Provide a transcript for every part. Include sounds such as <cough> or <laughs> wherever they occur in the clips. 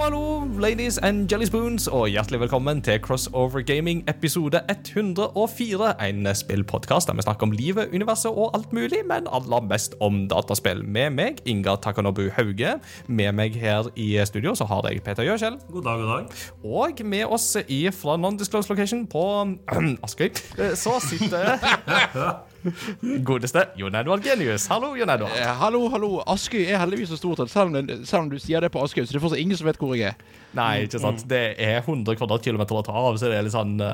hallo, ladies and jelly spoons, og hjertelig velkommen til Crossover Gaming episode 104. En spillpodkast der vi snakker om livet, universet og alt mulig, men aller mest om dataspill. Med meg, Inga Takanobu Hauge. Med meg her i studio så har jeg Peter Gjøskjell. God dag, god dag. Og med oss i fra non-disclosed location på <clears throat> Askøy, så sitter <laughs> <laughs> godeste Jon Edvard Genius. Hallo, Jon Edvard. Eh, hallo, hallo. Askøy er heldigvis så stort at selv om, det- selv om du sier det på Askøy, så det er fortsatt ingen som vet hvor jeg er. Nei, ikke sant. Det er 100 kvadratkilometer å ta av, så det er litt sånn uh,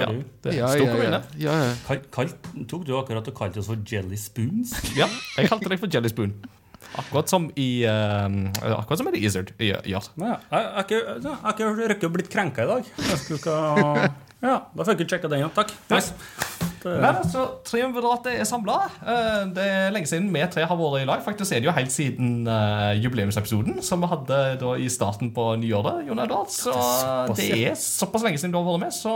ja, det er Ja, stor ja, kommune. ja, ja. Kal kalt, tok du akkurat og kalte oss for Jelly Spoons? <laughs> Ja, jeg kalte deg for Jelly Spoon. Akkurat som i uh, Akkurat som i The Izzard gjør. Nei, jeg jeg har ikke, jeg har ikke røkket å bli krenka i dag. Jeg ikke <laughs> Ja, da fikk vi sjekka den, igjen Takk. Nice. Det, Men altså, Triumviratet er samla. Det er lenge siden vi tre har vært i lag. Faktisk er det jo helt siden uh, jubileumsepisoden som vi hadde da i starten på nyåret. Jon Edvard. Så det er såpass lenge siden du har vært med. Så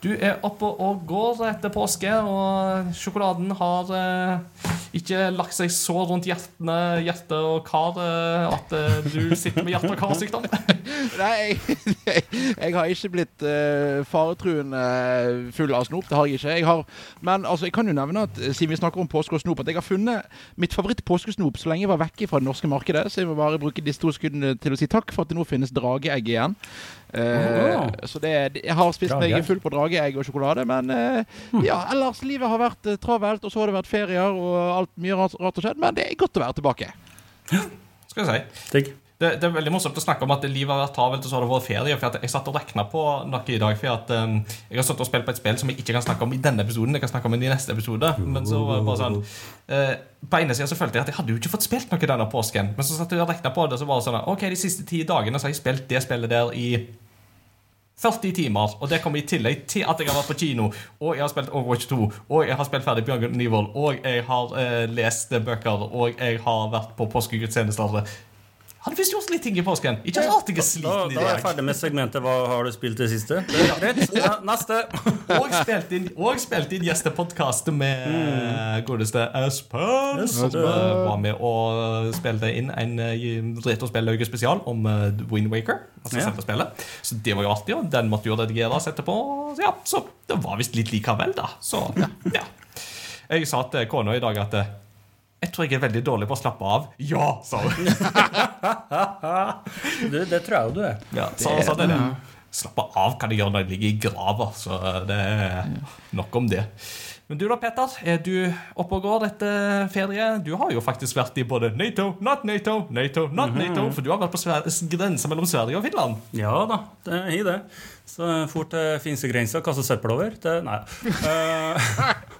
du er oppe og går etter påske, og sjokoladen har eh, ikke lagt seg så rundt hjertene, hjerte og kar eh, at eh, du sitter med hjerte- og karsykdom. <laughs> Nei, jeg, jeg har ikke blitt eh, faretruende full av snop. Det har jeg ikke. Jeg har, men altså, jeg kan jo nevne at eh, siden vi snakker om påske og snop, at jeg har funnet mitt favoritt-påskesnop så lenge jeg var vekke fra det norske markedet. Så jeg må bare bruke disse to sekundene til å si takk for at det nå finnes drageegg igjen. Eh, Oh. Så det, jeg har spist meg full på drageegg og sjokolade, men eh, ja, ellers livet har vært eh, travelt, og så har det vært ferier og alt mye rart, rart har skjedd, men det er godt å være tilbake. Skal jeg si. Det, det er veldig morsomt å snakke om at livet har vært travelt, og så har det vært ferie. For at jeg satt og regna på noe i dag. For at um, jeg har satt og spilt på et spill som jeg ikke kan snakke om i denne episoden. Jeg kan snakke om det i neste episode. Men så var det bare sånn uh, På ene sida så følte jeg at jeg hadde jo ikke fått spilt noe denne påsken. Men så satt jeg og regna på det, og så var det sånn Ok, de siste ti dagene så har jeg spilt det spillet der i 40 timer, og det kommer i tillegg til at jeg har vært på kino, og jeg har spilt Overwatch 2, og jeg har spilt ferdig Bjørn Nivål, og jeg har eh, lest bøker, og jeg har vært på påskegudstjenester. Hadde visst gjort litt ting i påsken. Ikke rart jeg er sliten i da er jeg ferdig med segmentet 'Hva har du spilt i det siste?' Det er greit. Ja, neste. <laughs> Og spilt inn, og spilt inn gjestepodkast med Mm. godeste Espen. Eh, var med og spilte inn en uh, retrospillauke spesial om uh, Wind Waker. Altså Ja. spillet. Så det var jo artig, og den måtte jo redigeres etterpå. Så Ja, så det var visst litt likevel, da. Så ja. Jeg sa til kona i dag at eh, jeg tror jeg er veldig dårlig på å slappe av. Ja, sa hun. <laughs> Du, det tror jeg jo du er. Ja, så, så det er det. Slappe av kan jeg gjøre når jeg ligger i grava, så det er nok om det. Men du da, Peter. er du oppe og går etter ferie? Du har jo faktisk vært i både Nato, not Nato, Nato, not Nato, for du har vært på grensa mellom Sverige og Finland. Ja da, det er det. Så fort det til finskegrensa, kaste søppel over. Det, nei. <laughs>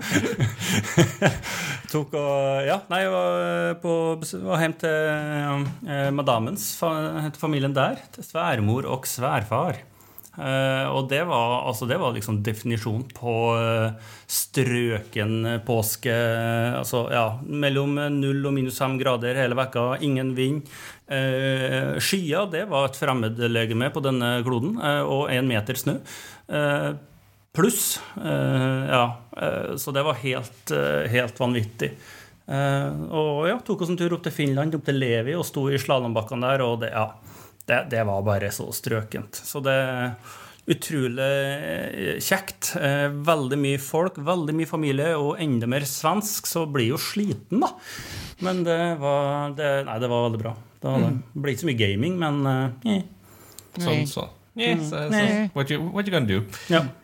Eh, <laughs> tok og Ja, nei, jeg var, på, var hjem til eh, fa, til familien der. Til sværmor og sværfar. Eh, og det var, altså, det var liksom definisjonen på eh, strøken påske. Altså, ja, mellom null og minus fem grader hele vekka. Ingen vind. Eh, skya, det var et fremmedlegeme på denne kloden. Eh, og én meter snø. Eh, Pluss. Eh, ja. Eh, så det var helt, eh, helt vanvittig. Eh, og ja, tok oss en tur opp til Finland, opp til Levi, og sto i slalåmbakkene der, og det, ja, det, det var bare så strøkent. Så det utrolig eh, kjekt. Veldig mye folk, veldig mye familie, og enda mer svensk, så blir jo sliten, da. Men det var det, Nei, det var veldig bra. Det var det. Det ble ikke så mye gaming, men eh, Sånn, Sånn, så. Yeah, so, so. What, you, what you gonna do? Ja.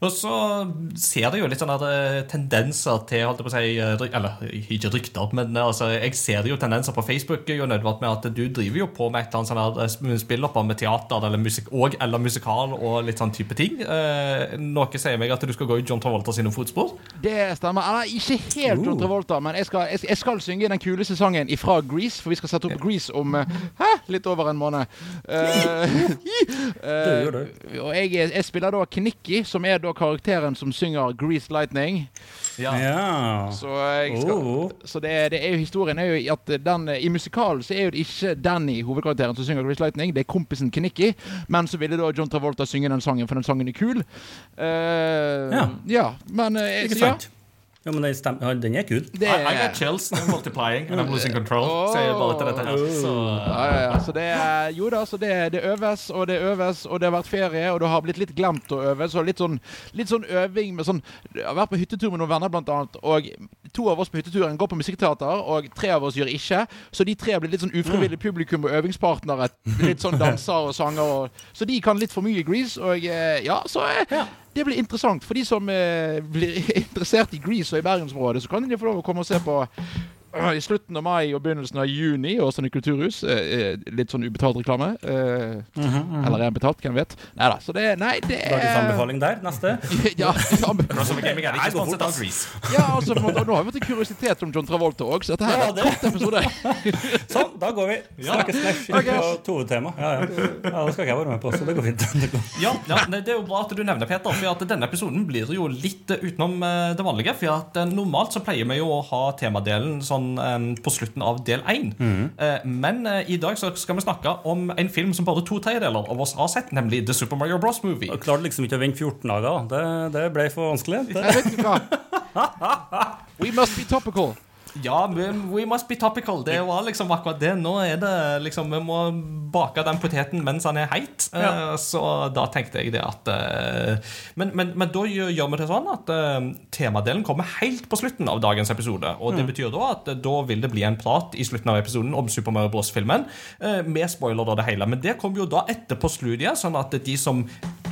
Og så ser det jo litt sånne tendenser til holdt jeg på å si, eh, Eller ikke rykter, men eh, altså, jeg ser jo tendenser på Facebook jo nødvendig med at du driver jo på med et eller annet sånn eh, spillopper med teater eller musik, og, eller musikal og litt sånn type ting. Eh, noe sier meg at du skal gå i John Travolta sine fotspor. Det stemmer. Eller ikke helt John Travolta, men jeg skal, jeg, jeg skal synge den kuleste sangen ifra Grease, for vi skal sette opp Grease om eh, hæ, litt over en måned. Eh, <laughs> <laughs> Det gjør det. eh, og jeg, jeg spiller da Knikki, som er da karakteren som synger Grease Lightning. Ja. ja. Så, jeg skal, Oh. så det, det er jo historien er jo at den, i musikalen så er jo det ikke Danny hovedkarakteren som synger Grease Lightning, det er kompisen Knikki. Men så ville da John Travolta synge den sangen, for den sangen er kul. Uh, Ja. ja. Men eh, Ikke sant. ja. Ja, men den, stem, ja, den er kul. Det I, I er got chills. I'm multiplying and I'm losing control. Sier jeg bare til dette her. Så, ja, ja, ja. Så det er, jo da, så det, det øves og det øves, og det har vært ferie, og det har blitt litt glemt å øve. Så litt sånn, litt sånn øving med sånn Jeg har vært på hyttetur med noen venner, blant annet, og to av oss på hytteturen går på musikkteater, og tre av oss gjør ikke. Så de tre har blitt litt sånn ufrivillig publikum og øvingspartnere. Litt sånn <laughs> danser og sanger. Og, så de kan litt for mye Grease, og eh, ja, så eh, det blir interessant. For de som eh, blir <laughs> interessert i Grease og i bergensområdet, så kan de få lov å komme og se på i slutten av mai og begynnelsen av juni sånn i Kulturhus. Eh, eh, litt sånn ubetalt reklame. Eh, Eller er den betalt? Hvem vet? Nei da. Så det Nei, det Dagens er anbefaling der. Neste. <laughs> ja, ja, er. Grease. ja, altså, og nå har vi fått en kuriositet om John Travolta òg, så dette her Ja, er en kort episode. <laughs> Sånn, da går vi. Snakkes neste okay. på hovedtema. Ja, ja. ja, det skal ikke jeg være med på, så det går fint. <laughs> Det går. Ja, ja Det er jo bra at du nevner Peter, for at denne episoden blir jo litt eh, utenom eh, det vanlige. For at Normalt så pleier vi jo å ha temadelen sånn eh, på slutten av del én. Mm. Men eh, i dag så skal vi snakke om en film som bare to tredjedeler av oss har sett, nemlig The Super Mario Bros. Movie. Jeg klarte liksom ikke å vente 14 dager. da. Det, det ble for vanskelig. Det. Jeg vet ikke hva. <laughs> We must be topical. Ja, we, we must be topical. Det var liksom akkurat det. Nå er det liksom Vi må bake den poteten mens han er heit. Eh, Ja. Så da tenkte jeg det at eh, men, men, men da gjør, vi det sånn at eh, temadelen kommer helt på slutten av dagens episode. Og det betyr da at da vil det bli en prat i slutten av episoden om Super Mario Bros.-filmen. Med spoiler og det hele. Men det kommer jo da etter på studiet, sånn at de som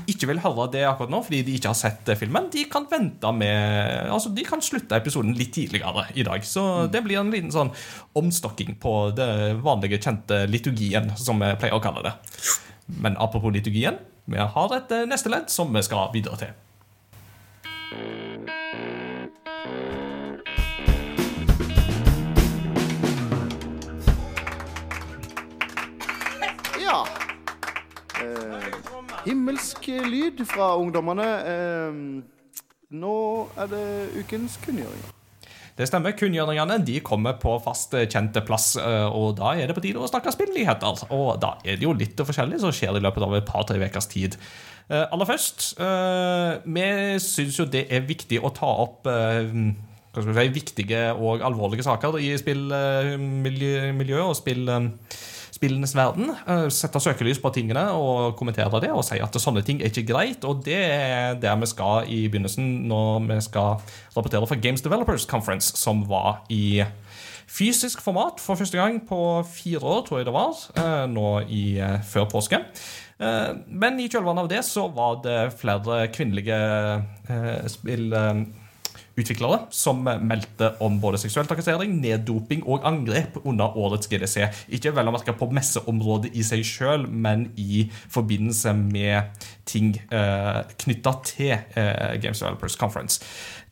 ikke vil høre det akkurat nå fordi de ikke har sett filmen, de kan vente med Altså, de kan slutte episoden litt tidligere i dag. Så det blir en liten sånn omstokking på det vanlige, kjente liturgien, som vi pleier å kalle det. Men apropos liturgien, vi har et eh, neste ledd som vi skal videre til. Ja. Eh, himmelsk lyd fra ungdommene. Eh, nå er det ukens kunngjøringer. Det stemmer. Kunngjøringene de kommer på fast eh, kjente plass, eh, og da er det på tide å snakke spillnyheter. Og da er det jo litt forskjellig som skjer i løpet av et par-tre ukers tid. Eh, Aller først, vi syns jo det er viktig å ta opp hva skal vi si, viktige og alvorlige saker i spillmiljøet og spill, spillenes verden. Eh, Sette søkelys på tingene og kommentere det og si at sånne ting er ikke greit. Og det er der vi skal i begynnelsen når vi skal rapportere fra Games Developers Conference, som var i fysisk format for første gang på fire år, tror jeg det var, eh, nå i, eh, før påske. Men i kjølvannet av det så var det flere kvinnelige spill... utviklere som meldte om både seksuell trakassering, neddoping og angrep under årets GDC. Ikke vel å merke på messeområdet i seg sjøl, men i forbindelse med ting eh, knytta til eh, Games Developers Conference.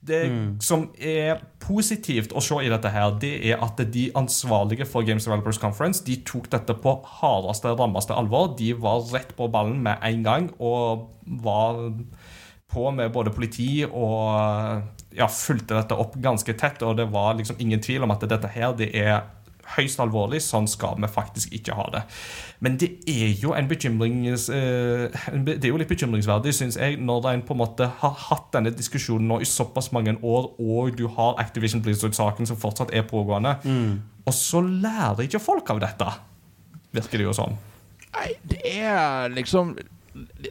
Det som er positivt å se i dette, her, det er at de ansvarlige for Games Developers Conference de tok dette på hardeste, rammeste alvor. De var rett på ballen med en gang og var på med både politi og ja, fulgte dette opp ganske tett. Og det var liksom ingen tvil om at dette her det er høyst alvorlig. Sånn skal vi faktisk ikke ha det. Men det er jo en bekymrings, eh, det er jo litt bekymringsverdig, syns jeg, når en på en måte har hatt denne diskusjonen nå i såpass mange år, og du har Activision Blizzard-saken som fortsatt er pågående, og så lærer ikke folk av dette. Virker det jo sånn. Nei, det er liksom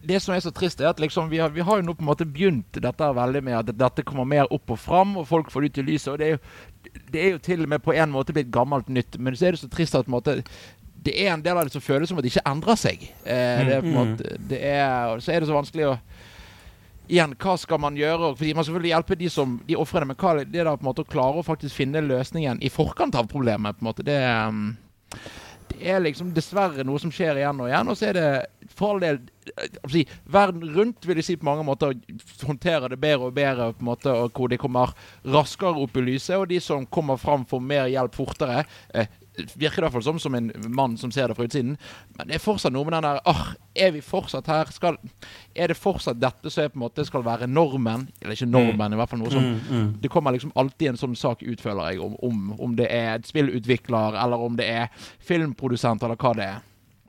det som er så trist, er at liksom vi, har, vi har jo nå på en måte begynt dette veldig med at dette kommer mer opp og fram, og folk får det ut i lyset. og det er, jo, det er jo til og med på en måte blitt gammelt nytt, men så er det så trist at på en måte, det er en del av det som føles som at det ikke endrer seg. Eh, det er på en måte, det er, så er det så vanskelig å Igjen, hva skal man gjøre? Fordi Man selvfølgelig hjelpe de som de ofrene, men hva er det da på en måte å klare å faktisk finne løsningen i forkant av problemet? på en måte, det er, um, det er liksom dessverre noe som skjer igjen og igjen. Og så er det for all del si, Verden rundt vil jeg si på mange måter håndterer det bedre og bedre, på en måte, og hvor de kommer raskere opp i lyset. Og de som kommer fram, får mer hjelp fortere. Eh, virker det i hvert fall som som en mann som ser det fra utsiden. Men det er fortsatt noe med den der ah, Er vi fortsatt her? Skal, er det fortsatt dette som på en måte skal være normen? Eller ikke normen, i hvert fall noe som Det kommer liksom alltid en sånn sak ut, føler jeg, om, om, om det er et spillutvikler, eller om det er filmprodusent, eller hva det er.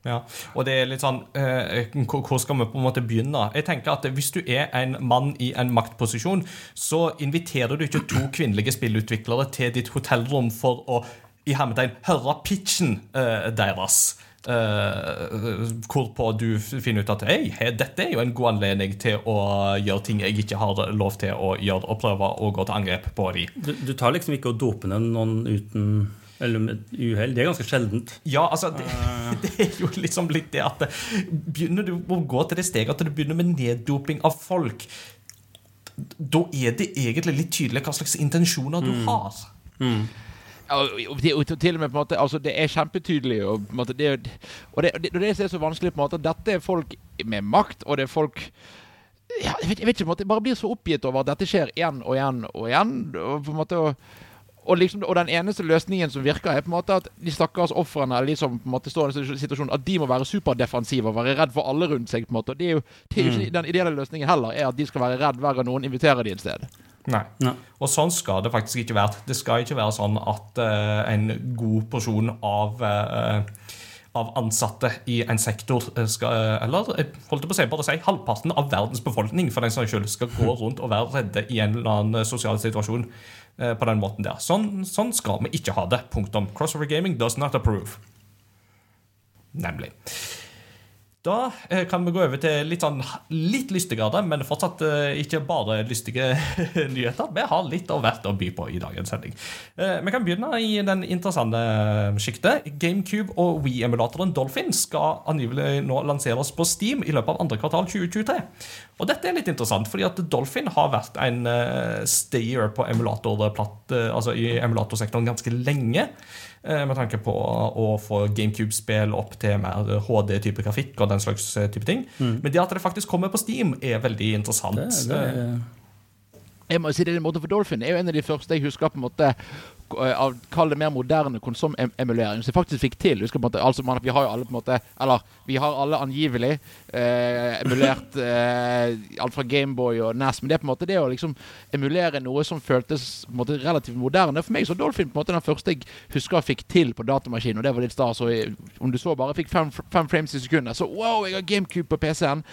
Ja, og det er litt sånn eh, hvor hvor skal vi på en måte begynne? Jeg tenker at Hvis du er en mann i en maktposisjon, så inviterer du ikke to kvinnelige spillutviklere til ditt hotellrom for å i hermetegn høre pitchen uh, deres. Uh, hvorpå du finner ut at hei, dette er jo en god anledning til å gjøre ting jeg ikke har lov til å gjøre, og prøve å gå til angrep på de. Du, du tar liksom ikke og doper ned noen uten eller med uhell. Det er ganske sjeldent. Ja, altså, det, <laughs> det er jo liksom litt det at Begynner du å gå til det steget at du begynner med neddoping av folk, da er det egentlig litt tydelig hva slags intensjoner du har. Ja, og til og med på en måte Altså, det er kjempetydelig. Og, måte, det, og det, og det, det er så vanskelig, på en måte, dette er folk med makt, og det er folk ja, jeg, vet, jeg vet ikke, på en måte, jeg bare blir så oppgitt over at dette skjer igjen og igjen og igjen. Og, på en måte, og, og, liksom, og den eneste løsningen som virker, er på en måte at de stakkars ofrene eller de som på en måte står i en situasjon, at de må være superdefensive og være redd for alle rundt seg. på en måte. Og det er jo, det er jo ikke Den ideelle løsningen heller er at de skal være redd hver gang noen inviterer de et sted. Nei. Nei. Og sånn skal det faktisk ikke være. Det skal ikke være sånn at uh, en god porsjon av uh, av ansatte i en sektor eh, skal Eller eh, holdt jeg på å si, bare si halvparten av verdens befolkning for den saks skyld skal gå <laughs> rundt og være redde i en eller annen sosial situasjon på den måten der. Sånn, sånn skal vi ikke ha det. Punktum. Crossover Gaming does not approve. Nemlig. Da eh, kan vi gå over til litt sånn litt lystigere, men fortsatt eh, ikke bare lystige <laughs> nyheter. Vi har litt av hvert å by på i dagens sending. Eh, vi kan begynne i den interessante sjiktet. GameCube og Wii-emulatoren Dolphin skal angivelig nå lanseres på Steam i løpet av andre kvartal 2023. Og dette er litt interessant, fordi at Dolphin har vært en stayer på emulatorplatt, eh, altså i emulatorsektoren ganske lenge. Eh, Med tanke på å få GameCube-spill opp til mer HD-type grafikk og den slags eh, type ting. Men det at det faktisk kommer på Steam, er veldig interessant. Det, det, det. Jeg må si det, måte for Dolphin er jo en av de første jeg husker på en måte eh, av Kall det mer moderne konsumemulering som jeg faktisk fikk til. Husker på en måte, altså man, Vi har jo alle på en måte Eller vi har alle angivelig eh, emulert <laughs> eh, alt fra Gameboy og NAS, Men det er på en måte det å liksom emulere noe som føltes på en måte relativt moderne. For meg så Dolphin på en måte den første jeg husker jeg fikk til på datamaskin, og det var litt stas. Om du så bare fikk fem, fem frames i sekundet, så wow, jeg har GameCube på PC-en.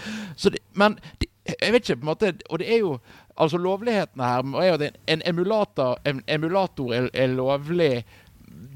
Men det, jeg vet ikke, på en måte Og det er jo Altså Lovlighetene her er jo at en, emulator En emulator er, er lovlig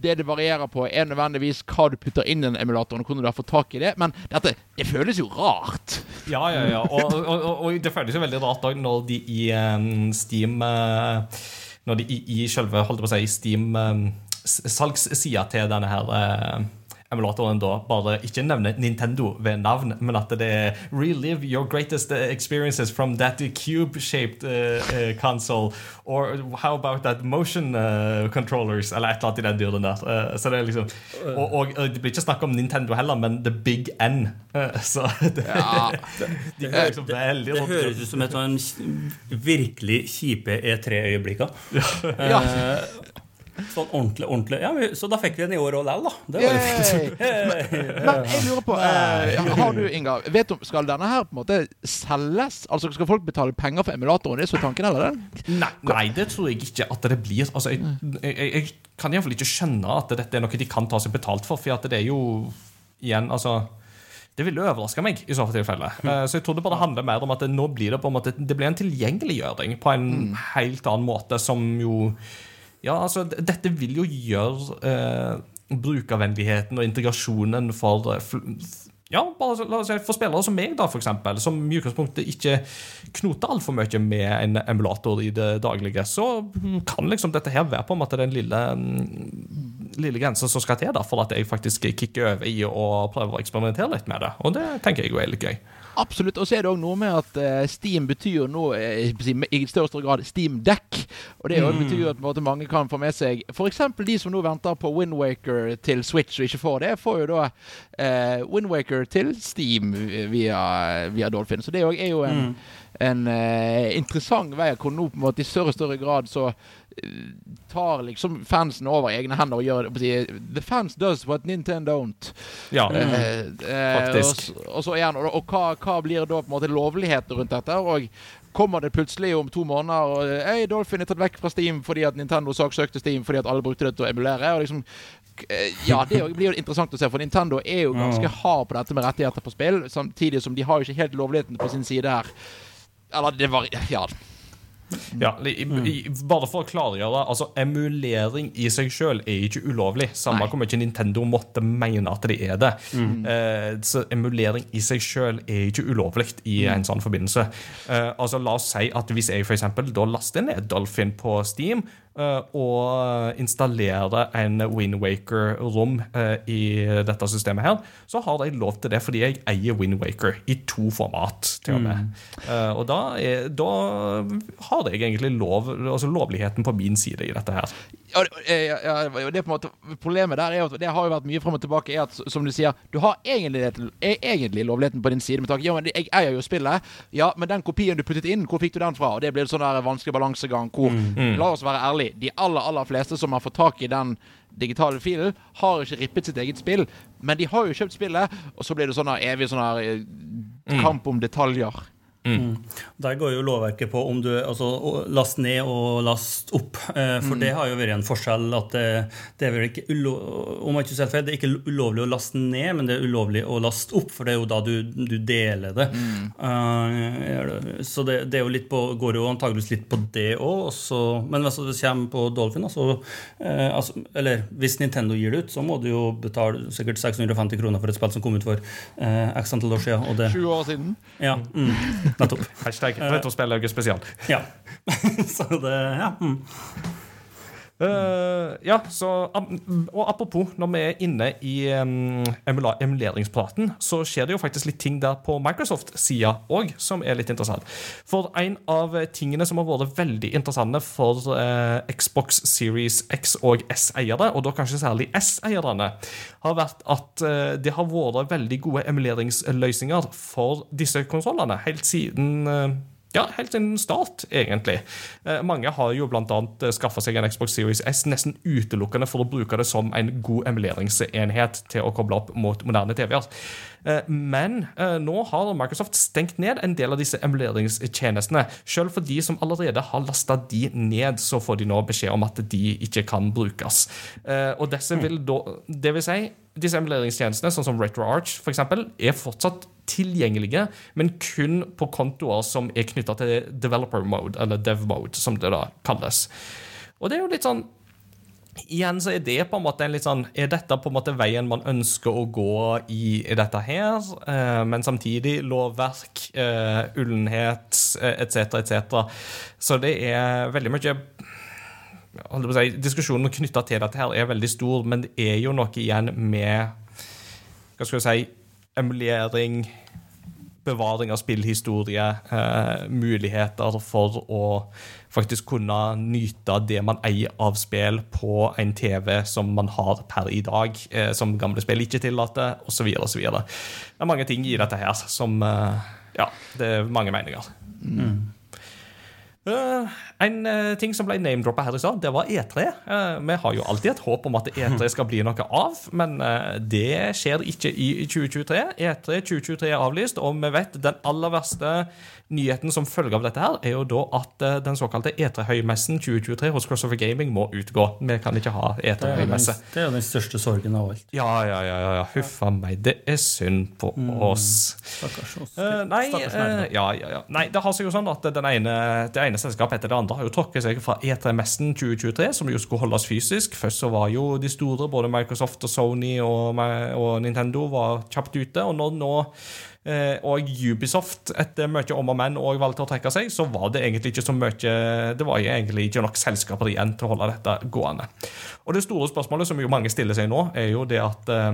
det det varierer på, er nødvendigvis hva du putter inn i den emulatoren, og hvordan du har fått tak i det. Men dette det føles jo rart. Ja, ja, ja. Og, og, og, og det føles jo veldig rart også når de i um, Steam eh, Når de i, i selve holdt på å si, Steam um, til denne her eh, emulatoren da bare ikke nevner Nintendo ved navn, men at det er 'Relive your greatest eh, experiences from that cube-shaped uh, console', or 'How about that motion uh, controllers', eller et eller annet i den dyren der. Så det er liksom og, og, det blir ikke snakk om Nintendo heller, men The Big N. Så <laughs> det, Ja. <laughs> de er liksom veldig det høres ut som et sånn virkelig kjipe E3-øyeblikk. Ja. Sånn ordentlig, ordentlig. Ja, så da fikk vi den i år òg likevel, da. Det var jo fint. <laughs> Yay! Men jeg lurer på eh, Har du, Inga Vet du, Skal denne her på en måte selges? Altså Skal folk betale penger for emulatoren? Det er så tanken, eller? Nei, nei, det tror jeg ikke at det blir. Altså, jeg, jeg, jeg, kan iallfall ikke skjønne at dette er noe de kan ta seg betalt for, for at det er jo igjen, altså det ville overraske meg i så fall tilfelle. Eh, Så jeg tror det bare handler mer om at det, nå blir det på en måte Det blir en tilgjengeliggjøring på en helt annen måte som jo Ja, altså, dette vil jo gjøre eh, brukervennligheten og integrasjonen for eh, ja, bare la oss si For spillere som meg, da, for eksempel, som i utgangspunktet ikke knoter altfor mye med en emulator i det daglige, så kan liksom dette her være på en måte den lille, mm, lille grensa som skal til da, for at jeg faktisk kicker over i og prøver å eksperimentere litt med det. Og det tenker jeg jo er litt gøy. Absolutt. Og så er det òg noe med at uh, Steam betyr nå eh, vil si, i større grad Steam Deck. Og det mm. betyr at på måte, mange kan få med seg f.eks. de som nå venter på Windwaker til Switch og ikke får det, får jo da uh, Windwaker til Steam via, via Dolphin. Så det òg er jo en, en eh, interessant vei hvor nå på en måte i større og større grad så eh, tar liksom fansen over egne hender og gjør det. si, The fans does what Nintendo don't. Ja, Eh, eh, Faktisk. Og, og så igjen, og, og hva, hva blir da på en måte lovligheten rundt dette? Og kommer det plutselig om to måneder og Hei, Dolphin er tatt vekk fra Steam fordi at Nintendo saksøkte Steam fordi at alle brukte det til å emulere? Og liksom eh, Ja, det blir jo interessant å se, for Nintendo er jo ganske hard på dette med rettigheter på spill, samtidig som de har jo ikke helt lovligheten på sin side her. Eller det var Ja. Ja, i, i, bare for å klargjøre altså Emulering i seg sjøl er ikke ulovlig. Samme hvor mye Nintendo måtte mene at det er det. Eh, så emulering i seg sjøl er ikke ulovlig i en sånn forbindelse. Eh, altså La oss si at hvis jeg for eksempel, da laster ned Dolphin på Steam og installere en Windwaker-rom eh, i dette systemet her, så har de lov til det fordi jeg eier Windwaker i to format, til og med. Mm. og da, er, da har jeg egentlig lov, altså lovligheten på min side i dette her. Ja, eh, ja, det måte Problemet der er at det har jo vært mye frem og tilbake. Er at, som du sier, du har egentlig, er egentlig lovligheten på din side. Med tanke, ja, men jeg eier jo spillet. Ja, men den kopien du puttet inn, hvor fikk du den fra? Og Det blir en sånn der vanskelig balansegang hvor La oss være ærlige. De aller, aller fleste som har fått tak i den digitale filen, har ikke rippet sitt eget spill. Men de har jo kjøpt spillet, og så blir det sånn evig sånn her eh, kamp om detaljer. Der går jo lovverket på om du altså, last ned og last opp. For For det har jo vært en forskjell at det, det er vel ikke ulo om jeg ikke ser feil, det er ikke ulovlig å laste ned, men det er ulovlig å laste opp, for det er jo da du, du deler det. Eh, så det, det er jo litt på, går jo antageligvis litt på det òg. Men hvis det kommer på Dolphin, altså, eh, altså Eller hvis Nintendo gir det ut, så må du jo betale sikkert 650 kroner for et spill som kom ut for eh, x antall år siden. Og det, 20 år siden. ja, mm, nettopp. Hashtag Retrospellauget spesial. Ja. <laughs> så det Ja. Mm. Eh, ja, så Og apropos, når vi er inne i um, emuleringspraten, så skjer det jo faktisk litt ting der på Microsoft-sida òg, som er litt interessant. For en av tingene som har vært veldig interessante for uh, Xbox Series X og S-eiere, og da kanskje særlig S-eierne, har vært at uh, det har vært veldig gode emuleringsløsninger for disse konsollene helt siden ja, helt siden start, egentlig. Eh, mange har jo bl.a. skaffa seg en Xbox Series S nesten utelukkende for å bruke det som en god emuleringsenhet til å koble opp mot moderne TV-er. Eh, men eh, nå har Microsoft stengt ned en del av disse emuleringstjenestene. Selv for de som allerede har lasta de ned, så får de nå beskjed om at de ikke kan brukes. Eh, og disse vil da, det vil si, disse emuleringstjenestene, sånn som RetroArch f.eks., er fortsatt tilgjengelige, men kun på kontoer som er knytta til developer mode, eller dev mode, som det da kalles. Og det er jo litt sånn Igjen så er det på en måte en litt sånn Er dette på en måte veien man ønsker å gå i, i dette her? Eh, men samtidig lovverk, eh, ullenhet eh, etc., etc. Så det er veldig mye holdt jeg på å si, Diskusjonen knytta til dette her er veldig stor, men det er jo noe igjen med Hva skal vi si Emulering, bevaring av spillhistorie, eh, muligheter for å faktisk kunne nyte det man eier av spill på en TV som man har per i dag, eh, som gamle spill ikke tillater, osv. osv. Det er mange ting i dette her som eh, Ja, det er mange meninger. Eh, en uh, ting som ble name-droppa her i stad, det var E3. Uh, vi har jo alltid et håp om at E3 skal bli noe av, men eh, det skjer ikke i 2023. E3 2023 er avlyst, og vi vet den aller verste nyheten som følge av dette her, er jo da at eh, den såkalte E3-høymessen 2023 hos Crossover Gaming må utgå. Vi kan ikke ha Det er jo den, E3-høymesse. det er jo den største sorgen av alt. Ja, ja, ja, ja, ja. Huffa meg. Det er synd på oss. Stakkars oss. Eh, nei, eh, ja, ja, ja. nei, det har seg jo sånn at den ene, det ene selskapet etter det andre har jo tråkket seg fra E3-messen 2023, som jo skulle holdes fysisk. Først så var jo de store, både Microsoft og Sony og, og Nintendo, var kjapt ute. Og når nå eh, og Ubisoft etter mye om og men og valgte å trekke seg, så var det egentlig ikke så mye Det var jo egentlig ikke nok selskaper igjen til å holde dette gående. Og det store spørsmålet som jo mange stiller seg nå, er jo det at eh,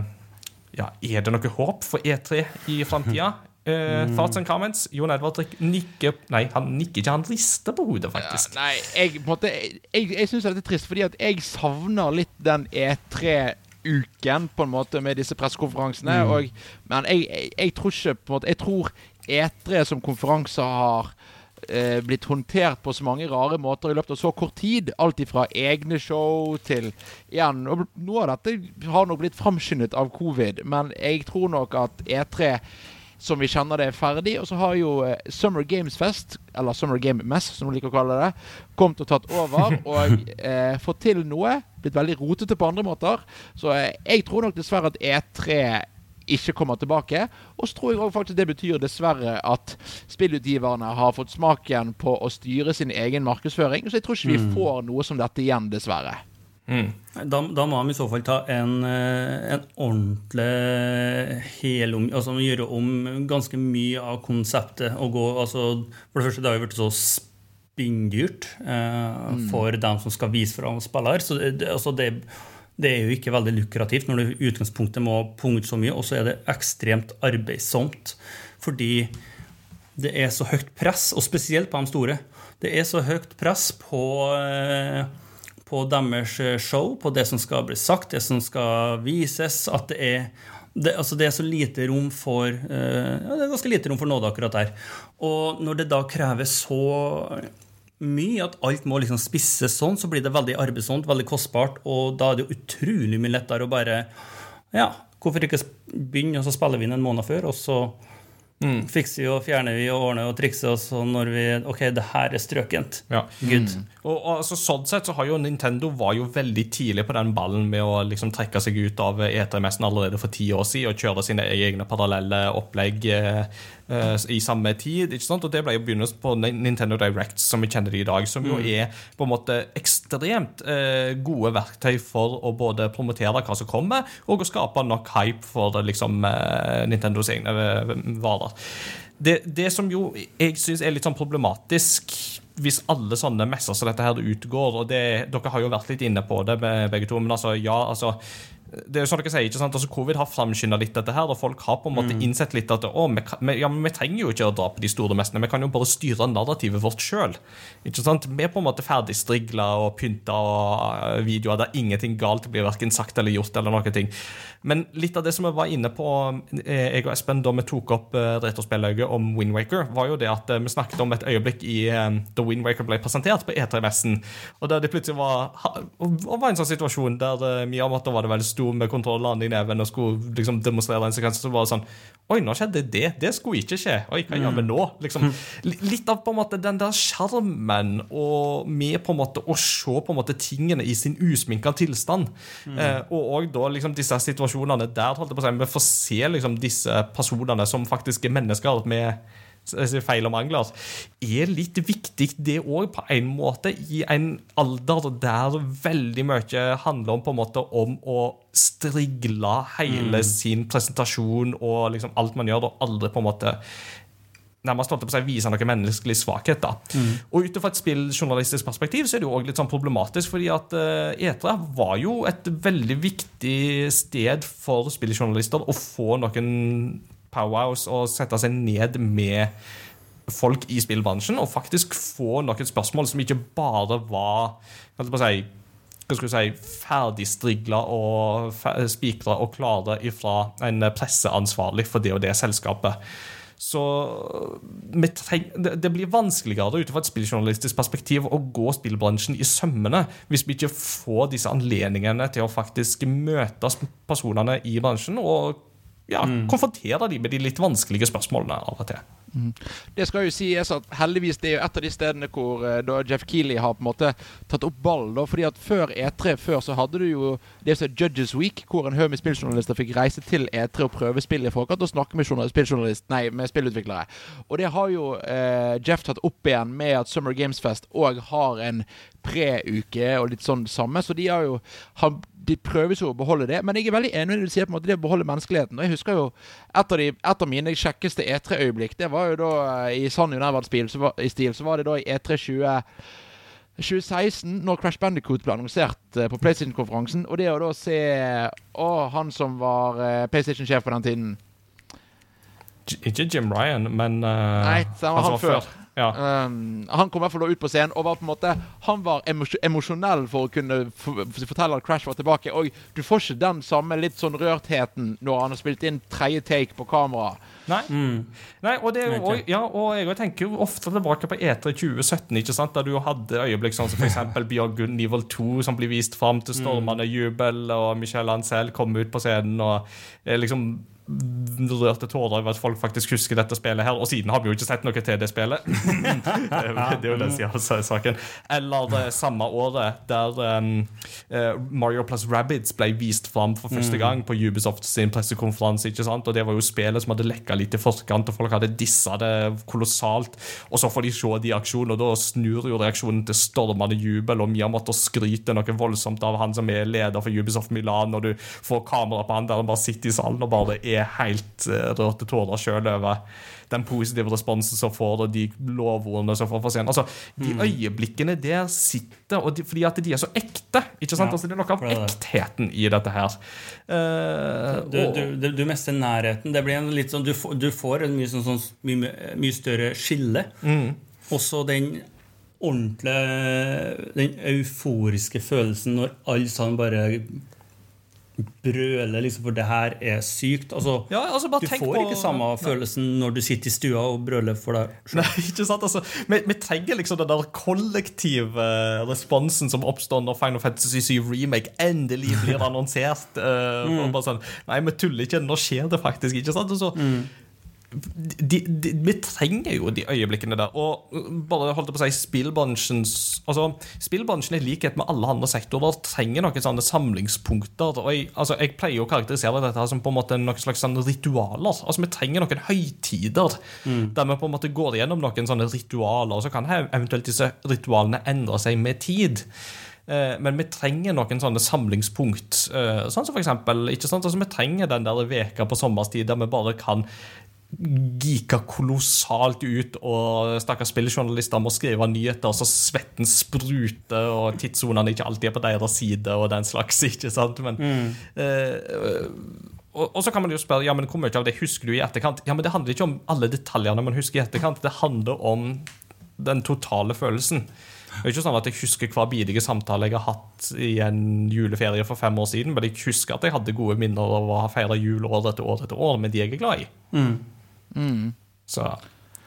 ja, er det noe håp for E3 i framtida? Uh, thoughts and comments? Jon Edvard Rik- nikker Nei, han nikker ikke, han rister på hodet, faktisk. Nei, jeg, en måte, jeg, jeg syns det er trist, fordi at jeg savner litt den E3-uken på en måte med disse pressekonferansene. Og, men jeg, jeg, jeg tror ikke på en måte Jeg tror E3 som konferanse har eh, blitt håndtert på så mange rare måter i løpet av så kort tid. Alt ifra egne show til igjen og Noe av dette har nok blitt framskyndet av covid, men jeg tror nok at E3 som vi kjenner det, er ferdig. Og så har jo eh, Summer Games Fest, eller Summer Game Mess, som de liker å kalle det, kommet og tatt over <laughs> og eh, fått til noe blitt veldig rotete på andre måter. Så eh, jeg tror nok dessverre at E3 ikke kommer tilbake. Og så tror jeg også faktisk det betyr dessverre at spillutgiverne har fått smaken på å styre sin egen markedsføring. Så jeg tror ikke vi får noe som dette igjen, dessverre. Da, da må de i så fall ta en, eh, en ordentlig helom... Altså gjøre om ganske mye av konseptet. Og gå, altså, for det første, det har jo blitt så spinndyrt eh, for dem som skal vise fram spiller. Så det, det, altså det, det er jo ikke veldig lukrativt når du i utgangspunktet må punge så mye, og så er det ekstremt arbeidsomt. Fordi det er så høyt press, og spesielt på de store. Det er så høyt press på eh, på deres show, på det som skal bli sagt, det som skal vises, at det er det, altså det er så lite rom for uh, ja, Det er ganske lite rom for nåde akkurat der. Og når det da krever så mye at alt må liksom spisses sånn, så blir det veldig arbeidsomt, veldig kostbart, og da er det jo utrolig mye lettere å bare Ja, hvorfor ikke begynne, og så spiller vi inn en måned før, og så fikser vi og fjerner vi og ordner og trikser, oss så når vi OK, det her er strøkent. Ja. Good. Og, og altså, sånn sett så har jo Nintendo var jo veldig tidlig på den ballen med å liksom trekke seg ut av E3-messen allerede for ti år siden og kjøre sine egne parallelle opplegg eh, i samme tid. ikke sant? Og det ble jo begynnelsen på Nintendo Direct som vi kjenner det i dag, som jo er på en måte ekstremt eh, gode verktøy for å både promotere hva som kommer, og å skape nok hype for liksom, eh, Nintendos egne varer. Det, det som jo jeg syns er litt sånn problematisk hvis alle sånne messer som dette her utgår, og det, dere har jo vært litt inne på det begge to, men altså, ja, altså det er jo sånn dere sier, ikke sant? Altså, Covid har framskynda litt dette her, og folk har på en måte innsett litt at å, vi, ja, vi trenger jo ikke å dra på de store messene, vi kan jo bare styre narrativet vårt sjøl. Vi er på en måte ferdigstrigla og pynta og eh, videoer der ingenting galt blir verken sagt eller gjort. eller noen ting. Men litt av det som vi var inne på, eh, jeg og Espen, da vi tok opp eh, retrospillauget om Windwaker, var jo det at vi snakket om et øyeblikk i da Windwaker ble presentert på E3-messen, og der det plutselig var, var en sånn situasjon der mye av Miyamoto var det vel sto med kontrollene i neven og skulle liksom demonstrere en sekvens, så var det sånn Oi, nå skjedde det. Det skulle ikke skje. Oi, hva gjør vi nå? Liksom, litt av på en måte den der sjarmen og med på en måte å se på en måte tingene i sin usminka tilstand. Eh, og òg da liksom disse situasjonene der holdt jeg på å si, vi får se liksom disse personene som faktisk er mennesker med feil og mangler, er litt viktig, det òg, på en måte, i en alder der veldig mye handler om på en måte om å strigle hele sin presentasjon og liksom alt man gjør, og aldri på en måte nærmest holdt på å si, vise noen menneskelig svakhet. da. Og ut fra et spilljournalistisk perspektiv så er det jo også litt sånn problematisk, fordi at Etra E3 var jo et veldig viktig sted for spilljournalister å få noen powwows og sette seg ned med folk i spillbransjen og faktisk få noen spørsmål som ikke bare var jeg hva skal du si, ferdigstrigla og spikra og klare ifra en presseansvarlig for det og det selskapet. Så det blir vanskeligere ut fra et spilljournalistisk perspektiv å gå spillbransjen i sømmene hvis vi ikke får disse anledningene til å faktisk møte personene i bransjen og ja, konfrontere dem med de litt vanskelige spørsmålene av og til. Det skal jo sies at heldigvis det er jo et av de stedene hvor eh, da Jeff Keeley har på en måte tatt opp ballen. fordi at Før E3 før så hadde du jo det som er Judges Week, hvor en haug med spilljournalister fikk reise til E3 og prøve spill i forkant og snakke med, nei, med spillutviklere. Og det har jo eh, Jeff tatt opp igjen med at Summer Games Fest òg har en pre-uke og litt sånn samme. Så de har jo har, de prøves jo å beholde det, men jeg er veldig enig med det du sier på en måte det å beholde menneskeligheten. Og jeg husker jo Et av, de, et av mine kjekkeste E3-øyeblikk Det var jo da eh, i sann United-stil så, var- i stil, så var det da i E3 20 2016, når Crash Bandicoot ble annonsert eh, på PlayStation-konferansen. Og det å da se Å, han som var eh, PlayStation-sjef på den tiden. Ikke Jim Ryan, men uh, Nei, var han som før. Ja. Um, han kom i hvert fall da ut på scenen og var på en måte Han var emos emosjonell for å kunne fortelle at Crash var tilbake. Og du får ikke den samme litt sånn rørtheten når han har spilt inn tredje take på kamera. Nei. Nei, og, det, også- ja, og jeg tenker jo ofte tilbake på E3 2017, ikke sant? der du hadde øyeblikk sånn som f.eks. Beyond Good Nivel Evil 2, som blir vist fram til stormende jubel, og Michel Ancel kom ut på scenen og liksom rørte tårer over at folk faktisk husker dette spillet her. Og siden har vi jo ikke sett noe til det spillet. <laughs> det er jo den siden av saken. Eller det samme året der um, uh, Mario plus Rabbids ble vist fram for første gang på Ubisoft sin pressekonferanse. ikke sant? Og det var jo spillet som hadde lekka litt i forkant, og folk hadde dissa det kolossalt. Og så får de se de aksjonene, og da snur jo reaksjonen til stormende jubel, og Miyamoto skryter noe voldsomt av han som er leder for Ubisoft Milan, og du får kamera på han der han bare sitter i salen og bare er helt rørte rørt til tårer sjøl over den positive responsen som får, og de lovordene som får for scenen. Altså, de øyeblikkene der sitter, og de, fordi at de er så ekte. ikke sant? Ja, altså, det er noe av er ektheten i dette her. Uh, Du, og- du, du, du mester nærheten. Det blir en litt sånn, du, du får en mye, sånn, sånn, mye, mye større skille. Også den ordentlige Den euforiske følelsen når alle sammen bare brøler liksom, for det her er sykt. Altså, Ja, altså, du får på- ikke samme følelsen når du sitter i stua og brøler for deg selv. Nei, ikke sant? Altså, vi, vi trenger liksom den der kollektive responsen som oppstår når Final Fantasy 7 Remake endelig blir <laughs> annonsert. uh, mm. sånn, Nei, vi tuller ikke, nå skjer det faktisk. ikke sant? Og så, de, de, vi trenger jo de øyeblikkene der. Og bare holdt jeg på å si spillbransjens altså, Spillbransjen i likhet med alle andre sektorer trenger noen sånne samlingspunkter. Og jeg, altså, jeg pleier å karakterisere dette som på en måte noen slags sånne ritualer. Altså, Vi trenger noen høytider der vi på en måte går gjennom noen sånne ritualer. Og så kan eventuelt disse ritualene endre seg med tid. Eh, Men vi trenger noen sånne samlingspunkt. eh, Sånn som for eksempel, ikke sant? Altså, Vi trenger den der veka på sommerstid der vi bare kan geeka kolossalt ut, og stakkars spillejournalister må skrive nyheter, så svetten spruter, og tidssonene ikke alltid er på deres side, og den slags, <laughs> ikke sant? Men, eh, og, og så kan man jo spørre ja, men hvor mye av det husker du i etterkant. Ja, men Det handler ikke om alle detaljene man husker i etterkant, det handler om den totale følelsen. Det er ikke sånn at Jeg husker hver bidige samtale jeg har hatt i en juleferie for fem år siden, men jeg husker at jeg hadde gode minner av å ha feira jul år etter år etter år med de jeg er glad i. Så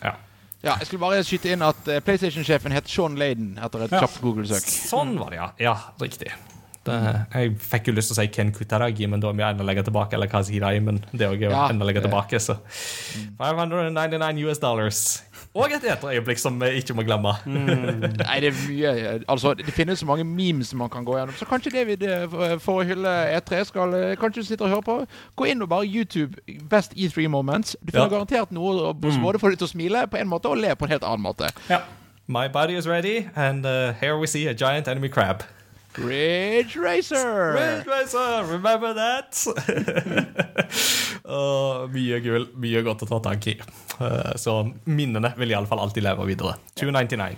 ja. Ja, jeg skulle bare skyte inn at eh, PlayStation-sjefen heter Sean Laden etter et Ja. kjapt Google-søk. Sånn var det, ja. Ja, riktig. Det, jeg fikk jo lyst til å si Ken Kutaragi, men da må jeg enda legge tilbake. Eller hva sier de, men det er jo Ja, enda legge tilbake, så 599 US dollars. Og et eterøyeblikk som vi ikke må glemme. Nei, det er mye Altså, det finnes så mange memes man kan gå gjennom. Så kanskje David, eh, for- å hylle E3, skal eh, kanskje du sitter og hører på. Gå inn og bare YouTube Best E3 Moments. Du finner Ja. garantert noe som både får deg til å smile på en måte og le på en helt annen måte. Ja. My body is ready, and uh, here we see a giant enemy crab. Ridge Racer! Ridge Racer, remember that? <laughs> Og mye gull, mye godt å ta tak i. Uh, Så minnene vil iallfall alltid leve videre. 299.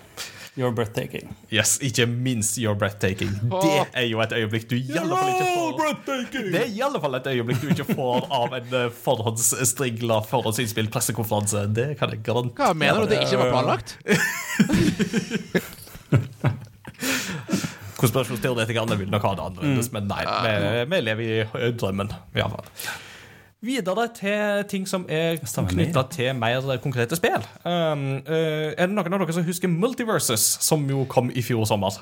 You're breathtaking. Yes, ikke minst You're Breathtaking. Det er jo et øyeblikk du i alle fall ikke får Det er i alle fall et øyeblikk du ikke får av en eh, forhåndsstrigla, forhåndsinnspilt pressekonferanse. Det kan jeg garantere. Hva mener du det ikke var planlagt? <laughs> <laughs> Konspirasjonsteoretikerne vil nok ha det annerledes, men nei. Vi, vi lever i drømmen, fall. Videre til ting som er knytta til mer konkrete spill. Um, uh, er det noen av dere som husker Multiverses, som jo kom i fjor sommer?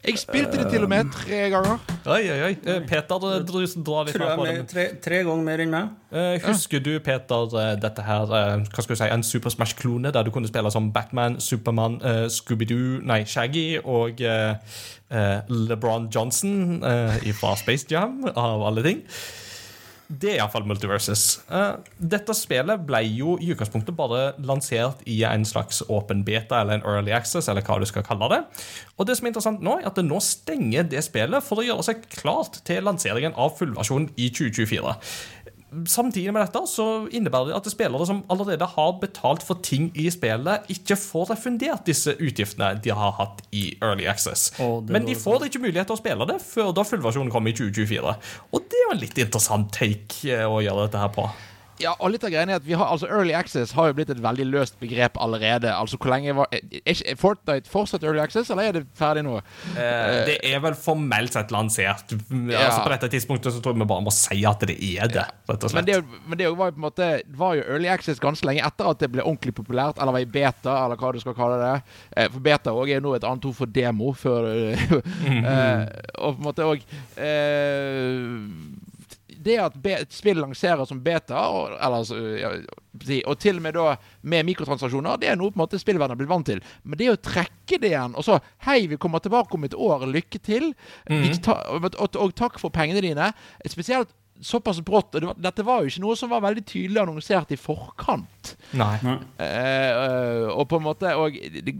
Jeg spilte det til og med tre ganger. Oi, oi, oi. Eh, Peter du, du drar litt Tror mer jeg på mer, det. tre, tre ganger mer enn meg. Eh, husker du, Peter, eh, dette her Hva skal du si, en Super Smash-klone der du kunne spille som Batman, Supermann, Scooby-Doo, nei, Shaggy og LeBron Johnson fra Space Jam, av alle ting? Det er iallfall Multiverses. Eh, dette spillet ble jo i utgangspunktet bare lansert i en slags åpen beta eller en early access, eller hva du skal kalle det. Og det som er interessant nå, er at det nå stenger det spillet for å gjøre seg klart til lanseringen av fullversjonen i 2024. Samtidig med dette så innebærer det at spillere som allerede har betalt for ting i spillet, ikke får refundert disse utgiftene de har hatt i Early Access. Men de får ikke mulighet til å spille det før da fullversjonen kommer i 2024. Og det er jo en litt interessant take eh, å gjøre dette her på. Ja, og litt av greia er at vi har, altså Early Access har jo blitt et veldig løst begrep allerede. Altså, hvor lenge var Er er Fortnite fortsatt Early Access, eller er det ferdig nå? Eh, det er vel formelt sett lansert. Altså På dette tidspunktet så tror jeg vi bare må si at det er det. rett og Men det, men det var jo på en måte var jo Early Access ganske lenge etter at det ble ordentlig populært, eller var i beta, eller hva du skal kalle det. Eh, For beta også er jo nå et annet ord for demo, før eh, <laughs> Og på en måte òg det at et spill lanserer som beta, og, eller, altså, og til og med da med mikrotransaksjoner, det er noe på en måte spillverdenen har blitt vant til. Men det å trekke det igjen, og så Hei, vi kommer tilbake om et år, lykke til. Vi ta, og, og, og takk for pengene dine. Spesielt såpass brått. Og det var, dette var jo ikke noe som var veldig tydelig annonsert i forkant. Nei. Nei. eh, og på en måte Og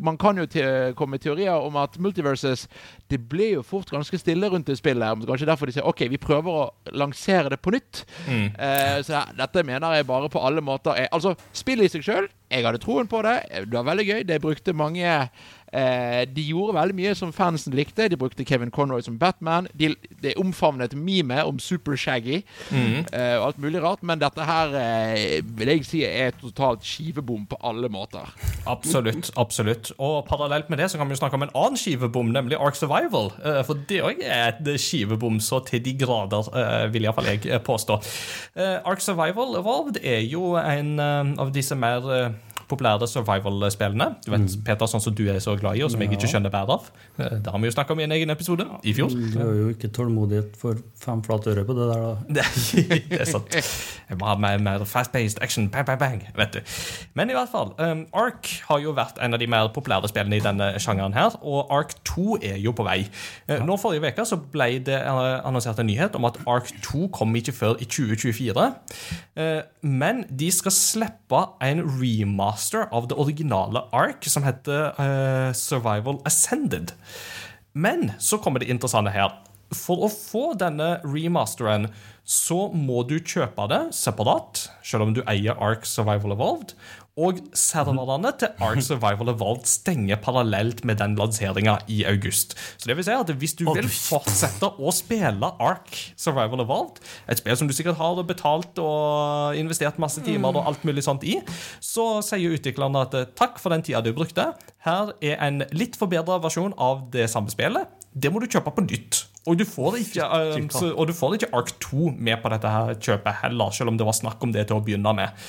man kan jo te komme med teorier om at Multiverses Det ble jo fort ganske stille rundt det spillet. Kanskje derfor de sier OK, vi prøver å lansere det på nytt. Eh, så ja, dette mener jeg bare på alle måter er Altså, spillet i seg sjøl, jeg hadde troen på det. Det var veldig gøy. Det brukte mange Eh, de gjorde veldig mye som fansen likte. De brukte Kevin Conroy som Batman. De, de omfavnet memet om Super Shaggy eh, og alt mulig rart. Men dette her eh, vil jeg si er totalt skivebom på alle måter. Absolutt. absolutt Og parallelt med det så kan vi jo snakke om en annen skivebom, nemlig Ark Survival. Eh, For det òg er et skivebom så til de grader, eh, vil iallfall jeg eh, påstå. Eh, Ark Survival Evolved er jo en av disse mer populære survival-spillene. Du vet, Peter, sånn som du er så glad i, og som jeg ikke skjønner bedre av. Eh, Det har vi jo snakka om i en egen episode i fjor. Du har jo ikke tålmodighet for fem flate øre på det der, da. <laughs> Det, er sant. Jeg må ha mer, mer fast-paced action. Bang, bang, bang. Vet du. Men i hvert fall, um, Ark har jo vært en av de mer populære spillene i denne sjangeren her, og Ark 2 er jo på vei. Ja. Nå Forrige uke så ble det eh, annonsert en nyhet om at Ark 2 kom ikke før i 2024. Eh, Men de skal slippe en remaster av det originale Ark som heter uh, Survival Ascended. Men så kommer det interessante her. For å få denne remasteren så må du kjøpe det separat, selv om du eier Ark Survival Evolved. Og serverne til Ark Survival Evolved stenger parallelt med den lanseringa i august. Så det vil si at hvis du vil fortsette å spille Ark Survival Evolved, et spill som du sikkert har betalt og investert masse timer og alt mulig sånt i, så sier utviklerne at eh, takk for den tida du brukte. Her er en litt forbedra versjon av det samme spillet. Det må du kjøpe på nytt. Og du får ikke, så, og du får ikke Ark 2 med på dette her kjøpet heller, selv om det var snakk om det til å begynne med.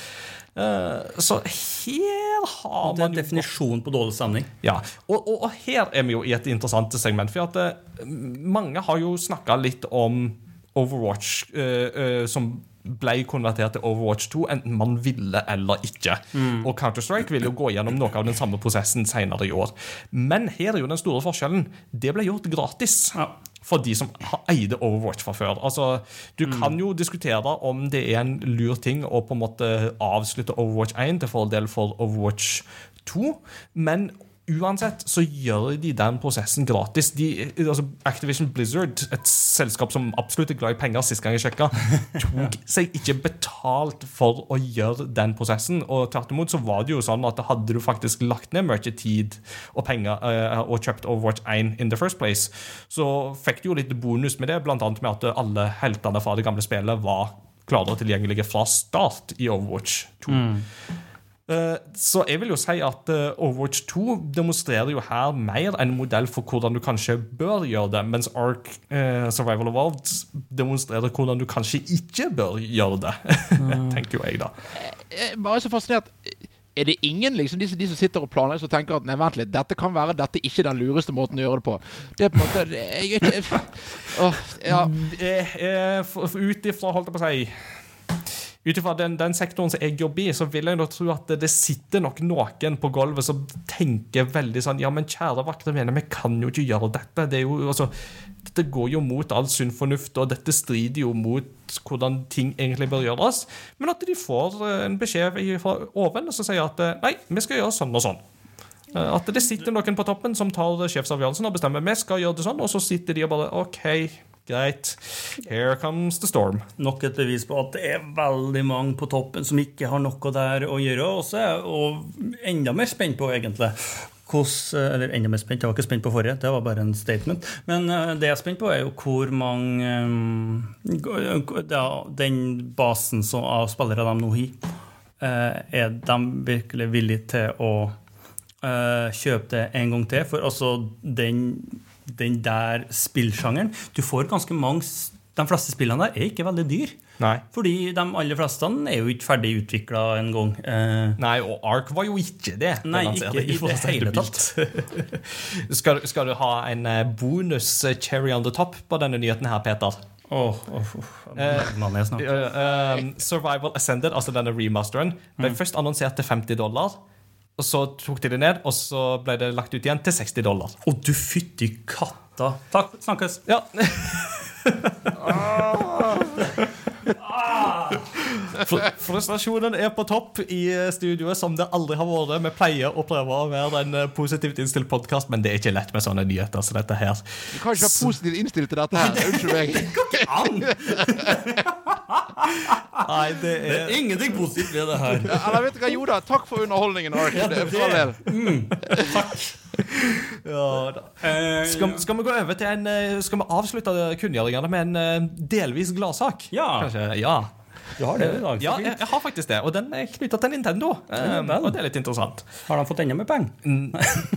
Eh, så her har man Det er en definisjon på dårlig stemning. ja, og, og, og her er vi jo i et interessant segment. For at eh, mange har jo snakka litt om Overwatch uh, uh, som ble konvertert til Overwatch 2, enten man ville eller ikke. Og Counter-Strike vil jo gå gjennom noe av den samme prosessen senere i år. Men her er jo den store forskjellen. Det ble gjort gratis. Ja. For de som har- eide Overwatch fra før. Altså, Du kan jo diskutere om det er en lur ting å på en måte avslutte Overwatch 1 til fordel for Overwatch 2, men uansett så gjør de den prosessen gratis. De, altså Activision Blizzard, et selskap som absolutt er glad i penger, sist gang jeg sjekka, <laughs> tok seg ikke betalt for å gjøre den prosessen. Og tvert imot så var det jo sånn at hadde du faktisk lagt ned mye tid og penger uh, og kjøpt Overwatch 1 in the first place, så fikk du jo litt bonus med det, blant annet med at alle heltene fra det gamle spillet var klare og tilgjengelige fra start i Overwatch 2. Eh, Så jeg vil jo si at eh, Overwatch 2 demonstrerer jo her mer en modell for hvordan du kanskje bør gjøre det, mens Ark eh, Survival Evolved demonstrerer hvordan du kanskje ikke bør gjøre det. <laughs> tenker jo jeg, da. Jeg er bare så fascinert. Er det ingen liksom, de, som- de som sitter og planlegger og tenker at nei, vent litt, dette kan være dette ikke den lureste måten å gjøre det på? Det er på en måte jeg, jeg, jeg. Eh, eh, Ut ifra, holdt jeg på å si ut ifra den, den sektoren som jeg jobber i, så vil jeg da tro at det, sitter nok noen på gulvet som tenker veldig sånn Ja, men kjære vakre venner, vi kan jo ikke gjøre dette. Det jo, altså, dette går jo mot all sunn fornuft, og dette strider jo mot hvordan ting egentlig bør gjøres. Men at de får eh, en beskjed fra oven som sier at eh, nei, vi skal gjøre sånn og sånn. Eh, At det sitter noen på toppen som tar sjefsavgjørelsen og bestemmer vi skal gjøre det sånn, og så sitter de og bare OK, greit. Here comes the storm. Nok et bevis på at det er veldig mange på toppen som ikke har noe der å gjøre. Også, og enda mer spent på, egentlig. Hos, eller enda mer spent, jeg var ikke spent på forrige, det var bare en statement. Men eh, det jeg er spent på, er jo hvor mange eh, ja, Den basen av spillere de nå har, eh, er de virkelig villige til å kjøpe det en gang til? For altså, den, den der spillsjangeren Du får ganske mange De fleste spillene der er ikke veldig dyr. Nei. Fordi de aller fleste er jo ikke ferdig utvikla en gang. Eh, Nei, og Ark var jo ikke det. Nei, ikke i det hele tatt. <laughs> skal, skal du ha en eh, bonus eh, cherry on the top på denne nyheten her, Peter? Oh, oh, oh. Eh, uh, um, Survival Ascended, altså denne remasteren, ble først annonsert til 50 dollar. Og så tok de det ned, og så ble det lagt ut igjen til 60 dollar. Å, du fytti katta. Takk. Snakkes. Ja. Fr- <laughs> Frustrasjonen er på topp i studioet som det aldri har vært. Vi pleier å prøve å være en eh, positivt innstilt podkast, men det er ikke lett med sånne nyheter som dette her. Du kan ikke være positivt innstilt til dette her. Unnskyld meg. An! Nei, det Det er er ingenting positivt ved det her. Ja, Eller vet du hva, Jo da, takk for underholdningen. Ark. Ja, Det er det- for all del. ja, da. Eh, Skal, skal vi gå over til en eh, Skal vi avslutte kunngjøringene med en eh, delvis gladsak? Ja. Kanskje? Ja. Du har det i dag. ja, jeg, jeg har faktisk det. Og den er knytta til Nintendo. Um, og det er litt interessant. Har de fått enda mer penger?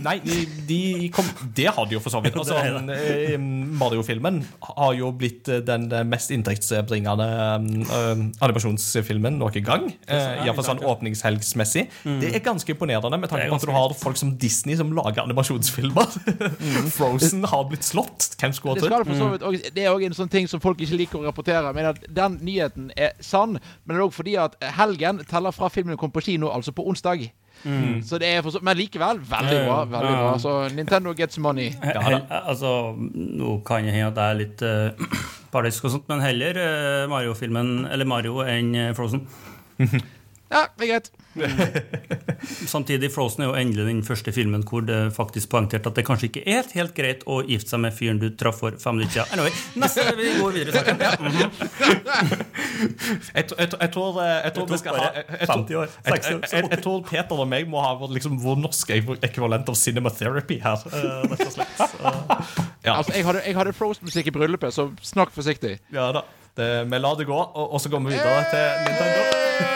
Nei, de, de kom, det har de jo for så vidt. <laughs> Altså, eh, Mario-filmen har jo blitt eh, den mest inntektsbringende um, animasjonsfilmen noen gang. Uh, Iallfall sånn åpningshelgsmessig. Det er ganske imponerende med tanke på at du har folk som Disney som lager animasjonsfilmer. <laughs> Frozen har blitt slått. Hvem skulle Det, ha trodd? også, det er òg en sånn ting som folk ikke liker å rapportere. Men at Den nyheten er sann. Men det er òg fordi at helgen teller fra filmen kom på kino, altså på onsdag. Så det er for så, Men likevel, veldig bra. veldig bra Så Nintendo gets money. <laughs> Ja, altså, nå kan jeg hende at jeg er litt uh, <clears throat> partisk og sånt, men heller uh, Mario-filmen Eller Mario enn eh, Frozen. <laughs> Ja, det er greit. <laughs> Samtidig, Frozen er jo endelig den første filmen hvor det faktisk poengterte at det kanskje ikke er helt, greit å gifte seg med fyren du traff for fem minutter siden. Anyway, neste, vi går videre i saken. Ja, mhm. Jeg, jeg, jeg tror, eh, jeg tror vi skal ha jeg, jeg, tror- jeg, jeg, jeg, jeg tror Peter og meg må ha vår, liksom, vår norske ekvivalent av cinematherapy her. eh, rett og slett. <laughs> Ja. Altså, Jeg hadde, hadde Frozen-musikk i bryllupet, så snakk forsiktig. ja da. Det, vi lar det gå, og, og så går vi videre til Nintendo.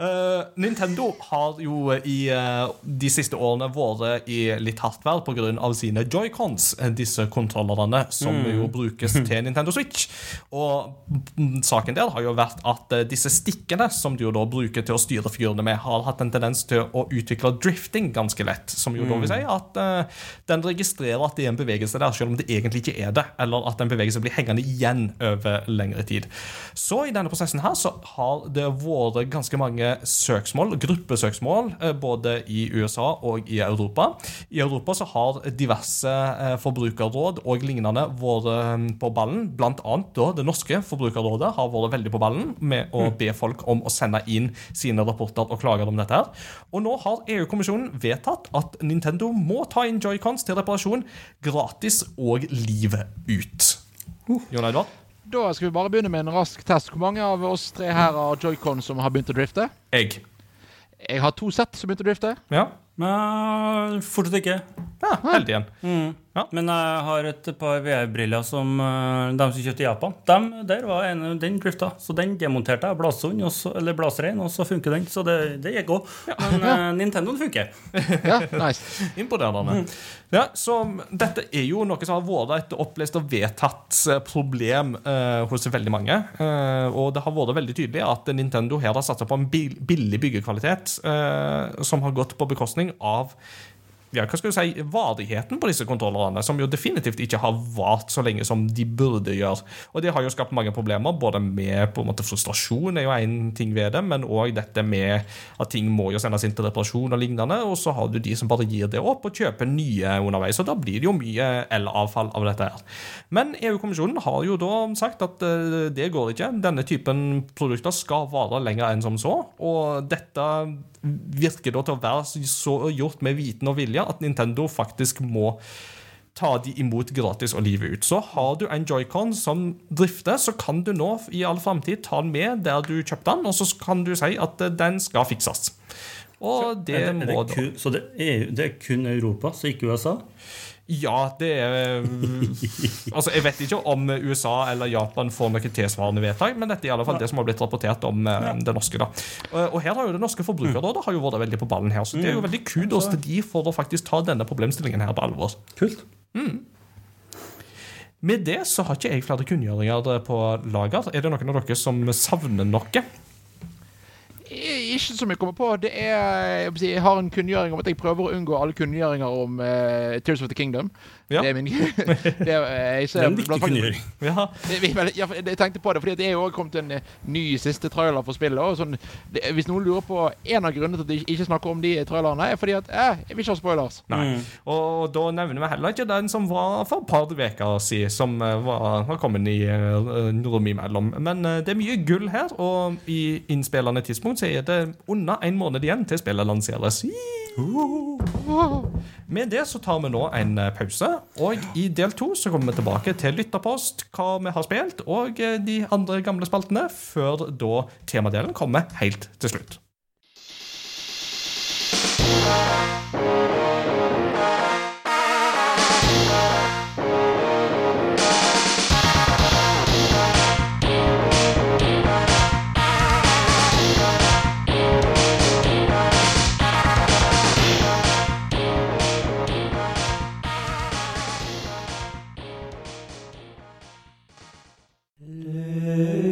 Eh, Nintendo har jo i uh, de siste årene vært i litt hardt vær pga. sine joycons, eh, disse kontrollerne som jo brukes <laughs> til Nintendo Switch. Og mm, saken der har jo vært at uh, disse stikkene som du jo da bruker til å styre figurene med, har hatt en tendens til å utvikle drifting ganske lett. Som jo da vil si at den registrerer at det er en bevegelse der, selv om det egentlig ikke er det. Eller at en bevegelse blir hengende igjen over lengre tid. Så i denne prosessen her så har det vært ganske mange søksmål, gruppesøksmål, eh, både i USA og i Europa. I Europa så har diverse eh, forbrukerråd og lignende vært eh, på ballen. Blant annet da det norske forbrukerrådet har vært veldig på ballen med å be folk om å sende inn sine rapporter og klager om dette. her. Og nå har EU-kommisjonen vedtatt at Nintendo må ta inn joycons til reparasjon gratis og livet ut. Jon Edvard? Da skal vi bare begynne med en rask test. Hvor mange av oss tre her har joycon som har begynt å drifte? Jeg. Jeg har to sett som begynte å drifte. Ja. Men fortsatt ikke. ja heldig igjen. Men jeg har et par VR-briller som eh, de som kjøpte i Japan. Dem, der var en, den drifta, så den demonterte jeg. Og så- eller blåsrein, og så funker den. Så det, det gikk òg. Men ja. Nintendoen funker. Ja, nice. <laughs> Imponerende. Ja, så dette er jo noe som har vært et opplest og vedtatt eh, problem eh, hos veldig mange. Eh, og det har vært veldig tydelig at Nintendo her har satsa på en billig byggekvalitet eh, som har gått på bekostning av ja, hva skal du si, varigheten på disse kontrollerne, som jo definitivt ikke har vart så lenge som de burde gjøre. Og det har jo skapt mange problemer, både med på en måte frustrasjon, er jo én ting ved det, men òg dette med at ting må jo sendes inn til reparasjon og lignende, og så har du de som bare gir det opp og kjøper nye underveis, og da blir det jo mye elavfall av dette her. Men EU-kommisjonen har jo da sagt at eh, det går ikke. Denne typen produkter skal vare lenger enn som så, og dette virker da til å være så gjort med viten og vilje at Nintendo faktisk må ta de imot gratis og livet ut. Så har du en joycon som drifter, så kan du nå i all framtid ta den med der du kjøpte den, og så kan du si at eh, den skal fikses. Og det Er det, er må det da så det er, det er kun Europa, så ikke USA? Ja, det er Altså, Jeg vet ikke om USA eller Japan får noe tilsvarende vedtak, men dette er i alle fall det som har blitt rapportert om ja. det norske. da. Og, her har jo det norske Forbrukerrådet har jo vært veldig på ballen her, så det er jo veldig kudos til de for å faktisk ta denne problemstillingen her på alvor. Kult. Med det så har ikke jeg flere kunngjøringer på lager. Er det noen av dere som savner noe? Ikke som jeg kommer på. Det er jeg, har en kunngjøring om at jeg prøver å unngå alle kunngjøringer om uh, Tears of the Kingdom. Ja. Det er min <laughs> det er, jeg Det ser, er en viktig kunngjøring. Ja. Det- Jeg tenkte på det, fordi det er jo kommet en eh, ny siste trailer for spillet. Og sånn, det, hvis noen lurer på En av grunnene til at de ikke snakker om de trailerne, er fordi at eh, jeg vil ikke ha spoilers. Nei. Mm. Og da nevner vi heller ikke den som var for et par uker siden, som eh, var, var kommet i uh, rom imellom. Men uh, det er mye gull her, og i innspillende tidspunkt så er det under en måned igjen til spillet lanseres. Med det så tar vi nå en eh, pause, og i del to så kommer vi tilbake til lytterpost, hva vi har spilt, og eh, de andre gamle spaltene, før da temadelen kommer helt til slutt. Hey.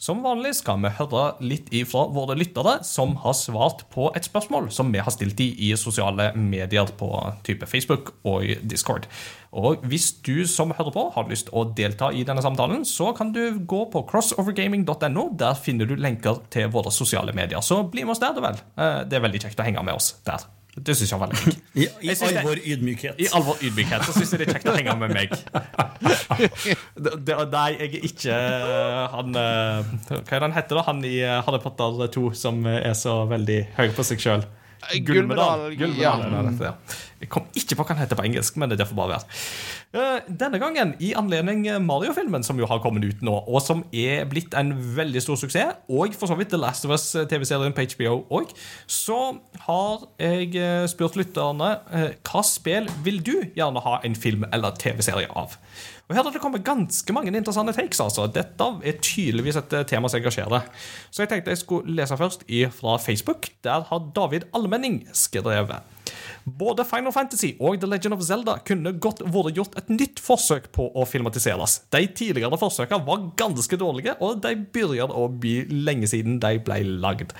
Som vanlig skal vi høre litt ifra våre lyttere som har svart på et spørsmål som vi har stilt de i sosiale medier på type Facebook og Discord. Og hvis du som hører på har lyst å delta i denne samtalen, så kan du gå på crossovergaming.no. Der finner du lenker til våre sosiale medier. Så bli med oss der, du vel. Eh, Det er veldig kjekt å henge med oss der. Det syns jeg var veldig kjekt. <laughs> I, i vår ydmykhet. I alvor ydmykhet så syns jeg det er kjekt å henge med meg. <laughs> Det, det, nei, jeg er ikke eh, han eh, Hva er det han heter, da? Han i eh, Harry Potter 2 som er så veldig høy på seg sjøl. Gullmedal, ja. Jeg kom ikke på hva den heter på engelsk, men det derfor bare være. Eh, Denne gangen, i anledning Mario-filmen, som jo har kommet ut nå, og som er blitt en veldig stor suksess, og for så vidt The Last of Us-TV-serien på HBO òg, så har jeg eh, spurt lytterne eh, hva spill vil du gjerne ha en film eller TV-serie av? Og Her har det kommet ganske mange interessante takes. altså. Dette er tydeligvis et eh, tema som engasjerer. Så jeg tenkte jeg skulle lese først fra Facebook. Der har David Almenning skrevet. Både Final Fantasy og The Legend of Zelda kunne godt vært gjort et nytt forsøk på å filmatiseres. De tidligere forsøkene var ganske dårlige, og de begynner å bli lenge siden de ble lagd.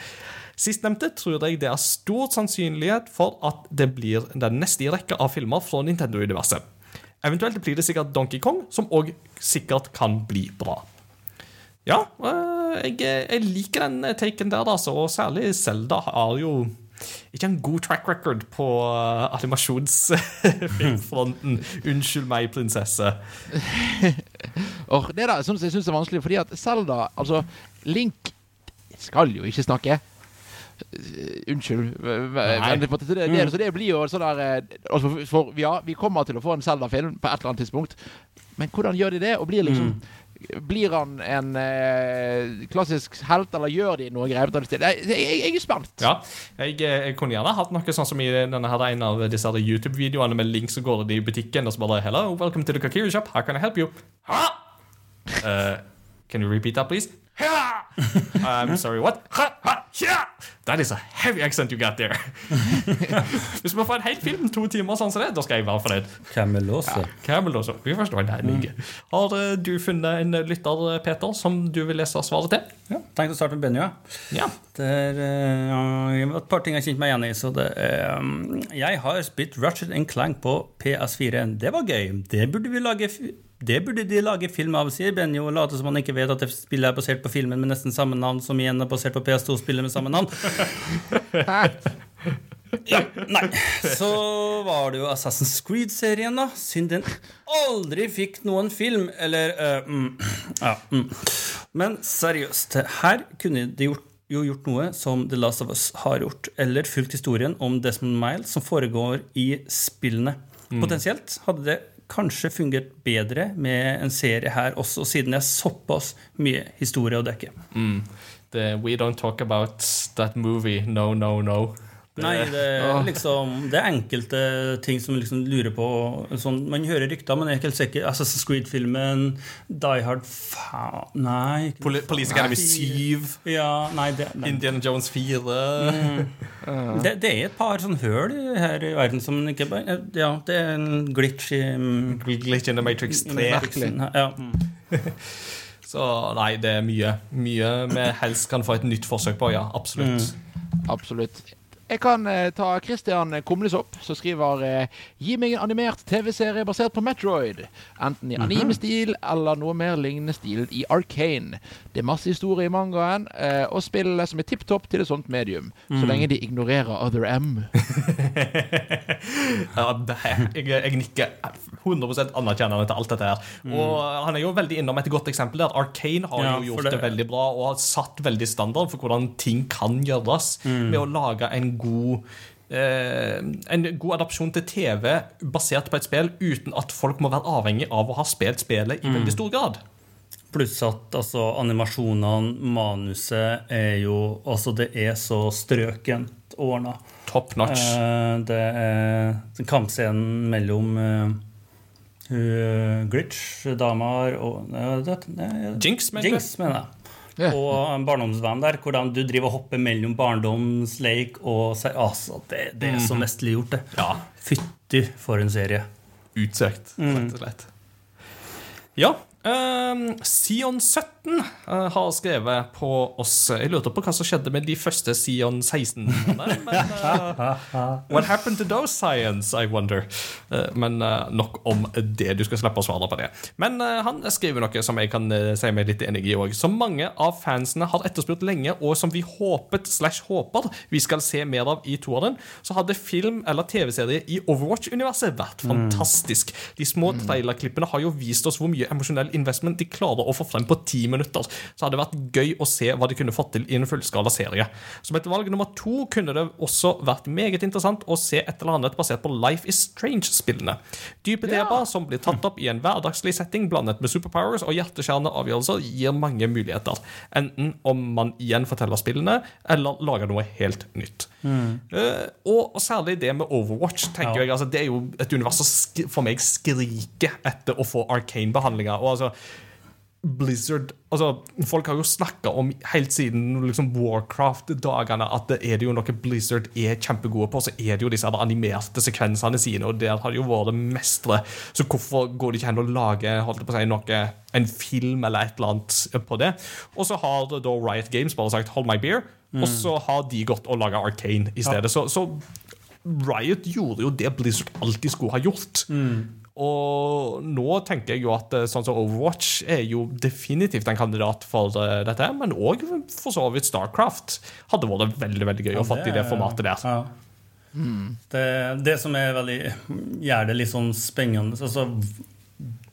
Sistnevnte tror jeg det er stor sannsynlighet for at det blir den neste i rekka av filmer fra Nintendo-universet. Eventuelt blir det sikkert Donkey Kong, som òg sikkert kan bli bra. Ja, øh, jeg, jeg liker den taken der, da, så, og særlig Zelda har jo ikke en god track record på uh, animasjonsfilmfronten. <laughs> Unnskyld meg, prinsesse. <laughs> Or, det synes jeg synes er vanskelig, fordi at Zelda Altså, Link skal jo ikke snakke. Eh, Unnskyld. Det, det, det, så det blir jo sånn der eh, altså for, Ja, vi kommer til å få en Zelda-film på et eller annet tidspunkt, men hvordan gjør de det? Og blir liksom Blir han en eh, klassisk helt, eller gjør de noe greier? det stedet? Jeg, jeg, jeg er spent. Ja, jeg, jeg kunne gjerne hatt noe sånn som i denne her, en av disse YouTube-videoene med link som går i butikken og så bare Hello, welcome to the Kakiri shop. How can I help you? Ha! Uh, can you repeat that, please? Ha! <laughs> I'm sorry, what? Ha! Ha! Ja! That is a heavy accent you got there. <laughs> Hvis vi får en hel film, to timer sånn som det, da skal jeg være fornøyd. Camelose. Ja. Vi forstår den like. Har eh, du funnet en lytter, Peter, som du vil lese svaret til? Ja, Tenkte å starte med Benja. Ja. Der, uh, et par ting jeg kjente meg igjen i. Så det, eh, jeg har spilt Ratchet Clank på PS4. Det var gøy. Det burde vi lage det burde de lage film av, sier Benjo, og later som han ikke vet at det spillet er basert på filmen med nesten samme navn, som igjen er basert på PS2-spillet med samme navn. <laughs> Ja, nei. Så var det jo Assassin's Creed-serien, da. Synd den aldri fikk noen film. Eller uh, mm, <clears throat> Ja. Mm. Men seriøst, her kunne de gjort, jo gjort noe som The Last of Us har gjort. Eller fulgt historien om Desmond Miles som foregår i spillene. Potensielt hadde det kanskje fungert bedre med en serie her også, siden det er såpass mye historie å dekke. The We don't talk about that movie. No, no, no. Nei, det er liksom Det er enkelte ting som liksom lurer på sånn, Man hører rykter, men jeg er ikke helt sikker. Assassin's Creed-filmen, Die Hard Faen Nei. Poli Police Academy 7, Ja, nei, det, nei. Indiana Jones 4 <laughs> Det, det er et par sånn høl her i verden som ikke bare Ja, det er en glitch i Glitch in the Matrix 3. Matrixen Ja. <laughs> Så nei, det er mye. Mye vi helst kan få et nytt forsøk på, ja. Absolutt. Absolutt. Jeg kan eh, ta Christian Kumlesopp, som skriver eh, Gi meg en animert TV-serie basert på Metroid. Enten i anime-stil eller noe mer lignende stil i Arcane. Det er masse historie i mangaen, eh, og spillet som er tipp topp til et sånt medium. Så lenge de ignorerer Other M. <laughs> Ja, det, jeg, jeg nikker 100% anerkjennende til alt dette her. Og han er jo veldig innom et godt eksempel der. Arcane har Ja, jo gjort det, det- veldig bra og har satt veldig standard for hvordan ting kan gjøres med å lage en god eh, en god adopsjon til TV basert på et spill uten at folk må være avhengig av å ha spilt spillet i veldig stor grad. Pluss at altså, animasjonene, manuset, er jo Altså, det er så strøkent ordna. Top notch. Eh, det er kampscenen mellom eh, hun Glitch, og det, det, Jinx, mener? Jinx, mener jeg. Yeah. Og en barndomsvenn der, hvordan du driver og hopper mellom barndomsleik og Altså, det, det er så mesterliggjort, det. Ja. Fytti for en serie. Utsøkt, rett og slett. Ja. Um, Sion 17 uh, har skrevet på oss Jeg lurte på hva som skjedde med de første Sion 16-ene. Men eh, What happened to those science, I wonder? Eh, men eh, nok om det. Du skal slippe å svare på det. Men eh, han skriver noe som jeg kan eh, si meg litt enig i òg. Som mange av fansene har etterspurt lenge, og som vi håpet slash håper vi skal se mer av i toeren, så hadde film eller TV-serie i Overwatch-universet vært fantastisk. De små trailerklippene har jo vist oss hvor mye emosjonell investment de klarer å få frem på ti minutter. Så hadde det vært gøy å se hva de kunne fått til i en fullskala serie. Som et valg nummer to kunne det også vært meget interessant å se et eller annet basert på Life is Strange-spillene. Dype deba som blir tatt opp i en hverdagslig setting blandet med superpowers og hjerteskjærende avgjørelser, gir mange muligheter. Enten om man igjen forteller spillene, eller lager noe helt nytt. Eh, og særlig det med Overwatch. tenker Ja. jeg, altså, Det er jo et univers som for meg skriker etter å få Arcane-behandlinger. Og altså Blizzard altså Folk har jo snakka om helt siden liksom Warcraft-dagene at det er det jo noe Blizzard er kjempegode på. Så er det jo disse animerte sekvensene sine, og der har det jo vært mestre. Så hvorfor går det ikke hen å lage holdt på å si, noe, en film eller et eller annet på det? Og så har da Riot Games bare sagt 'hold my beer', og så har de gått og laga Arcane i stedet. Så, så Riot gjorde jo det Blizzard alltid skulle ha gjort. Og nå tenker jeg jo at eh, sånn som Overwatch er jo definitivt en kandidat for eh, dette, men òg for så vidt Starcraft hadde vært veldig veldig gøy å få i det formatet der. Ja. Det, det som er veldig gjør det litt sånn spennende altså,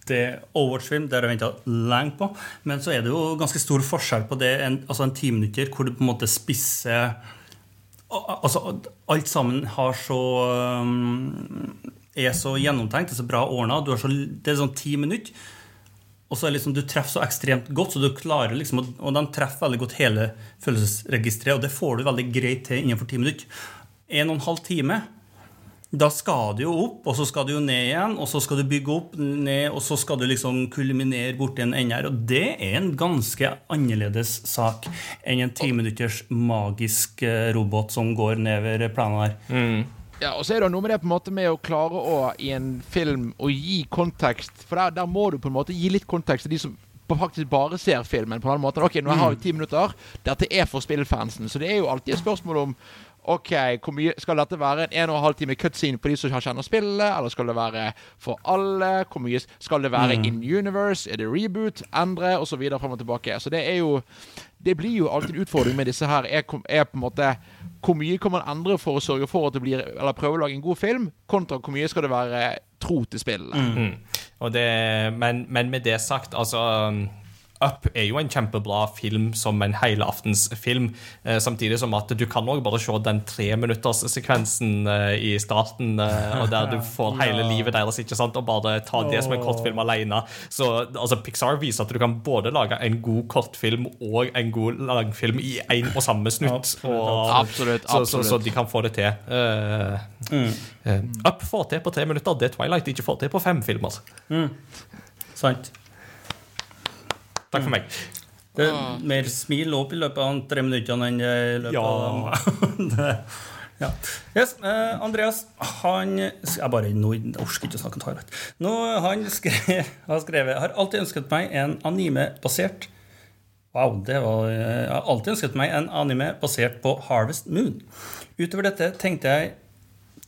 det Overwatch-film det har jeg venta lenge på, men så er det jo ganske stor forskjell på det en, altså en timinutter hvor du på en måte spisser Altså, alt sammen har så um, er så gjennomtenkt, det er så bra ordna. Det er sånn ti minutter. Og så er liksom, Du treffer så ekstremt godt, så du klarer liksom, og de treffer veldig godt hele følelsesregisteret. Og det får du veldig greit til innenfor ti minutter. En og en halv time, da skal du jo opp, og så skal du jo ned igjen, og så skal du bygge opp, ned, og så skal du liksom kulminere borti en ende her. Og det er en ganske annerledes sak enn en timinutters magisk eh, robot som går nedover planen her. Ja, og så er det noe med det på en måte med å klare å i en film å gi kontekst. For der, der må du på en måte gi litt kontekst til de som faktisk bare ser filmen. på en måte. Ok, nå har jeg ti minutter. Dette er for spillfansen. Så det er jo alltid et spørsmål om Ok, hvor mye, Skal dette være en en og en halv time cutscene på de som kjenner spillet, eller skal det være for alle? Hvor mye Skal det være in universe? Er det reboot? Endre? Og så videre frem og tilbake. Så det er jo Det blir jo alltid en utfordring med disse her. Er, er på en måte Hvor mye kan man endre for å sørge for at det blir Eller prøve å lage en god film, kontra hvor mye skal det være tro til spillet? Og det, men, men med det sagt, altså Up er jo en kjempebra film som en helaftensfilm, eh, samtidig som at du kan også bare se den treminutterssekvensen eh, i starten, eh, og der du får <laughs> hele livet deres, ikke sant, og bare ta det som en kortfilm alene. Så altså, Pixar viser at du kan både lage en god kortfilm og en god langfilm i én og samme snutt. Og, Absolutt, så, så, så de kan få det til. Eh, eh, Up får til på tre minutter, det Twilight ikke får til på fem filmer. Sant. Takk for meg. Det er mer smil opp i løpet av tre minutter enn i løpet Ja. av <laughs> det. Ja. Yes, eh, Andreas han Jeg bare nå, jeg orker ikke å snakke om. Nå, han skrev, <laughs> har skrevet Har alltid ønsket meg en anime-basert Wow, det var Jeg har alltid ønsket meg en anime basert på Harvest Moon. Utover dette tenkte jeg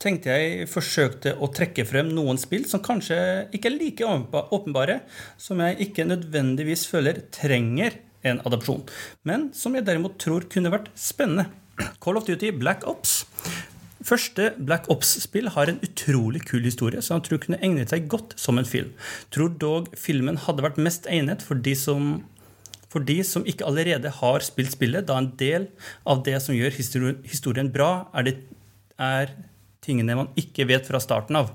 tenkte jeg forsøkte å trekke frem noen spill som kanskje ikke er like åpenbare, som jeg ikke nødvendigvis føler trenger en adopsjon, men som jeg derimot tror kunne vært spennende. Call of Duty Black Ops. Første Black Ops-spill har en utrolig kul historie som jeg tror kunne egnet seg godt som en film. Tror dog filmen hadde vært mest egnet for de som for de som ikke allerede har spilt spillet, da en del av det som gjør historien, bra, er, det, er tingene man ikke vet fra starten av.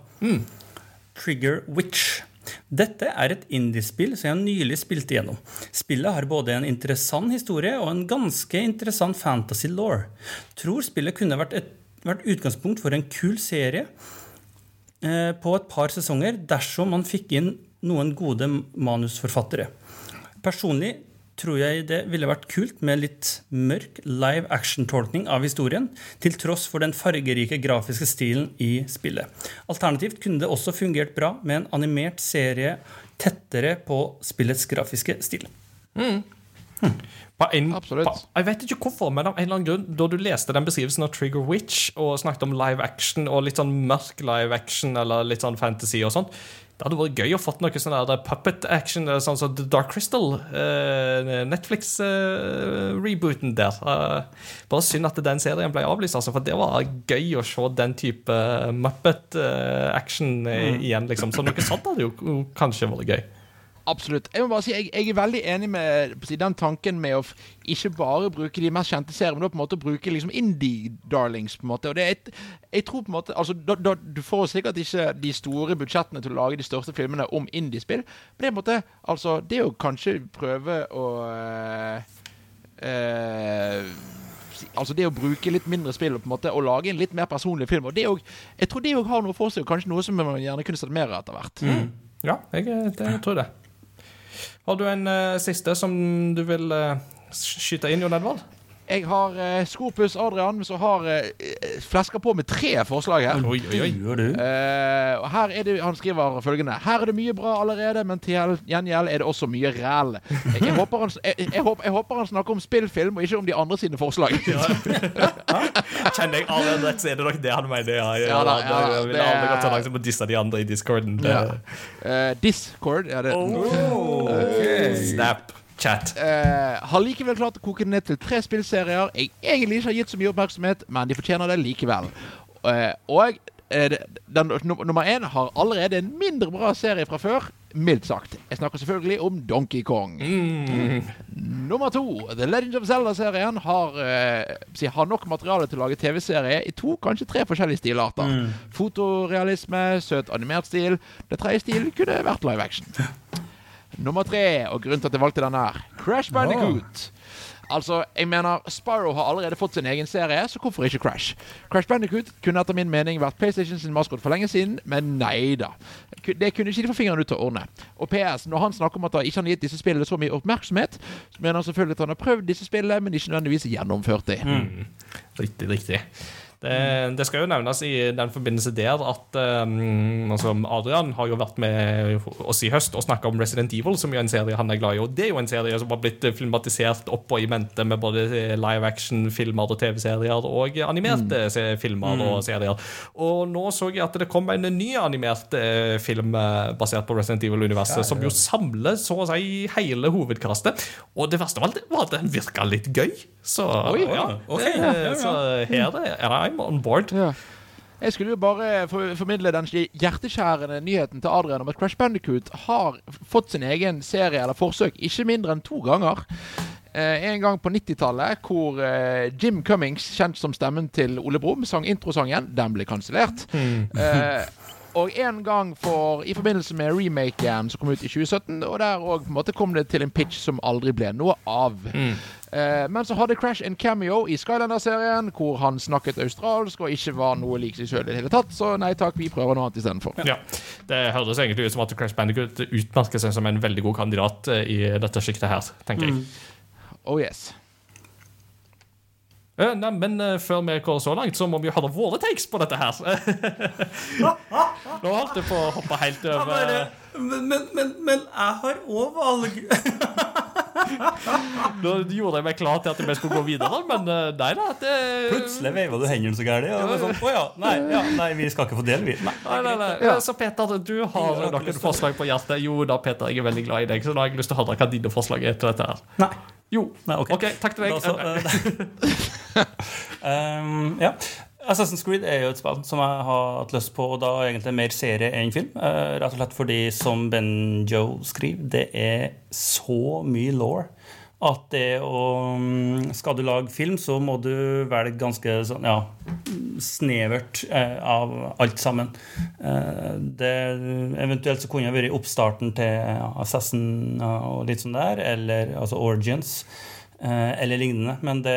Trigger Witch. Dette er et indiespill som jeg nylig spilte gjennom. Spillet har både en interessant historie og en ganske interessant fantasy law. Tror spillet kunne vært, et, vært utgangspunkt for en kul serie eh, på et par sesonger dersom man fikk inn noen gode manusforfattere. Personlig tror jeg det ville vært kult med litt mørk live action-tolkning av historien, til tross for den fargerike grafiske stilen i spillet. Alternativt kunne det også fungert bra med en animert serie tettere på spillets grafiske stil. På en, Absolutt. På, jeg vet ikke hvorfor, men av en eller annen grunn Da du leste den beskrivelsen av Trigger Witch og snakket om live action og litt sånn mørk live action eller litt sånn fantasy og sånt det hadde vært gøy å fått noe sånn der puppet action, eh, sånn som The Dark Crystal. Eh, Netflix-rebooten der. Eh, bare synd at den serien ble avlyst, altså, for det var gøy å se den type Muppet-action igjen. liksom. Så noe sånt hadde jo kanskje vært gøy. Absolutt. Jeg må bare si, jeg, jeg er veldig enig med den tanken med å ikke bare bruke de mest kjente seriene, men på en måte bruke liksom indie-darlings. på en måte. Og det er et, jeg tror på en måte, altså, da, da, Du får sikkert ikke de store budsjettene til å lage de største filmene om indiespill, men det er på en måte, altså, det å kanskje prøve å øh, øh, Altså det å bruke litt mindre spill på en måte Og lage en litt mer personlig film. Og det jo- Jeg tror det òg har noe for seg, og kanskje noe som man gjerne kunne sett mer av etter hvert. Ja, jeg, det tror det. Har du en uh, siste som du vil uh, skyte inn, Jon Edvard? Jeg har uh, Skopus Adrian, som har uh, flesker på med tre forslag her. Oi, oi, oi. Uh. Eh, og her er det, Han skriver følgende Her er det mye bra allerede, men til gjengjeld er det også mye ræl. Jeg, jeg, håper han, jeg, jeg, håper, jeg håper han snakker om spillfilm, og ikke om de andre sine forslag. <laughs> Kjenner jeg alle rett, så er det nok det han mener. Ja, ja, Ja da, ja, ja, jeg vil aldri gått så langt på å disse de andre i discorden. Ja. Eh, Discord er det. Snap. Chat. Uh, har likevel klart å koke det ned til tre spillserier jeg egentlig ikke har gitt så mye oppmerksomhet, men de fortjener det likevel. Uh, og uh, den, nummer én har allerede en mindre bra serie fra før, mildt sagt. Jeg snakker selvfølgelig om Donkey Kong. Nummer to, The Legend of Zelda-serien har, uh, har nok materiale til å lage TV-serie i to, kanskje tre forskjellige stilarter. Fotorealisme, søt animert stil. Det tredje stil kunne vært live action. <laughs> Nummer tre, og grunnen til at jeg valgte denne her, Crash Bandicoot. Altså, jeg mener, Spyro har allerede fått sin egen serie, så hvorfor ikke Crash? Crash Bandicoot kunne etter min mening vært PlayStation sin maskot for lenge siden, men nei da. Det kunne ikke de få fingeren ut til å ordne. Og PS, når han snakker om at han ikke har gitt disse spillene så mye oppmerksomhet, så mener han selvfølgelig at han har prøvd disse spillene, men ikke nødvendigvis gjennomført det. Riktig, riktig. Det, det skal jo nevnes i den forbindelse der at um, altså Adrian har jo vært med oss i høst og snakka om Resident Evil, som jo er en serie han er glad i. Og det er jo en serie som har blitt filmatisert opp og i mente med både live action-filmer og TV-serier og animerte mm. filmer og serier. Og nå så jeg at det kom en ny animert eh, film eh, basert på Resident Evil-universet, som jo samler så å si hele hovedkastet. Og det verste av alt var at den virka litt gøy. Så ja, Okay. det, så her er I'm on board. Ja. Jeg skulle jo bare formidle den hjerteskjærende nyheten til Adrian om at Crash Bandicoot har fått sin egen serie eller forsøk ikke mindre enn to ganger. Eh, en gang på 90-tallet hvor eh, Jim Cummings, kjent som stemmen til Ole Brumm, sang introsangen. Den ble kansellert. Eh, og en gang for, i forbindelse med remaken som kom ut i 2017. Og der òg kom det til en pitch som aldri ble noe av. Eh, men så hadde Crash en cameo i Skylander-serien hvor han snakket australsk og ikke var noe lik seg sjøl i det hele tatt. Så nei takk, vi prøver noe annet istedenfor. Ja. Det høres egentlig ut som at Crash Bandicoot utmerker seg som en veldig god kandidat eh, i dette sjiktet her, tenker jeg. Oh yes. Eh, nei, men eh, før vi går så langt, så må vi jo høre våre takes på dette her. <laughs> Nå holdt jeg på å hoppe helt over men, men, men, men jeg har òg valg. <laughs> Nå gjorde jeg meg klar til at vi skulle gå videre, men eh, nei da. Det, Plutselig veiva du hendene så gærent. Og sånn, å ja, nei, ja, nei, vi skal ikke få del, vi. Nei, Nei, nei, nei. Så Peter, du har Jeg noen forslag på hjertet. Jo da, Peter, jeg er veldig glad i deg, så da har jeg lyst til å høre hva dine forslag er til dette her. nei. Jo. Nei, okay. OK, takk til deg. Da så, uh, um, <laughs> <laughs> ja. Assassin's Creed er jo et spill som jeg har hatt lyst på, og da egentlig mer serie enn film. Eh, rett og slett fordi, som Ben Joe skriver, det er så mye law at det å mm, Skal du lage film, så må du velge ganske sånn, ja, snevert eh, av alt sammen. Eh, det, eventuelt så kunne det vært oppstarten til Assassin og litt sånn der, eller altså Origins. Eh, eller lignende. Men det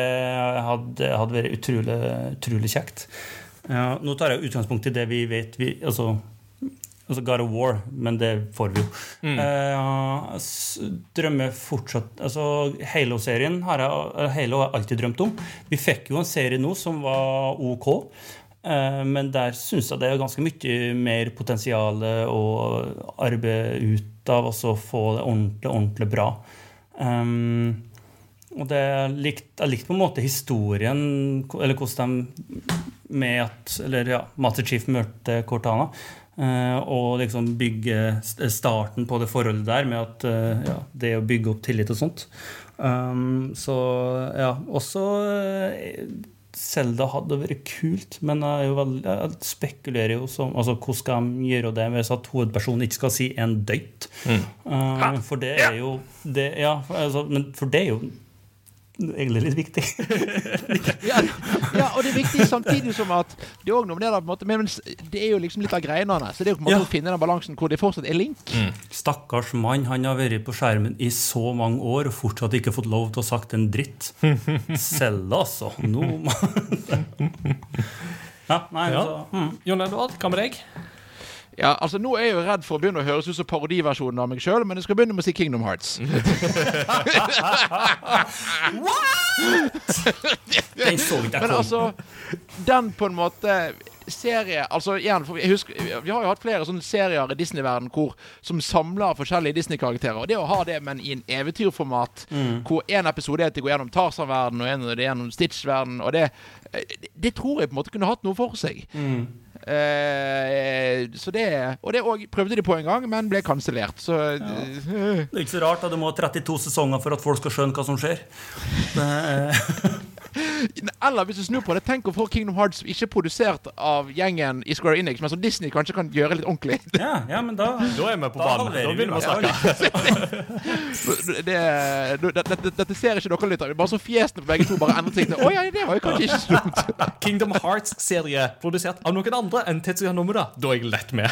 hadde, hadde vært utrolig, utrolig kjekt. Ja, nå tar jeg utgangspunkt i det vi vet vi, altså, altså God of War, men det får vi jo. Eh, s- drømmer fortsatt altså Halo-serien har jeg, eh, Halo har jeg alltid drømt om. Vi fikk jo en serie nå som var OK. Men der syns jeg det er ganske mye mer potensial å arbeide ut av, og så få det ordentlig, ordentlig bra. Um, og det jeg likte, likt på en måte historien, eller hvordan de med at Eller ja, Master Chief møtte Cortana. eh, og liksom bygge starten på det forholdet der med at eh, ja, det å bygge opp tillit og sånt. Um, så ja, også Selda Zelda hadde vært kult, men jeg, er jo veldig, jeg spekulerer jo som altså, Hvordan skal de gjøre det hvis at hovedpersonen ikke skal si en døyt? Uh, for det er jo det, ja, altså, men For det er jo egentlig litt viktig. <laughs> Ja, ja, og det er viktig samtidig som at det er også noe med det der, på en måte, men det er jo liksom litt av greinene. Så det er jo på en måte Ja. å finne den balansen hvor det fortsatt er link. Stakkars mann, han har vært på skjermen i så mange år og fortsatt ikke fått lov til å sagt en dritt. <laughs> Selda, altså. Nå må <laughs> Ja, nei, Ja. altså mm. Jon Edvard, hva med deg? Ja, altså Nå er jeg jo redd for å begynne å høres ut som parodiversjonen av meg sjøl, men jeg skal begynne med å si Kingdom Hearts. <laughs> Den så jeg Men altså, den på en måte serie Altså igjen, for jeg husker, Vi har jo hatt flere sånne serier i Disney-verden hvor, som samler forskjellige Disney-karakterer. Og det å ha det, men i en eventyrformat, hvor én episode er at de går gjennom Tarzan-verden, og en er gjennom Stitch-verden, og det, det, det tror jeg på en måte kunne hatt noe for seg. Eh, så det Og det òg prøvde de på en gang, men ble kansellert. Så eh, Det er ikke så rart at du må ha 32 sesonger for at folk skal skjønne hva som skjer. <laughs> Det er, Eller hvis du snur på det, tenk å få Kingdom Hearts ikke produsert av gjengen i Square Enix, men som Disney kanskje kan gjøre litt ordentlig. ja, ja, men da Da er vi på banen. Da begynner vi å det. snakke. det, det, dette, dette ser ikke dere lytter. Bare så fjesene på begge to bare endrer seg til Å ja, det var jo kanskje ikke slutt. Kingdom Hearts-serie produsert av noen andre enn Tetsuya Nomura. Da er jeg lett med.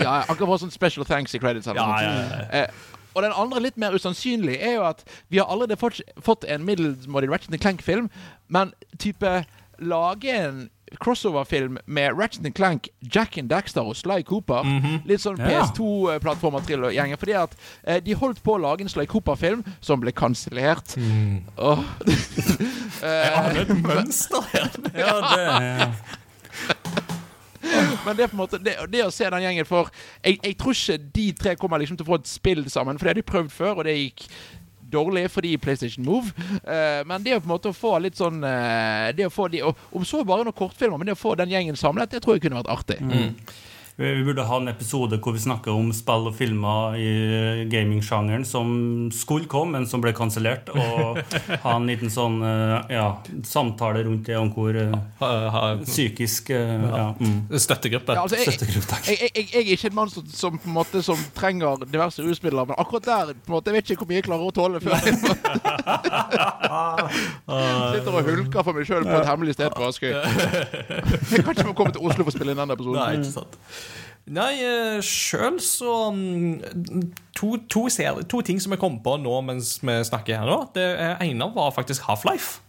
Ja, akkurat sånn special thanks i credits. Eller Ja, noe ja, ja, ja, Eh, og den andre, litt mer usannsynlig, er jo at vi har allerede fått, fått en middelmådig Ratchet Clank-film, men type lage en crossover-film med Ratchet Clank, Jack and Daxter og Sly Cooper. Litt sånn PS2-plattformer-gjengen. Fordi at eh, de holdt på å lage en Sly Cooper-film som ble kansellert. Åh. Jeg aner et mønster her. Ja, det er <laughs> <laughs> Men det er på en måte det, det å se den gjengen For jeg, jeg tror ikke de tre kommer liksom til å få et spill sammen, for det har de prøvd før, og det gikk dårlig fordi PlayStation Move. Uh, men det å på en måte få litt sånn uh, Det å få de og, Om så bare noen kortfilmer, men det å få den gjengen samlet, det tror jeg kunne vært artig. vi, vi burde ha en episode hvor vi snakker om spill og filmer i gamingsjangeren som skulle komme, men som ble kansellert. Og <laughs> ha en liten sånn eh, ja, samtale rundt det om hvor eh, psykisk eh, ja, mm. støttegruppe. Ja, altså, jeg, Støttegruppe, takk. jeg, jeg, jeg er ikke en mann som, som, på en måte, som trenger diverse rusmidler, men akkurat der på en måte, jeg vet ikke hvor mye jeg klarer å tåle før jeg <laughs> <laughs> sitter og hulker for meg sjøl på et hemmelig sted på Askøy. Jeg kan ikke få komme til Oslo for å spille inn den episoden. Nei, ikke sant. Nei, uh, sjøl så mm, to, to, to ting som jeg kom på nå mens vi snakker her nå. Det eh, ene var faktisk Half-Life.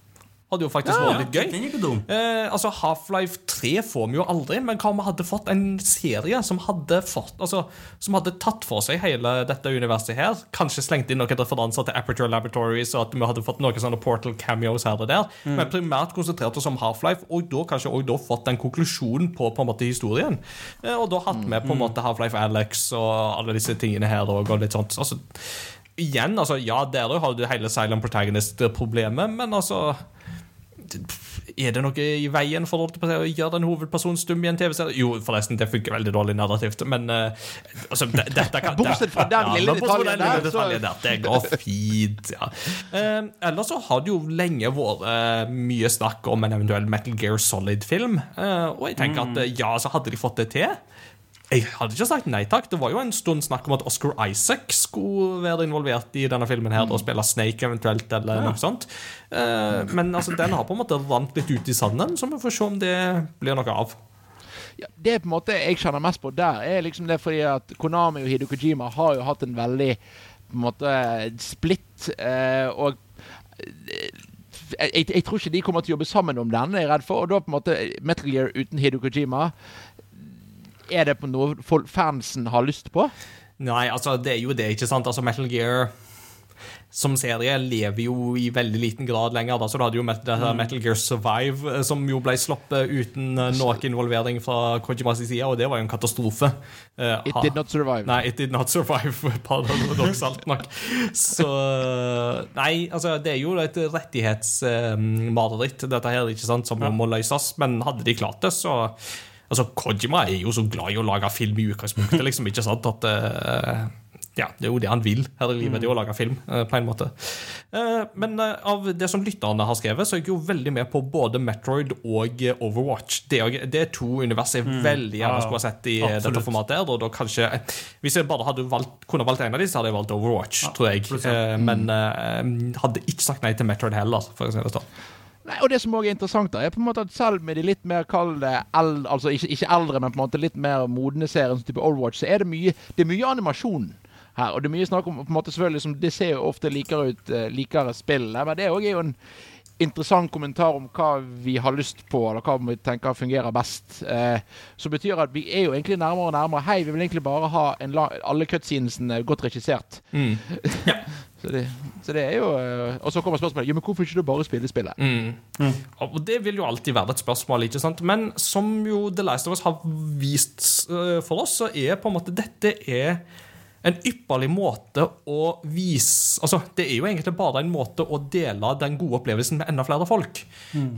Hadde jo faktisk vært litt gøy. Eh, altså Half-Life 3 får vi jo aldri, men hva om vi hadde fått en serie som hadde fått Altså, som hadde tatt for seg hele dette universet her? Kanskje slengt inn noen referanser til Aperture Laboratories, og at vi hadde fått noen sånne Portal cameos her og der. Mm. Men primært konsentrert oss om Half-Life, og da kanskje også da fått den konklusjonen på på en måte historien. Eh, og da hatt med på en måte Half-Life Alex og alle disse tingene her og, og litt sånt. Altså, igjen, altså, ja, der har du hele Silent Protagonist-problemet, men altså er det noe i veien for å gjøre den hovedpersonen stum i en TV-serie? Jo, forresten, det funker veldig dårlig narrativt, men uh, altså, det, dette kan <laughs> Bortsett fra den lille detaljen der, så- detaljen der. Det går fint, ja. Uh, ellers så har det jo lenge vært uh, mye snakk om en eventuell Metal Gear Solid-film, og jeg tenker at uh, ja, så hadde de fått det til. Jeg hadde ikke sagt nei takk. Det var jo en stund snakk om at Oscar Isaac skulle være involvert i denne filmen her og spille Snake eventuelt, eller noe sånt. Eh, men altså, den har på en måte rant litt ut i sanden, så vi får se om det blir noe av. Ja, det på en måte jeg kjenner mest på der, er liksom det fordi at Konami og Hideo Kojima har jo hatt en veldig på en måte splitt. Eh, og eh, jeg, jeg tror ikke de kommer til å jobbe sammen om den, er jeg redd for. Og da på en måte Metal Gear uten Hideo Kojima Er det på noe fansen har lyst på? Nei, altså, det er jo det, ikke sant? Altså, Metal Gear som serie lever jo i veldig liten grad lenger. Da. Så du hadde jo Metal Gear Survive, eh, som jo ble sluppet uten eh, noe involvering fra Kojimas side, og det var jo en katastrofe. Uh, It did not survive. Nei, it did not survive, <laughs> paradoksalt nok. Så Nei, altså, det er jo et rettighetsmareritt, dette her, ikke sant, som ja. må løses. Men hadde de klart det, så Altså, Kojima er jo så glad i å lage film i utgangspunktet, <laughs> liksom, ikke sant, at uh, ja, Det er jo det han vil her i livet, det er å lage film, uh, på en måte. Uh, Men av det som lytterne har skrevet, så er jeg jo veldig med på både Metroid og Overwatch. Det er, det er to univers jeg veldig gjerne skulle ha sett i absolutt. dette formatet. her, Og da kanskje Hvis jeg bare hadde valgt, kunne valgt en av dem, så hadde jeg valgt Overwatch, tror jeg. Men eh, hadde ikke sagt nei til Metroid heller, for å si det sånn. Nei, og det som også er interessant, da, er på en måte at selv med de litt mer kalde, eldre, altså ikke, ikke eldre, men på en måte litt mer modne seriene, som type Overwatch, så er det mye, det er mye animasjon her. Og det er mye snakk om på en måte selvfølgelig som Det ser jo ofte likere ut, eh, likere spill, men det òg er jo en interessant kommentar om hva vi har lyst på, eller hva vi tenker fungerer best. Eh, som betyr at vi er jo egentlig nærmere og nærmere. Hei, vi vil egentlig bare ha alle cutscenesene godt regissert. <laughs> så, det, så det er jo eh, Og så kommer spørsmålet Jo, men hvorfor ikke du bare spille spillet? Mm. Og det vil jo alltid være et spørsmål, ikke sant? men som jo The Last of Us har vist eh, for oss, så er på en måte dette er en ypperlig måte å vise Altså, Det er jo egentlig bare en måte å dele den gode opplevelsen med enda flere folk.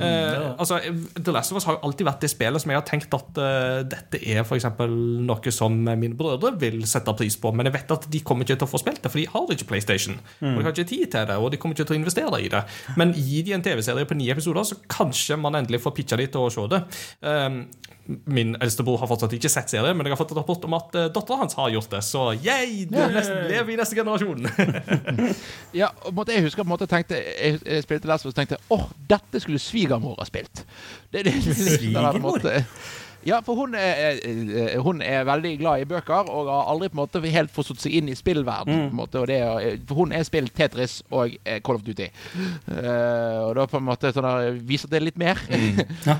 eh, altså, The Last of Us har jo alltid vært det spillet som jeg har tenkt at uh, dette er for noe som mine brødre vil sette pris på, men jeg vet at de kommer ikke til å få spilt det, for de har ikke PlayStation. Og de har ikke tid til det, og de kommer ikke til å investere i det. Men gi de en TV-serie på ni episoder, så kanskje man endelig får pitcha de til å se det. Um, Min eldste bror har fortsatt ikke sett serien, men jeg har fått et rapport om at uh, dattera hans har gjort det. Så yay, du nesten lever i neste generasjon. <laughs> Ja, på jeg husker på en måte tenkte Jeg, jeg spilte Last of Us og tenkte åh, dette skulle svigermor ha spilt. Det, det, det, det, det, Svigermor? måte- Ja, for hun er, hun er veldig glad i bøker og har aldri på en måte helt forstått seg inn i spillverden. På en måte, og det er, for hun er spilt Tetris og eh, Call of Duty. Uh, og da på en måte sånn der, viser det litt mer. <laughs> Ja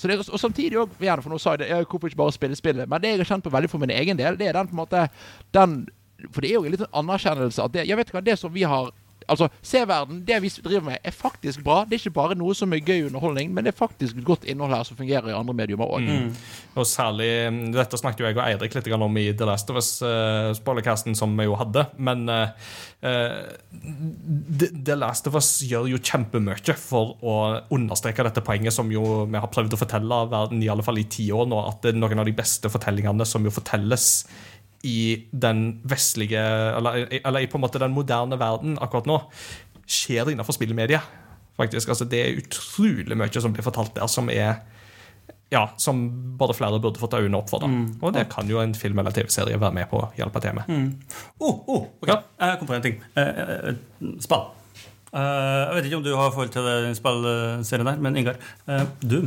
så det, og samtidig òg, gjerne for nå sa jeg det, hvorfor ikke bare spille spillet? Men det jeg har kjent på veldig for min egen del, det er den på en måte den For det er jo en liten anerkjennelse at det Jeg vet hva, det som vi har Altså, se verden. det vi driver med, er faktisk bra. Det er ikke bare noe som er gøy underholdning, men det er faktisk godt innhold her som fungerer i andre mediumer òg. Mm. Og særlig mm, Dette snakket jo jeg og Eirik litt om i The Last of Us-spoilercasten som vi jo hadde. Men uh, eh, The The Last of Us gjør jo kjempemye for å understreke dette poenget som jo vi har prøvd å fortelle verden i alle fall i ti år nå, at det er noen av de beste fortellingene som jo fortelles i den vestlige Eller, eller i på en måte den moderne verden akkurat nå, skjer innenfor spillmedia. Faktisk, altså Det er utrolig mye som blir fortalt der, som er ja, som bare flere burde fått øynene opp for. da. Og det kan jo en film eller TV-serie være med på å hjelpe til med. Oh, oh, ok, Ja. Jeg kom på en ting. Eh, eh, eh, spill. Jeg vet ikke om du har forhold til den spillserien der, men Ingar. Doom.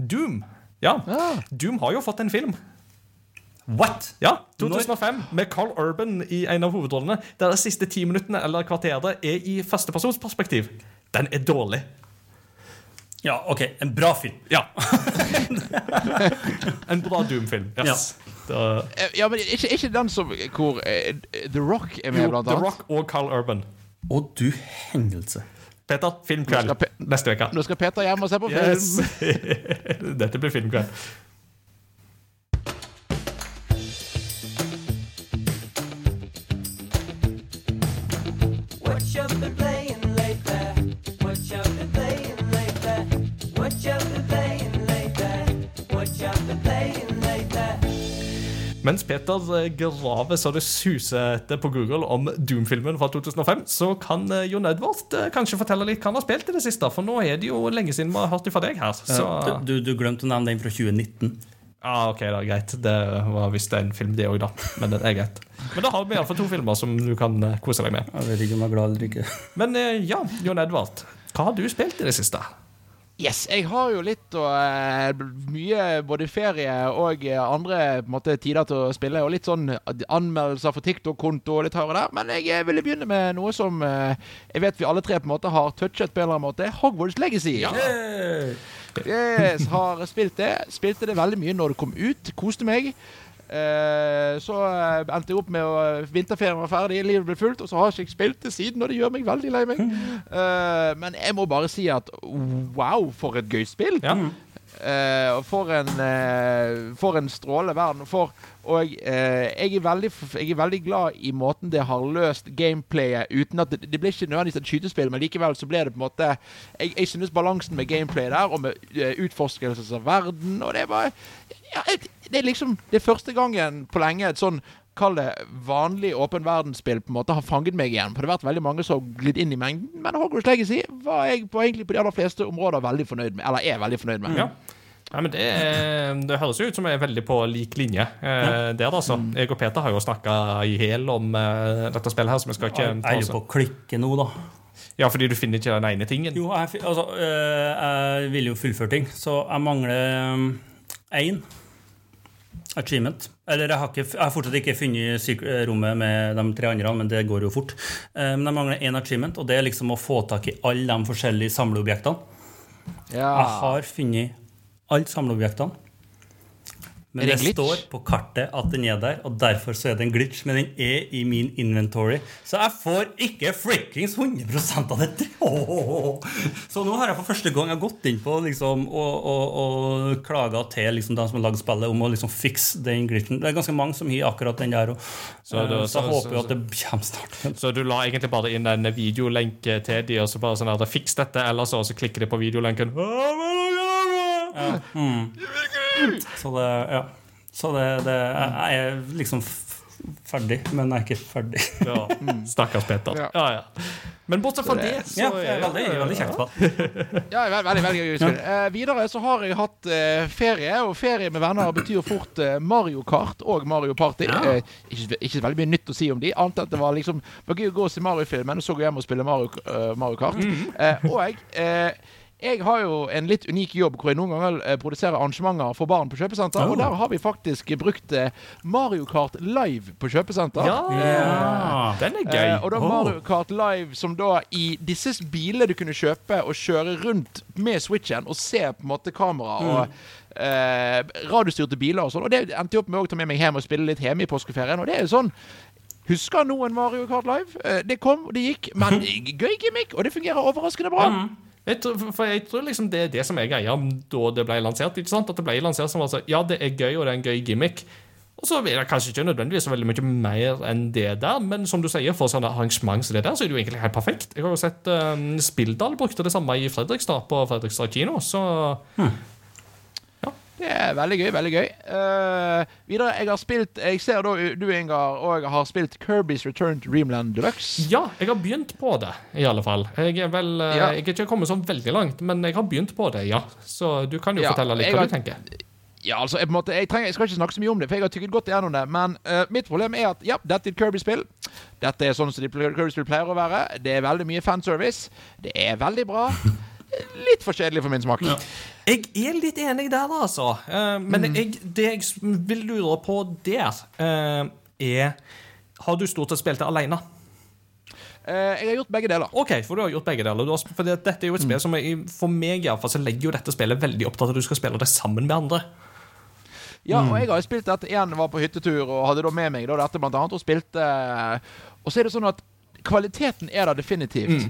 Doom. Ja. Ja. Doom har jo fått en film. What? Ja, 2005, med Carl Urban i en av hovedrollene. Der de siste ti minuttene eller kvarteret er i førstepersonsperspektiv. Den er dårlig. Ja, OK. En bra film. Ja. <laughs> en bra Doom-film. Yes. Da- Eh, Ja, men ikke, ikke den som hvor eh, The Rock er med, jo, blant The. Rock og Carl Urban. Å, du hengelse. Peter, filmkveld neste uke. Nå skal Peter hjem og se på film. Yes. <laughs> Dette blir filmkveld. Mens Peter eh, graver så det suser etter på Google om Doom-filmen fra 2005, så kan eh, Jon Edvard eh, kanskje fortelle litt hva han har spilt i det siste. For nå er det jo lenge siden vi har hørt fra deg her. Så Du, Du, du glemte å nevne den fra 2019. ah, OK, da, greit. Det var visst en film, det òg, da. Men det er greit. Men da har vi iallfall to filmer som du kan kose deg med. Jeg vet ikke om jeg er glad eller ikke. Men ja, Jon Edvard, hva har du spilt i det siste? Yes, jeg har jo litt og uh, mye både ferie og eh, andre på en måte, tider til å spille, og litt sånn anmeldelser for TikTok-konto og litt her og der. Men jeg eh, ville begynne med noe som uh, jeg vet vi alle tre på en måte har touchet på en eller annen måte. Hogwarts Legacy. Yes, har spilt det. Spilte det veldig mye når det kom ut. Koste meg. Eh, så eh, endte jeg opp med å Vinterferien var ferdig, livet ble fullt, og så har jeg ikke spilt det siden, og det gjør meg veldig lei meg. <laughs> Eh, men jeg må bare si at wow, for et gøy spill! Ja. Eh, og for en, uh, for en stråle verden. For, og uh, jeg, er veldig, jeg er veldig glad i måten det har løst gameplayet uten at det, det ble ikke nødvendigvis et skytespill, men likevel så ble det på en måte Jeg, jeg synes balansen med gameplay der, og med uh, utforskelse av verden, og det var ja, Det er liksom Det er første gangen på lenge et sånn Kall det vanlig åpen verdensspill på en måte har fanget meg igjen. For det har vært veldig mange som har glidd inn i mengden. Men Hogwarts Legacy var jeg på, egentlig på de aller fleste områder veldig fornøyd med. Eller er veldig fornøyd med. Ja. Ja, men det, er- det høres jo ut som jeg er veldig på lik linje eh, der, altså. Jeg og Peter har jo snakka i hæl om eh, dette spillet her, så vi skal ikke Jeg er jo på å klikke nå, da. Ja, fordi du finner ikke den ene tingen. Jo, jeg, altså, øh, jeg vil jo fullføre ting, så jeg mangler én achievement. Eller jeg har, ikke, jeg har fortsatt ikke funnet rommet med de tre andre, men det går jo fort. Eh, Men jeg mangler én achievement, og det er liksom å få tak i alle de forskjellige samleobjektene. Ja. Jeg har funnet alle samleobjektene. Men det glitch? står på kartet at den er der, og derfor så er det en glitch. Men den er i min inventory, så jeg får ikke frikkings 100% av dette! Oh. <laughs> Så nå har jeg for første gang jeg har gått inn på liksom, og, og, og klaga til liksom, de som har lagd spillet, om å liksom, fikse den glitchen. Det er ganske mange som har akkurat den der. Og, Så så, så jeg håper jo at det kommer snart. <laughs> Så du la egentlig bare inn en videolenke til de, og så bare sånn her, fiks dette, eller så, og så klikker de på videolenken. Ja. <laughs> Mm. Så det Ja. Så det, det Jeg er liksom ferdig, men jeg er ikke ferdig. <laughs> Ja. Stakkars Peter. Ja. Ja, ja. Men bortsett fra det, så Ja, det er veldig, veldig kjekt. Ja, veldig, veldig, veldig gøy. Eh, videre så har jeg hatt uh, ferie, og ferie med venner betyr fort uh, Mario Kart og Mario Party. Ikke, ikke så veldig mye nytt å si om de, annet enn at det var liksom det var gøy å gå og se Mario-filmen, og så gå hjem og spille Mario, Mario Kart. Eh, og eh, jeg har jo en litt unik jobb hvor jeg noen ganger eh, produserer arrangementer for barn på kjøpesenter, og der har vi faktisk brukt eh, Mario Kart live på kjøpesenter. Ja, yeah. den er gøy. Eh, og da Mario Kart Live som da i disse bilene du kunne kjøpe og kjøre rundt med switchen og se på en måte kamera og eh, radiostyrte biler og sånn. Og det endte jeg opp med å ta med meg hjem og spille litt hjemme i påskeferien. Og det er jo sånn Husker noen Mario Kart Live? Eh, Det kom, det gikk, men <laughs> gøy gimmick, og det fungerer overraskende bra. Jeg tror, for jeg tror liksom det er det som er greia da det ble lansert. ikke sant? At det ble lansert som altså, Ja, det er gøy, og det er en gøy gimmick. Og så er det kanskje ikke nødvendigvis veldig mye mer enn det der, men som du sier, for sånne arrangement som det der, så er det jo egentlig helt perfekt. Jeg har jo sett um, Spilldal brukte det samme i Fredrikstad, på Fredrikstad kino, så Det er veldig gøy. veldig gøy Uh, Videre, jeg har spilt Jeg ser da du, Ingar, og har spilt Kirby's Return to Dreamland Deluxe. Ja, jeg har begynt på det, i alle fall. Jeg er vel eh, Ja. Jeg er ikke kommet så veldig langt, men jeg har begynt på det, ja. Så du kan jo Ja, fortelle litt hva har- du tenker. Ja, altså, jeg, måte, jeg, trenger, jeg skal ikke snakke så mye om det, for jeg har tykket godt igjennom det. Men uh, mitt problem er at ja, dette er et Kirby-spill. Dette er sånn som Kirby-spill pleier å være. Det er veldig mye fanservice. Det er veldig bra. Litt for kjedelig for min smak. Jeg er litt enig der, altså. Men men jeg, det jeg vil lure på der, eh, er Har du stort sett spilt det alene? Eh, jeg har gjort begge deler. OK, for du har gjort begge deler. Du for dette er jo et spill som er, For meg i alle fall, så legger jo dette spillet veldig opp til at du skal spille det sammen med andre. Ja, og jeg har jo spilt dette igjen, var på hyttetur og hadde da med meg da, dette blant annet, og spilte Og så er det sånn at kvaliteten er der definitivt.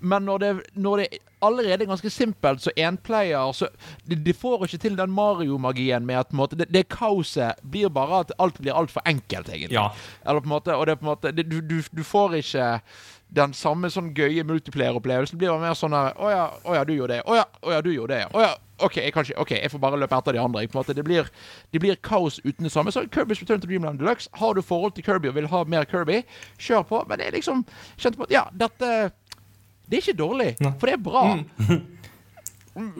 Men når det, når det allerede er ganske simpelt, så enplayer så de, de får ikke til den Mario-magien med at på måte, det, det kaoset blir bare at alt blir altfor enkelt, egentlig. Ja. Eller på en måte, og det er på en måte du, du, du får ikke den samme sånn gøye multiplayer-opplevelsen. Det blir mer sånn her Å ja, å ja, du gjorde det. Å ja, å ja, du gjorde det. Å ja, OK, jeg, kan ikke, ok, jeg får bare løpe etter de andre. Jeg, på en måte, det, blir, det blir kaos uten det samme. Så Kirby's Return to Dreamland Deluxe. Har du forhold til Kirby og vil ha mer Kirby, kjør på. Men det er liksom Kjente på at ja, dette Det er ikke dårlig, for det er bra.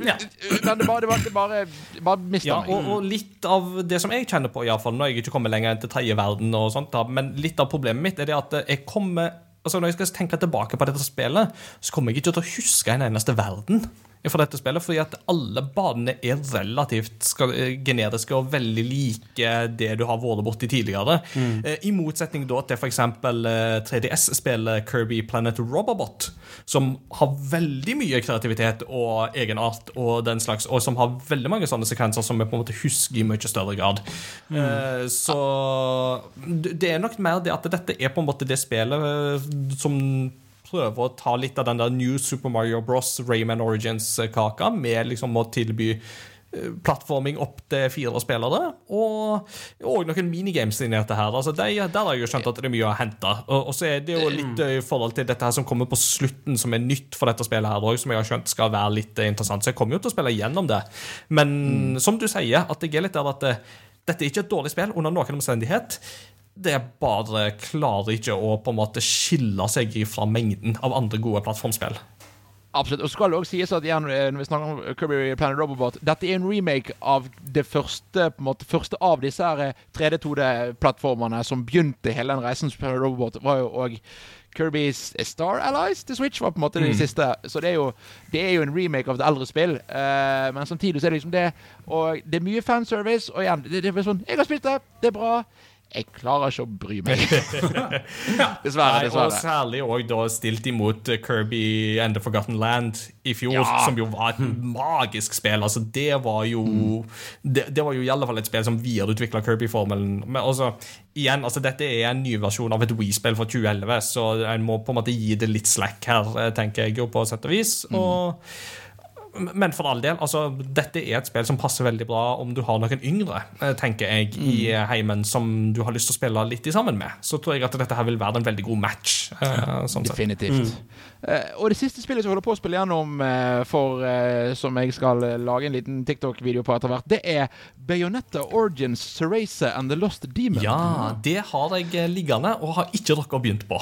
Ja. Men det bare, det bare, det bare, bare mista Ja, meg. og, og litt av det som jeg kjenner på, i alle fall, når jeg ikke kommer lenger enn til tredje verden, og sånt, men litt av problemet mitt er det at jeg kommer altså Når jeg skal tenke tilbake på dette spillet, så kommer jeg ikke til å huske en eneste verden fra dette spillet, fordi at alle banene er relativt eh, generiske og veldig like det du har vært borti tidligere. Mm. I motsetning da til f.eks. 3DS-spillet Kirby Planet Robobot, som har veldig mye kreativitet og egenart og den slags, og som har veldig mange sånne sekvenser som vi på en måte husker i mye større grad. Mm. Så det er nok mer det at dette er på en måte det spillet eh, som prøver å ta litt av den der New Super Mario Bros. Rayman Origins-kaka med liksom å tilby eh, plattforming opp til fire spillere, og, og noen minigames inni dette her. Altså, de, der har jeg jo skjønt at det er mye å hente. Og, og så er det jo litt eh, i forhold til dette her som kommer på slutten, som er nytt for dette spillet her òg, som jeg har skjønt skal være litt eh, interessant. Så jeg kommer jo til å spille gjennom det. Men som du sier, at jeg er litt der at dette er ikke et dårlig spill under noen omstendighet. Det bare klarer ikke å på en måte skille seg fra mengden av andre gode plattformspill. Absolutt. Og skal det også sies at igjen, eh, når vi snakker om Kirby Planet Robobot Dette er en remake av det første måte, første av disse her 3D-2D-plattformene som begynte hele den reisen. som Planet Robobot var jo òg Kirby's Star Allies til Switch var på en måte det siste. Så det er, jo, det er jo en remake av et eldre spill. Uh, men samtidig så er det liksom det Og det er mye fanservice. Og igjen, det, det er sånn Jeg har spilt det, det er bra. Jeg klarer ikke å bry meg. <laughs> <laughs> dessverre. Nei, og særlig også da stilt imot eh, Kirby and the Forgotten Land i fjor, Ja. som jo var et magisk spill. Altså, det var jo det, det var jo i alle fall et spill som videreutvikla Kirby-formelen. Men altså, igjen, altså, dette er en ny versjon av et Wii-spill fra 2011, så en må på en måte gi det litt slack her, eh, tenker jeg jo, på sett og vis. Og men for all del, altså, dette er et spill som passer veldig bra om du har noen yngre, eh, tenker jeg, i heimen som du har lyst til å spille litt i sammen med. Så tror jeg at dette her vil være en veldig god match. Ja, sånn sett. Definitivt. Eh, og det siste spillet som jeg holder på å spille gjennom, eh, for, eh, som jeg skal eh, lage en liten TikTok-video på etter hvert, det er Bayonetta Origins, Cerasa and the Lost Demon. Ja, det har jeg eh, liggende, og har ikke dere begynt på.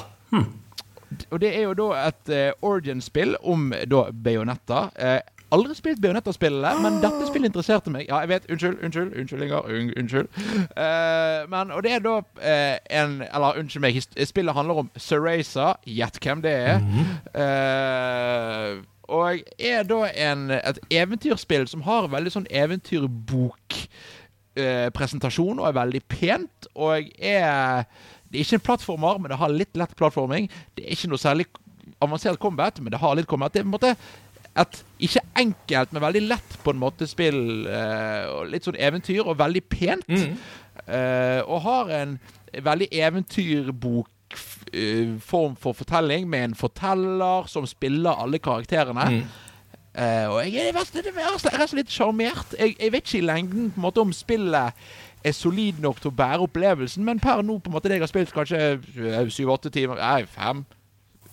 Og det er jo da et eh, Origin-spill om da Bayonetta. Eh, aldri spilt Bionetta-spillet, men dette spillet interesserte meg. Ja, jeg vet. Unnskyld, unnskyld, unnskyld, Inger. Un unnskyld. Uh, men, og det er da uh, en Eller unnskyld meg, spillet handler om Cereza. Gjett hvem det er. Uh, og er da en, et eventyrspill som har veldig sånn eventyrbok presentasjon og er veldig pent. Og er Det er ikke en plattformer, men det har litt lett plattforming. Det er ikke noe særlig avansert combat, men det har litt combat. Det er på en måte et ikke enkelt, men veldig lett på en måte spill. Uh, og litt sånn eventyr, og veldig pent. eh, og har en veldig eventyrbok uh, form for fortelling, med en forteller som spiller alle karakterene. Eh, og jeg er rett og slett- sjarmert. Jeg, jeg vet ikke i lengden på en måte om spillet er solid nok til å bære opplevelsen, men per nå på en måte det jeg har spilt kanskje syv-åtte timer Nei, fem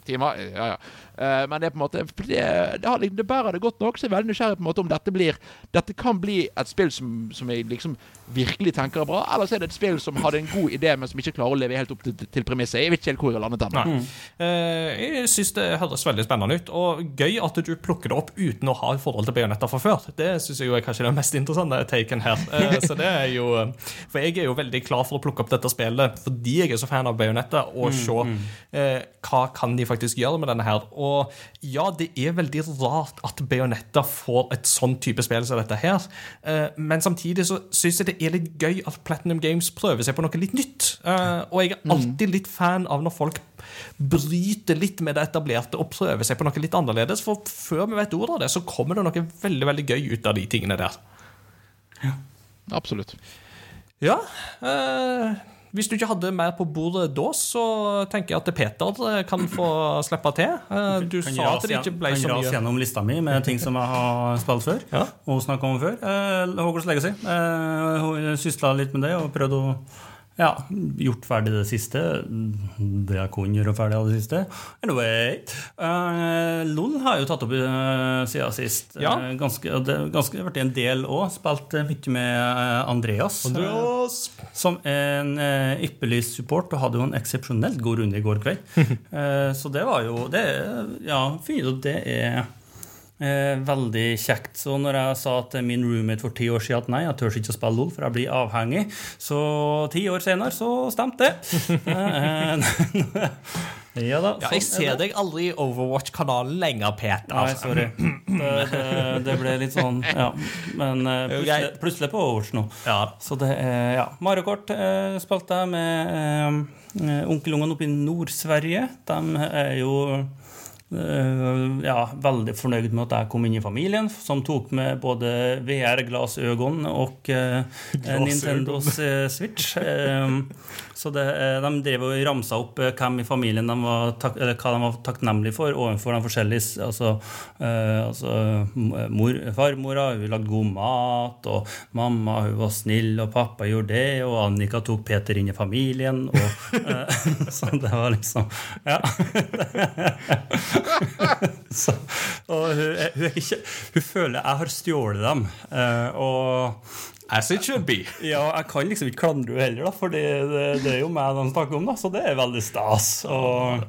timer. Ja, ja. Eh, men det er på en måte Det, det, har, det bærer det godt nok, så jeg er veldig nysgjerrig på en måte om dette blir Dette kan bli et spill som, som jeg liksom virkelig tenker er bra, eller så er det et spill som hadde en god idé, men som ikke klarer å leve helt opp til, til premisset. Jeg vet ikke helt hvor jeg har landet ennå. Mm. Uh, jeg syns det høres veldig spennende ut, og gøy at du plukker det opp uten å ha et forhold til bajonetter fra før. Det syns jeg jo er kanskje den mest interessante taken her. Uh, så det er jo For jeg er jo veldig klar for å plukke opp dette spillet fordi jeg er så fan av bajonetter, og se uh, hva kan de faktisk gjøre med denne her. Og ja, det er veldig rart at bajonetter får et sånn type spill som dette her, eh, men samtidig så syns jeg det er litt gøy at Platinum Games prøver seg på noe litt nytt. Eh, og jeg er alltid litt fan av når folk bryter litt med det etablerte og prøver seg på noe litt annerledes. For før vi vet ordet av det, så kommer det noe veldig veldig gøy ut av de tingene der. Ja. Absolutt. Ja. Eh, hvis du ikke hadde mer på bordet da, så tenker jeg at Peter eh, kan få <laughs> slippe til. Eh, du Kan sa at det ikke ble så mye. kan rase gjennom lista mi med ting som jeg har spilt før. Ja. Og snakka om før. Hogwarts Legacy. Jeg sysla litt med det og prøvde å ja, gjort ferdig det siste. Det jeg kunne gjøre ferdig av det siste. Anyway. Uh, LOL har jeg jo tatt opp uh, siden sist. Ja. Uh, ganske, det har vært en del òg. Spilt mye med Andreas. Andreas. Som en ypperlig support, og hadde jo en eksepsjonelt god runde i går kveld. <laughs> så det var jo det, Ja, og det er eh, veldig kjekt. Så når jeg sa til min roommate for ti år siden at nei, jeg tør ikke å spille LOL, for jeg blir avhengig, så ti år senere så stemte det. <laughs> Eh, <laughs> ja da. Ja, jeg sånn er ser deg aldri i Overwatch-kanalen lenger, Peter. Nei, sorry. <clears throat> Det, det, det ble litt sånn Ja. Men eh, plutselig, plutselig på Overwatch nå. Ja. Så det er ja. Mario Kart eh, spilte jeg med eh, onkelungene oppe i Nord-Sverige. De er jo eh, ja, veldig fornøyd med at jeg kom inn i familien, som tok med både VR-glassøyne og eh, <laughs> Nintendos eh, Switch. Eh, så det, eh, de drev og ramsa opp eh, hvem i familien de var tak, hva de var takknemlige for overfor de forskjellige Altså, eh, altså mor, farmora hun lagde god mat, og mamma hun var snill, og pappa gjorde det, og Annika tok Peter inn i familien, og eh, <laughs> Så det var liksom Ja. <laughs> så, og hun, hun, ikke, hun føler jeg har stjålet dem. eh, og As it should be. <laughs> ja, jeg kan liksom ikke klandre henne heller, da, for det, det, er jo meg de snakker om, da, så det er veldig stas. Og,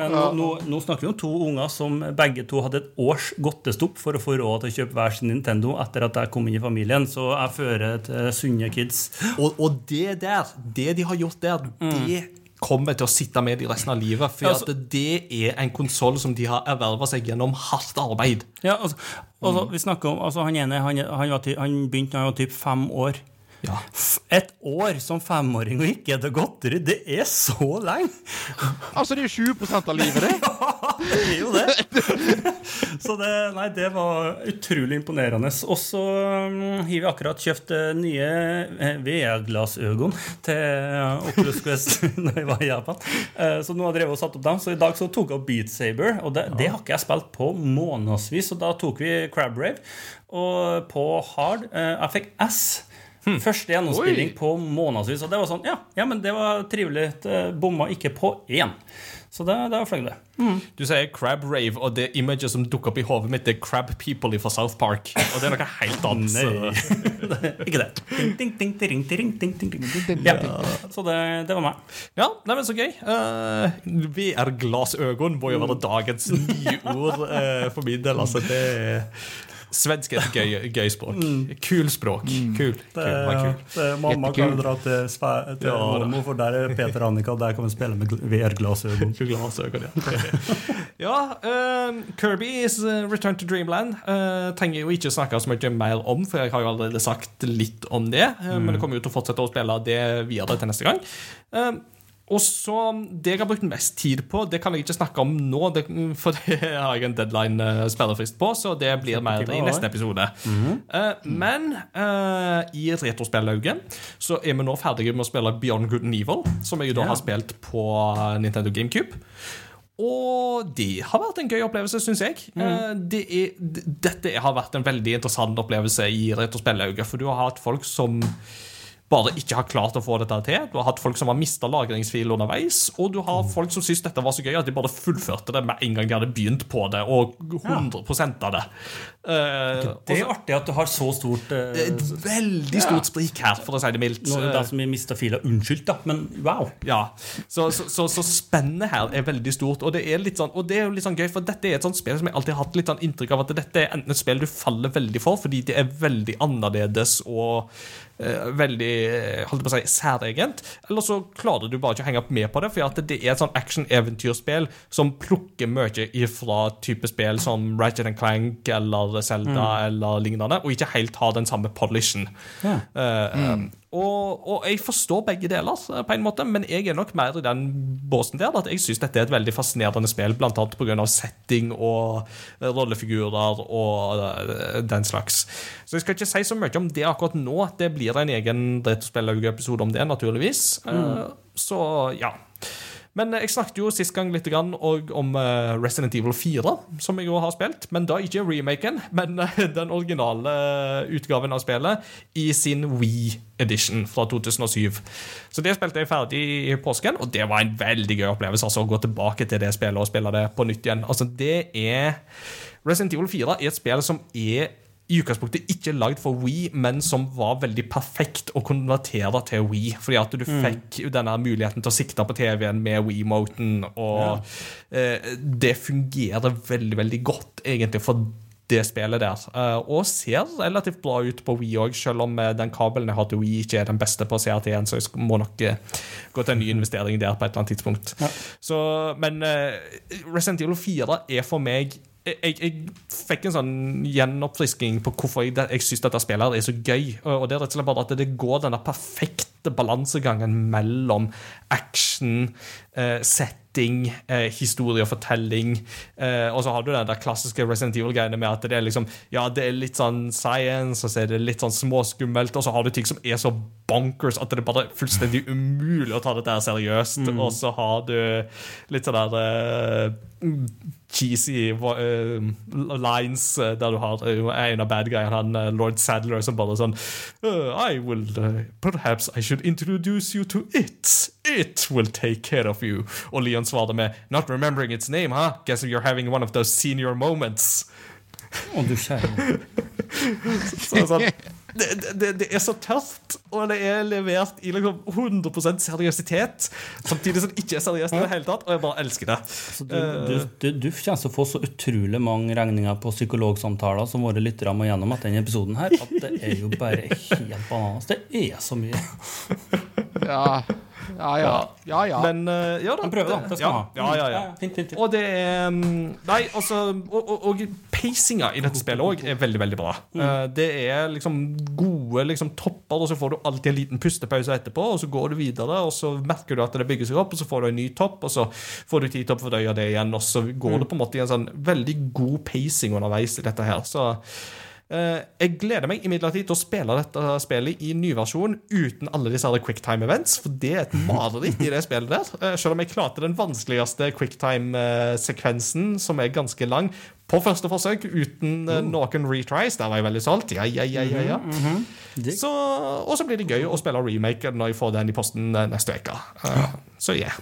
men nå, nå, nå snakker vi om to unger som begge to hadde et års godtestopp for å få råd til å kjøpe hver sin Nintendo etter at jeg kom inn i familien, så jeg fører til sunne kids. Og, og det der, det de har gjort der, det kommer til å sitte med de resten av livet. For Ja, altså- det er en konsoll som de har erverva seg gjennom hardt arbeid. Ja, altså, altså vi snakker om, altså Han ene han, han, var han begynte da han var typ fem år. Ja. Et år som femåring og ikke spise godteri, det er så lenge! Altså, det er jo 20 av livet, det. <laughs> ja, Det er jo det. <laughs> Så det, nei, det var utrolig imponerende. Og så um, har vi akkurat kjøpt eh, nye eh, VR-glassøyne til eh, Oculus Quest <laughs> når jeg var i Japan. Eh, så nå har jeg drevet og satt opp dem. Så i dag så tok jeg opp Beat Saber, og det, det har ikke jeg spilt på månedsvis. Og da tok vi Crab Rave. Og på hard eh, Jeg fikk S. Første gjennomspilling Oi. på månedsvis. Og det var sånn, ja, ja men det var trivelig. Det Bomma ikke på én. Så det, det var fløy det. Du sier Crab Rave, og det imaget som dukker opp i hodet mitt, det er Crab People fra South Park. Og det er noe helt annet. <laughs> Ikke det. Ding, ding, ding, ding, ding, ding, ding, ding. Ja. Så det, det var meg. Ja, nei, men så gøy. Uh, VR-glassøyne må jo være dagens nyord uh, for min del. Altså, det er Svensk er et gøy, gøy språk. Kul språk. Kul. Det, kul, var kul. det, mamma kan jo dra til, til Ja, da. For der er Peter og Annika, og der kan vi spille med VR-glassøyne. <laughs> Ja. <laughs> ja eh, Kirby's eh, Return to Dreamland uh, trenger jo ikke snakke så mye mer om, for jeg har jo allerede sagt litt om det. eh, Men jeg kommer jo til å fortsette å spille det videre til neste gang. Eh, og så Det jeg har brukt mest tid på, det kan jeg ikke snakke om nå, det, for det har jeg en deadline-sperrefrist på, så det blir mer i neste episode. Eh, men uh, i retrospillauget så er vi nå ferdige med å spille Beyond Good and Evil, som jeg da har spilt på Nintendo GameCube. Og det har vært en gøy opplevelse, syns jeg. Mm. Det er, dette har vært en veldig interessant opplevelse i retrospillauget, for du har hatt folk som bare ikke har klart å få dette til. Du har hatt folk som har mista lagringsfil underveis, og du har folk som syns dette var så gøy at de bare fullførte det med en gang de hadde begynt på det, og 100 av det. Uh, Det er artig at du har så stort uh, det er et veldig stort sprik her, for å si det mildt. Nå er det de som vi mista fila. Unnskyld, da, men wow. Ja, så, så, så, så spennet her er veldig stort, og det er litt sånn Og det er jo litt sånn gøy, for dette er et sånt spill som jeg alltid har hatt litt sånn inntrykk av at dette er enten et spill du faller veldig for, fordi det er veldig annerledes og veldig eh, holdt på å si, særegent, eller så klarer du bare ikke å henge opp med på det, for det er et sånn action-eventyrspill som plukker mye ifra type spill som Ratchet and Clank eller Zelda eller lignende, og ikke helt har den samme polishen. Ja. Eh, og, og jeg forstår begge deler, eh, på en måte, men jeg er nok mer i den båsen der at jeg syns dette er et veldig fascinerende spill, annet pga. setting og eh, rollefigurer og eh, den slags. Så jeg skal ikke si så mye om det akkurat nå. Det blir en egen Retrospellauge-episode om det, naturligvis. Mm. Så ja. Men jeg snakket jo sist gang litt grann om eh, Resident Evil 4, som jeg også har spilt. Men da ikke remaken, men eh, den originale utgaven av spillet i sin Wii Edition fra 2007. Så det spilte jeg ferdig i påsken, og det var en veldig gøy opplevelse. altså Å gå tilbake til det spillet og spille det på nytt igjen. Altså det er Resident Evil 4 er et spill som er i utgangspunktet ikke lagd for Wii, men som var veldig perfekt å konvertere til Wii. Fordi at du fikk denne muligheten til å sikte på TV-en med Wii-moten, og eh, det fungerer veldig, veldig godt, egentlig, for det spillet der. Eh, og ser relativt bra ut på Wii òg, selv om eh, den kabelen jeg har til Wii, ikke er den beste på CRT-en, så jeg må nok eh, gå til en ny investering der på et eller annet tidspunkt. Så, men eh, Resident Evil 4 er for meg jeg, jeg, fikk en sånn gjenoppfrisking på hvorfor jeg, jeg syns dette spillet er så gøy. Og det er rett og slett bare at det går denne perfekte balansegangen mellom action, eh, setting, eh, historie og fortelling. Eh, og så har du den der klassiske Resident Evil-greiene med at det er liksom Ja, det er litt sånn science, og så er det litt sånn småskummelt, og så har du ting som er så bonkers at det er bare fullstendig umulig å ta dette seriøst. seriøst. Og så har du litt sånn der eh, cheesy eh, lines eh, der du har eh, en av bad guyene, han eh, lord Sadler, som bare sånn «Uh, I will uh, Perhaps I should introduce you to it. It will take care of you. Og Leon svarer med Not remembering its name, huh? Guess you're having one of those senior moments. Å, du kjære. <laughs> Så, sånn, det, det, det er så tørt, og det er levert i liksom 100% seriøsitet. Samtidig som det ikke er seriøst i det hele tatt, og jeg bare elsker det. Så du, du, du, du kommer til å få så utrolig mange regninger på psykologsamtaler som våre lyttere må gjennom etter denne episoden her, at det er jo bare helt bananas. Det er så mye. Ja, ja, ja. ja, ja. Men uh, ja da. Prøv, da. Det skal ja, ha. ja, ja, ja. Fint, fint, fint. Og det er mm, Nei, altså Og, og, og pacinga i dette spillet òg er veldig, veldig bra. Eh, det er liksom gode liksom, topper, og så får du alltid en liten pustepause etterpå, og så går du videre, og så merker du at det bygger seg opp, og så får du en ny topp, og så får du tid til å fordøye det igjen, og så går det på en måte i en sånn veldig god pacing underveis i dette her. Så Jeg gleder meg imidlertid til å spille dette spillet i nyversjon uten alle disse quicktime events, for det er et mareritt i det spillet der. Eh, Selv om jeg klarte den vanskeligste quicktime-sekvensen, som er ganske lang, på første forsøk uten eh, noen retries. Der var jeg veldig solgt. Ja, ja, ja, ja, ja. Så, og så blir det gøy å spille remake når jeg får den i posten eh, neste uke. Eh, Så yeah.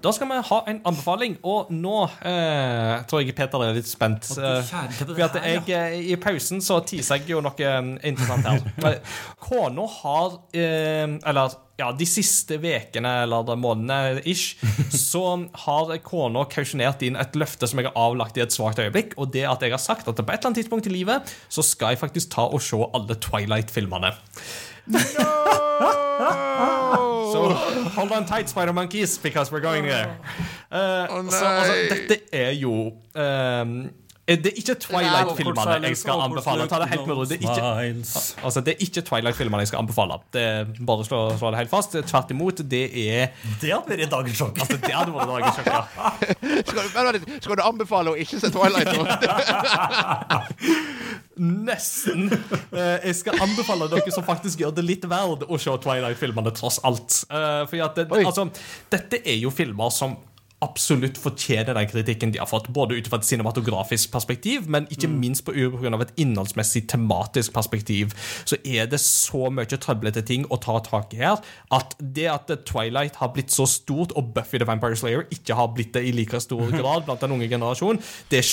Da skal vi ha en anbefaling, og nå eh, tror jeg Peter er litt spent. eh, for at jeg, eh, I pausen så teaser jeg jo noe eh, interessant her. <laughs> Kona har eh, Eller ja, de siste ukene eller månedene ish, <laughs> så har kona kausjonert inn et løfte som jeg har avlagt i et svakt øyeblikk, og det at jeg har sagt at på et eller annet tidspunkt i livet så skal jeg faktisk ta og se alle Twilight-filmene. <laughs> So hold on tight, Spider Monkeys, because we're going there. Eh, Å, så, altså, nei. dette er jo eh, Det er ikke Twilight-filmene jeg skal anbefale. Ta det helt med ro. Det er ikke Altså, ikke Twilight-filmene jeg skal anbefale. Det er bare å slå, slå det helt fast. Tvert imot, det er Det hadde vært dagens sjokk. Altså, det hadde vært dagens sjokk, ja. <laughs> Skal, du- litt, skal du anbefale å ikke se Twilight nå? <laughs> Nesten. Eh, jeg skal anbefale dere som faktisk gjør det litt verd å se Twilight-filmene, tross alt. Eh, fordi at det, altså, dette er jo filmer som absolutt fortjener den kritikken de har fått, både ut fra et cinematografisk perspektiv, men ikke minst på av et innholdsmessig tematisk perspektiv, så er det så mye trøblete ting å ta tak i her, at det at Twilight har blitt så stort, og Buffy the Vampire Slayer ikke har blitt det i like stor grad blant den unge generasjon, det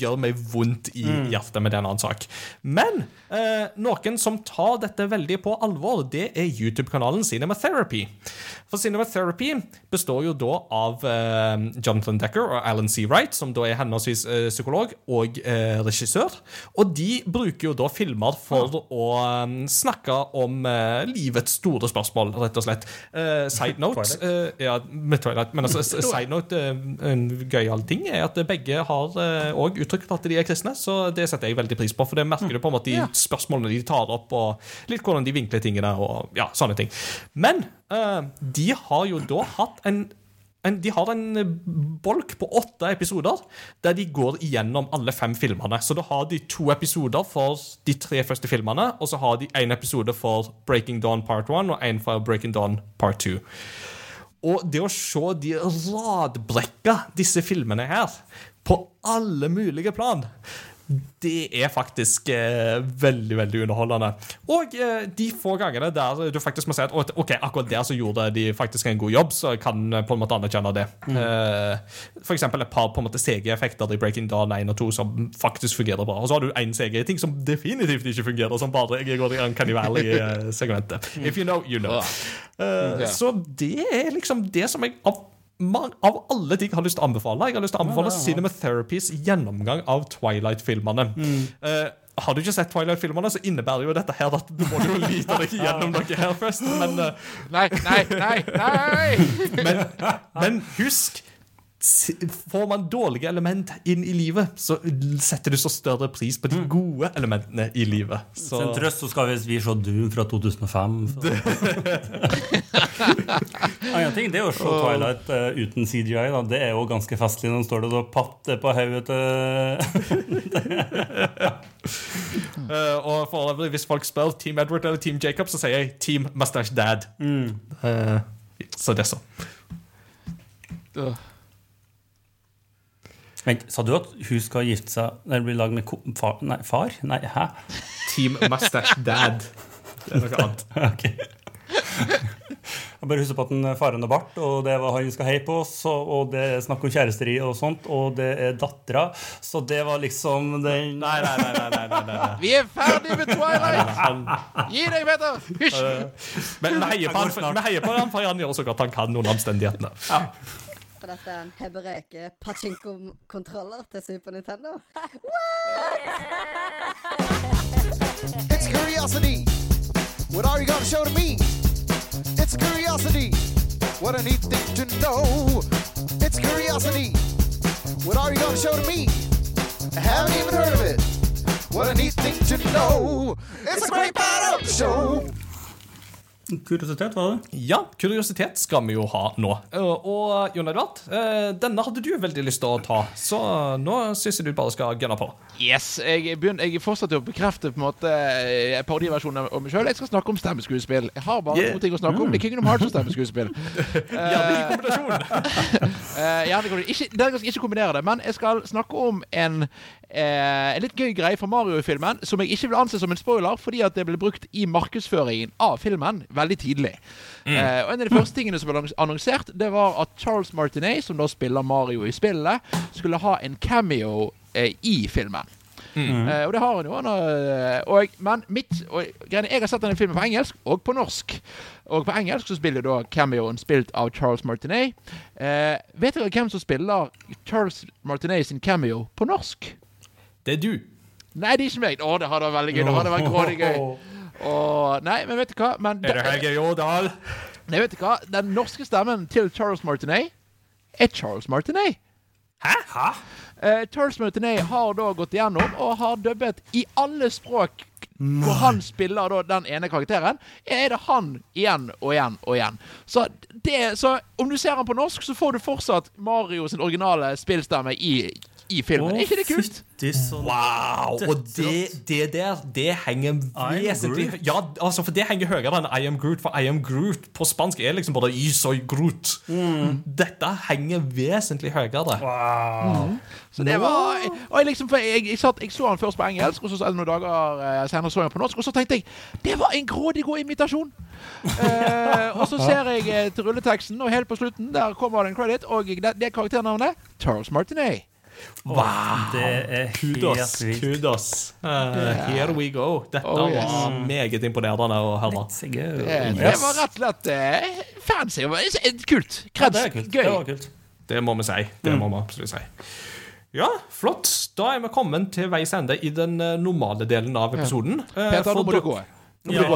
gjør meg vondt i hjertet, med det en annen sak. Men eh, noen som tar dette veldig på alvor, det er YouTube-kanalen Cinematherapy. For Cinematherapy består jo da av eh, Jonathan Decker og Alan C. Wright, som da er henholdsvis eh, psykolog og eh, regissør. Og de bruker jo da filmer for å eh, snakke om eh, livets store spørsmål, rett og slett. Side <laughs> note Ja, med Twilight. Men altså, side note, en gøyal ting er at begge har òg uttrykt at de er kristne, så det setter jeg veldig pris på. For det merker du på en måte i spørsmålene de tar opp, og litt hvordan de vinkler tingene, og ja, sånne ting. Men de har jo da hatt en en, de har en eh, bolk på åtte episoder der de går igjennom alle fem filmene. Så da har de to episoder for de tre første filmene, og så har de én episode for Breaking Dawn Part 1 og én for Breaking Dawn Part 2. Og det å se de radbrekka disse filmene her, på alle mulige plan det er faktisk eh, veldig veldig underholdende. Og eh, de få gangene der du faktisk må si at ok, akkurat der så gjorde de faktisk en god jobb, så kan eh, på en måte anerkjenne det. Eh, for eksempel et par på en måte CG-effekter i Breaking Dawn 1 og 2 som faktisk fungerer bra. Og så har du én CG-ting som definitivt ikke fungerer, som bare går i Uncanny Valley-segmentet. If you know, you know. Eh, så det er liksom det som jeg man, av alle ting har lyst til å anbefale. Jeg har lyst til å anbefale Cinematherapys gjennomgang av Twilight-filmene. Eh, har du ikke sett Twilight-filmene, så innebærer jo dette her at du må jo lite deg gjennom <laughs> noe her først. Men, uh, Nei, nei, nei! nei <laughs> men, men husk Får man dårlige element inn i livet, så setter du så større pris på de gode elementene i livet. Så, Til en trøst så skal vi vi se Doom fra 2005. <laughs> En Annen ting, det er å se Twilight uh, uten CGI. Da. Det er jo ganske festlig når man står der og patter på hodet til uh, <laughs> og for øvrig, hvis folk spør Team Edward eller Team Jacob, så sier jeg Team Mustache Dad. Eh, så det er så. Vent, sa du at hun skal gifte seg Når det blir lag med ko far? Nei, far? Nei, hæ? Team Mustache Dad. Det er noe annet. <laughs> okay. Jeg bare husker på at den faren har bart, og det er hva han skal heie på. Så, og det er snakk om kjæresteri og sånt, og det er dattera. Så det var liksom den Nei, nei, nei. nei, nei, nei, nei. Vi er ferdig med Twilight! <laughs> Gi deg, Peter! Hysj! Men vi heier på han, for- han, gjør så godt han kan under omstendighetene. Dette en pachinko-kontroller til Super Nintendo. It's curiosity. What are you gonna show to me? It's curiosity. What a neat thing to know. It's curiosity. What are you gonna show to me? I haven't even heard of it. What a neat thing to know. It's a great the show. Kuriositet, var det? Ja, kuriositet skal vi jo ha nå. Og, og Jon Edvard, eh, denne hadde du veldig lyst til å ta, så nå syns jeg du bare skal gunne på. Yes, jeg, begynner, jeg fortsetter å bekrefte på en måte eh, parodiversjonen av meg sjøl. Jeg skal snakke om stemmeskuespill. Jeg har bare Yeah. to ting å snakke om. Det er Kingdom Hearts og stemmeskuespill. <laughs> Gjerne i kombinasjon. <laughs> ja, det, kan du ikke, skal ikke kombinere det, men jeg skal snakke om en, eh, en litt gøy greie fra Mario-filmen som jeg ikke vil anse som en spoiler, fordi at det ble brukt i markedsføringen av filmen veldig tidlig. Eh, og En av de første tingene som ble annonsert, det var at Charles Martinet, som da spiller Mario i spillet, skulle ha en cameo eh, i filmen. Eh, og det har han jo. Han har, eh, og, men mitt, og, jeg har sett denne filmen på engelsk og på norsk. Og på engelsk så spiller da cameoen spilt av Charles Martinet. Uh, vet dere hvem som spiller Charles Martinet sin cameo på norsk? Det er du. Nei, det er ikke meg. Å, det hadde vært veldig gøy. Det hadde vært grådig gøy. Og Nei, men vet du hva? Men Er det Helge Jordal? Nei, vet du hva? Den norske stemmen til Charles Martinet er Charles Martinet. Hæ? Hæ? Uh, Charles Martinet har da gått igjennom og har dubbet i alle språk hvor han spiller da den ene karakteren, er det han igjen og igjen og igjen. Så, det, så om du ser han på norsk, så får du fortsatt Mario sin originale spillstemme i, i filmen. er ikke det kult? Wow! Og det, det der, det henger vesentlig. Ja, altså, for det henger høyere enn I am Groot. For I am Groot på spansk er liksom bare I soy Groot. Dette henger vesentlig høyere. Wow. Så det var og jeg, liksom, for jeg, jeg, satt, jeg så han først på engelsk, og så noen dager eh, senere så jeg han på norsk. Og så tenkte jeg det var en grådig god imitasjon! uh, <laughs> og så ser jeg eh, til rulleteksten, og helt på slutten der kommer det en credit, og det, det karakternavnet Charles Martinet. Wow. Det er Kudos. helt vilt. kudos. Uh, here we go. Dette Oh, yes. var meget imponerende å høre. Det. Det var rett og slett uh, fancy. eh, Kult. Ja, Kreds. det er kult. Gøy. Det kult. Det må vi si. Det må vi absolutt si. Ja, flott. Da er vi kommet til veis ende i den eh, normale delen av episoden. Ja. Peter, for nå må du gå. Nå blir <laughs>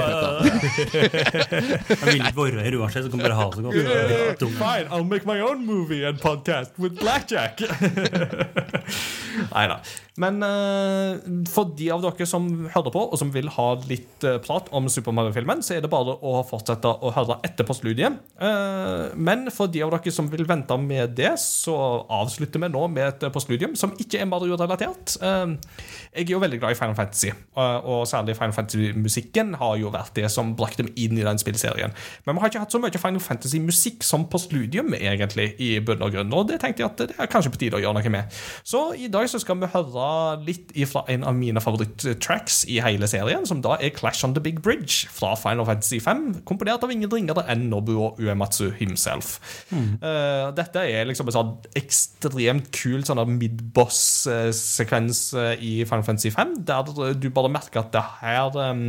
Jeg vil ikke være her uansett, så kan bare ha det så godt. Det er. Fine, I'll make my own movie and podcast with blackjack. <laughs> Nei da. Men uh, for de av dere som hører på, og som vil ha litt uh, prat om Super Mario-filmen, så er det bare å fortsette å høre etter postludiet. Uh, men for de av dere som vil vente med det, så avslutter vi nå med et postludium som ikke er Mario-relatert. Jeg er jo veldig glad i Final Fantasy, og, og særlig Final Fantasy-musikken har jo vært det som brakte dem inn i den spillserien. Men vi har ikke hatt så mye Final Fantasy-musikk som på studium, egentlig, i bunn og grunn. Og det tenkte jeg at det er kanskje på tide å gjøre noe med. Så i dag så skal vi høre litt ifra en av mine favoritt-tracks i hele serien, som da er Clash on the Big Bridge fra Final Fantasy 5, komponert av ingen ringere enn Nobuo Uematsu himself. Eh, dette er liksom en sånn ekstremt kul sånn mid-boss-sekvens eh, i Final Fantasy 5, der du bare merker at det her um,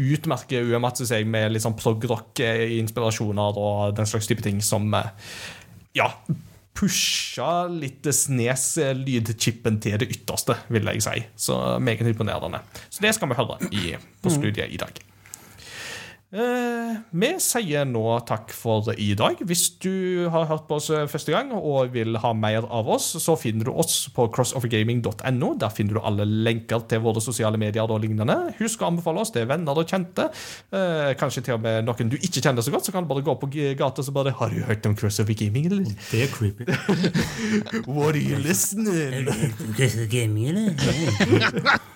utmerker Uematsu seg med litt sånn prog-rock-inspirasjoner og den slags type ting som eh, ja, pusha litt Snes-lydchipen til det ytterste, vil jeg si. Så meget imponerende. Så det skal vi høre i, på studiet i dag. Eh, vi sier nå takk for i dag. Hvis du har hørt på oss eh, første gang og vil ha mer av oss, så finner du oss på crossovergaming.no. Der finner du alle lenker til våre sosiale medier og lignende. Husk å anbefale oss til venner og kjente. Eh, kanskje til og med noen du ikke kjenner så godt, så kan du bare gå på gata og bare Har du hørt om crossover gaming, eller? Det er creepy. <laughs> What are you listening? Gaming, eller? <laughs>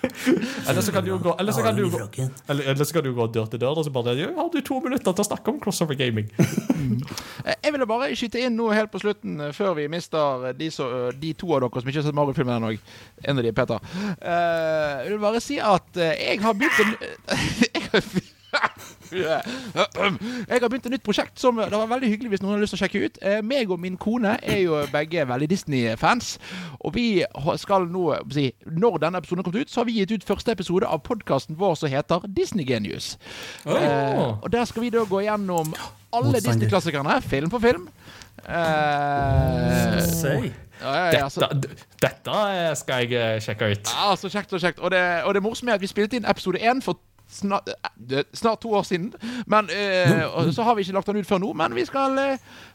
Eller så kan du jo gå Eller så kan du jo gå eller, eller så kan du gå dør til dør og så bare Har du to minutter til å snakke om crossover gaming? Eh, <laughs> Jeg ville bare skyte inn noe helt på slutten, eh, før vi mister de, så, eh, de to av dere som ikke har sett Mario-filmen ennå. En av de er Peter. Uh, jeg vil bare si at eh, jeg har begynt en <laughs> <laughs> jeg har- begynt et nytt prosjekt som det var veldig hyggelig hvis noen har lyst til å sjekke ut. Eh, meg og min kone er jo begge veldig Disney-fans. Og vi skal nå Når denne episoden har kommet ut, så har vi gitt ut første episode av podkasten vår som heter Disney Genius. Eh, og der skal vi da gå gjennom alle Disney-klassikerne, film for film. Eh, Dette, dette skal jeg eh, sjekke ut. ja, så kjekt, så kjekt. Og det, og det morsomme er at vi spilte inn episode én for snart, eh, snart to år siden. Men eh, Så har vi ikke lagt den ut før nå, men vi skal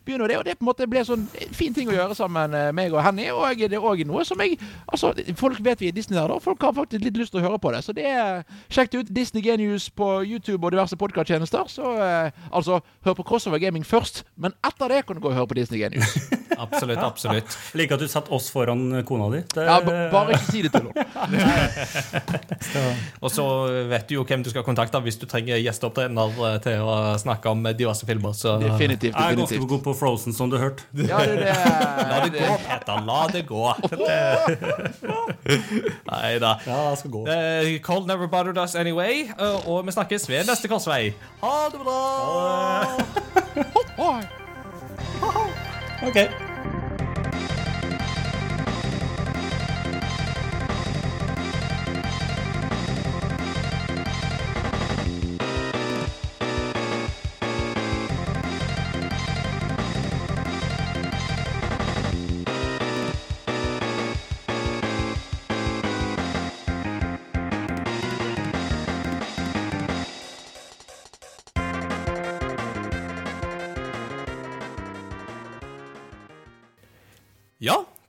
eh, begynne det. Og det på en måte ble sånn fin ting å gjøre sammen, eh, meg og Henny. Og det er òg noe som jeg Altså, folk vet vi er Disney-nerder, folk har faktisk litt lyst til å høre på det. Så det er sjekk det ut. Disney Genius på YouTube og diverse podkasttjenester. Så eh, altså, hør på Crossover Gaming først, men etter det kan du gå og høre på Disney Genius. <laughs> Absolutt. absolutt Liker at du satte oss foran kona di. Det, Ja, bare ikke si det til henne. <laughs> Og så vet du jo hvem du skal kontakte hvis du trenger gjesteopptredener eh, til å snakke om diverse filmer. Så Definitivt. Jeg er ganske definitivt. god på Frozen, som du hørte. Ja, det, det, <laughs> La det gå, Peter. La det gå. <laughs> Nei da. Ja, det skal gå. Uh, Cold never bothered us anyway. Uh, og vi snakkes ved neste korsvei. Ha det bra! Ha det. <laughs> Ok.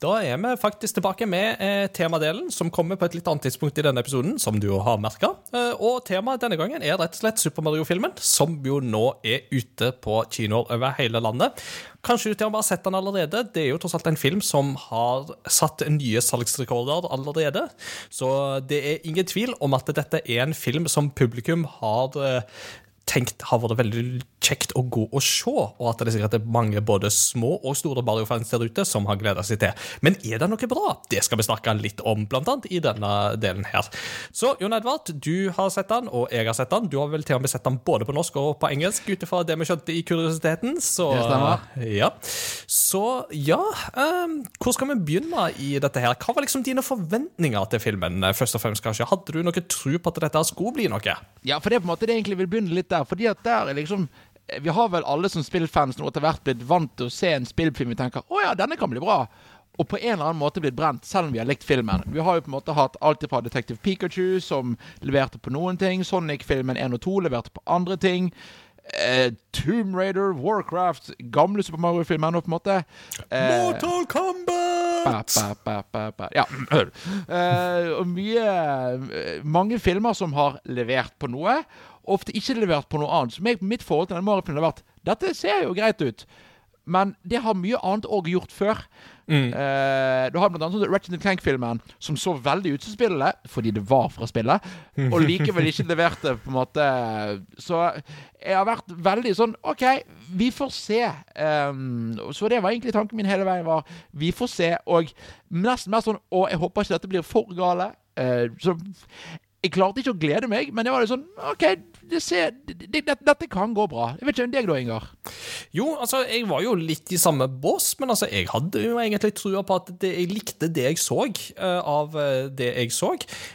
Da er vi faktisk tilbake med eh, temadelen, som kommer på et litt annet tidspunkt i denne episoden, som du jo har merka. Eh, og temaet denne gangen er rett og slett Super Mario-filmen, som jo nå er ute på kinoer over hele landet. Kanskje du til og med har sett den allerede. Det er jo tross alt en film som har satt nye salgsrekorder allerede. Så det er ingen tvil om at dette er en film som publikum har eh, tenkt har vært veldig kjekt å gå og se, og at det sikkert er mange både små og store Mario-fans der ute som har gleda seg til. Men er det noe bra? Det skal vi snakke litt om, blant annet i denne delen her. Så Jon Edvard, du har sett den, og jeg har sett den. Du har vel til og med sett den både på norsk og på engelsk, ut ifra det vi skjønte i kuriositeten. Så, Det stemmer. Ja. Så ja, um, hvor skal vi begynne i dette her? Hva var liksom dine forventninger til filmen, først og fremst, kanskje? Hadde du noe tro på at dette skulle bli noe? Ja, for det er på en måte det jeg egentlig vil begynne litt der. Fordi at der er liksom Vi har vel alle som spillfans nå etter hvert blitt vant til å se en spillfilm vi tenker å ja, denne kan bli bra. Og på en eller annen måte blitt brent, selv om vi har likt filmen. Vi har jo på en måte hatt alt fra Detective Pikachu, som leverte på noen ting, Sonic-filmen 1 og 2 leverte på andre ting. Eh, Tomb Raider, Warcraft, gamle Super Mario-filmer nå, på en måte. Eh, Mortal Kombat! Ba, ba, ba. Ja. <clears throat> Eh, og mye eh, Mange filmer som har levert på noe, ofte ikke levert på noe annet. Så meg, mitt forhold til den Mario-filmen har vært Dette ser jo greit ut. Men det har mye annet òg gjort før. Eh, du har blant annet sånn Ratchet Clank-filmen, som så veldig ut som spillet, fordi det var fra spillet, og likevel ikke leverte, på en måte. Så jeg har vært veldig sånn OK, vi får se. Um, så det var egentlig tanken min hele veien. var Vi får se. Og nesten mer sånn Å, jeg håper ikke dette blir for gale. Uh, så jeg klarte ikke å glede meg, men det var litt sånn OK, det ser, det, det, dette kan gå bra. Jeg vet ikke om deg, da, Ingar? Jo, altså, jeg var jo litt i samme bås, men altså, jeg hadde jo egentlig trua på at det, jeg likte det jeg så uh, av eh, det jeg så.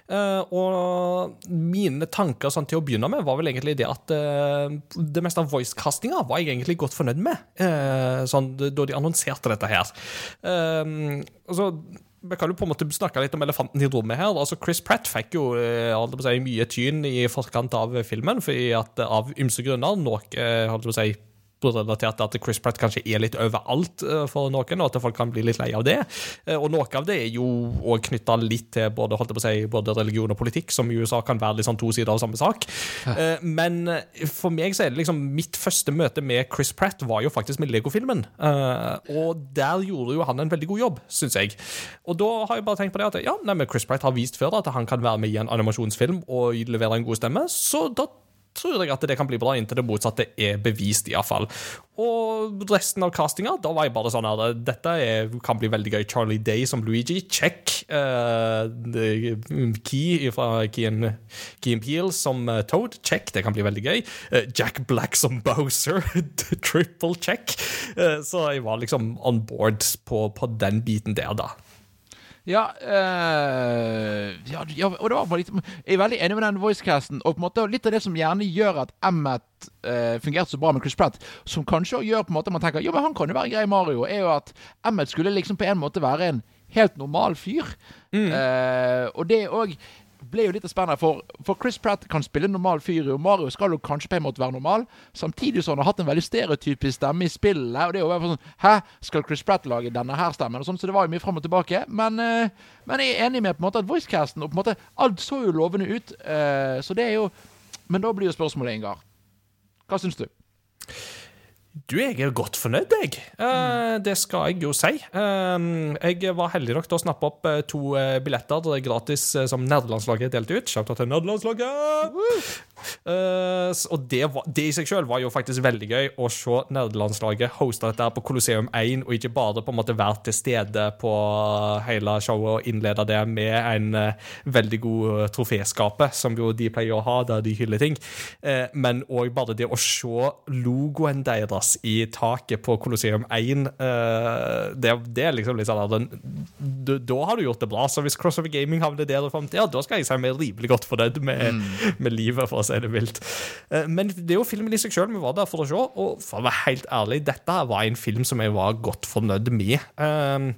Uh, og mine tanker sånn, til å begynne med var vel egentlig det at uh, det meste av voicecastinga var jeg egentlig godt fornøyd med, sånn, da de annonserte dette her. Uh, altså vi kan jo på en måte snakke litt om elefanten i rommet her. Altså Chris Pratt fikk jo eh, si, mye tyn i forkant av filmen, fordi at av ymse grunner noe eh, holdt på å si, relatert til at Chris Pratt kanskje er litt overalt eh, for noen, og at folk kan bli litt lei av det. Eh, Og noe av det er jo òg knytta litt til både, si, både religion og politikk, som i USA kan være litt sånn to sider av samme sak. Ja. Men eh, for meg så er det liksom mitt første møte med Chris Pratt var jo faktisk med Lego-filmen. Og der gjorde jo han en veldig god jobb, syns jeg. Og da har jeg bare tenkt på det at ja, nei, men Chris Pratt har vist før at han kan være med i en animasjonsfilm og levere en god stemme, så da tror jeg at det kan bli bra inntil det motsatte er bevist, iallfall. Og resten av castinga, da var jeg bare sånn her Dette er, kan bli veldig gøy. Charlie Day som Luigi, check. Uh, Key fra Key and, Peele som eh, Toad, check. Det kan bli veldig gøy. Uh, Jack Black som <laughs> Bowser, triple check. Uh, så jeg var liksom on board på, på den biten der, da. Ja, øh, ja, ja, og det var bare litt Jeg er veldig enig med den voicecasten. Og på en måte litt av det som gjerne gjør at Emmet øh, fungerte så bra med Chris Pratt, som kanskje gjør på en måte man tenker Jo, men han kan jo være grei Mario, er jo at Emmet skulle liksom på en måte være en helt normal fyr. Eh, og det òg ble jo litt spennende, for, for Chris Pratt kan spille normal fyr, og Mario skal jo kanskje på en måte være normal, samtidig som han har hatt en veldig stereotypisk stemme i spillet. Og det er jo sånn Hæ, skal Chris Pratt lage denne her stemmen? Og sånn, Så det var jo mye fram og tilbake. Men, uh, men jeg er enig med på en måte at voicecasten og på en måte Alt så jo lovende ut, Uh, så det er jo Men da blir jo spørsmålet, Ingar. Hva syns du? Du, jeg er godt fornøyd, jeg. Eh, det skal jeg jo si. Eh, jeg var heldig nok til å snappe opp eh, to billetter billetter det er gratis eh, som nerdelandslaget delte ut. Shout out til nerdelandslaget! Eh, s- og det, var, det i seg selv var jo faktisk veldig gøy å se nerdelandslaget hoste dette på Colosseum 1, og ikke bare på en måte være til stede på hele showet og innlede det med en uh, veldig god eh, troféskape, som jo de pleier å ha der de hyller ting, uh, men òg bare det å se logoen deres i taket på Colosseum 1, eh, det, det er liksom litt sånn Da har du gjort det bra. Så hvis Crossover Gaming havner der, og frem til, ja, da skal jeg si meg rimelig godt fornøyd med, med livet, for å si det mildt. Eh, Men det er jo filmen i seg sjøl vi var der for å se, og for å være helt ærlig, dette var en film som jeg var godt fornøyd med. Eh,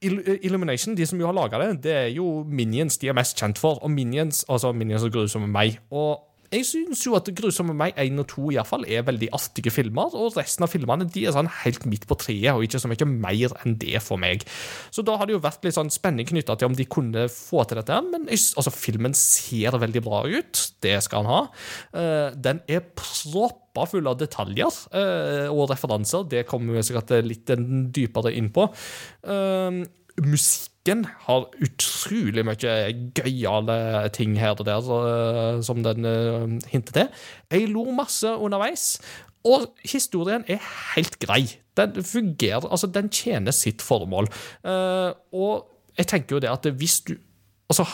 Illumination, de som jo har laga det, det er jo Minions de er mest kjent for. Og Minions, altså Minions og grusomme meg. Og jeg syns jo at 'Grusomme meg' 1 og 2 i fall er veldig artige filmer, og resten av filmene de er sånn helt midt på treet, og ikke så mye mer enn det for meg. Så da har det jo vært litt sånn spenning knytta til om de kunne få til dette, men jeg, altså, filmen ser veldig bra ut. Det skal han ha. Uh, den er proppa full av detaljer uh, og referanser. Det kommer vi sikkert litt dypere inn på. Eh, musikken har utrolig mye gøyale ting her og der som den eh, hinter til. Jeg lo masse underveis. Og historien er helt grei. Den fungerer, altså den tjener sitt formål. Eh, og jeg tenker jo det at hvis du Altså,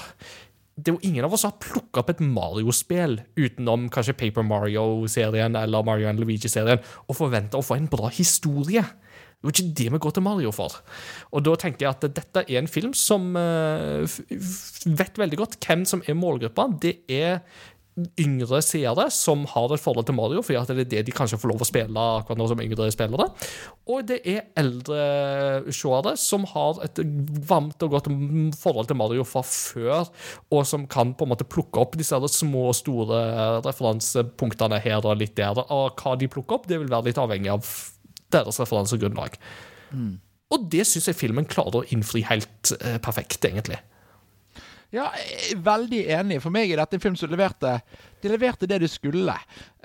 det er jo ingen av oss har plukka opp et Mario-spill utenom kanskje Paper Mario-serien eller Mario Luigi-serien og forventa å få en bra historie. Det jo ikke det vi går til Mario for. Og da tenker jeg at dette er en film som eh, vet veldig godt hvem som er målgruppa. Det er yngre seere som har et forhold til Mario, fordi at det er det de kanskje får lov å spille akkurat nå som yngre spillere. Og det er eldre seere som har et varmt og godt forhold til Mario fra før, og som kan på en måte plukke opp disse små og store referansepunktene her og litt der. Og hva de plukker opp, det vil være litt avhengig av deres referansegrunnlag. Og det syns jeg filmen klarer å innfri helt eh, perfekt, egentlig. Ja, jeg er veldig enig. For meg er dette en film som leverte De leverte det de skulle.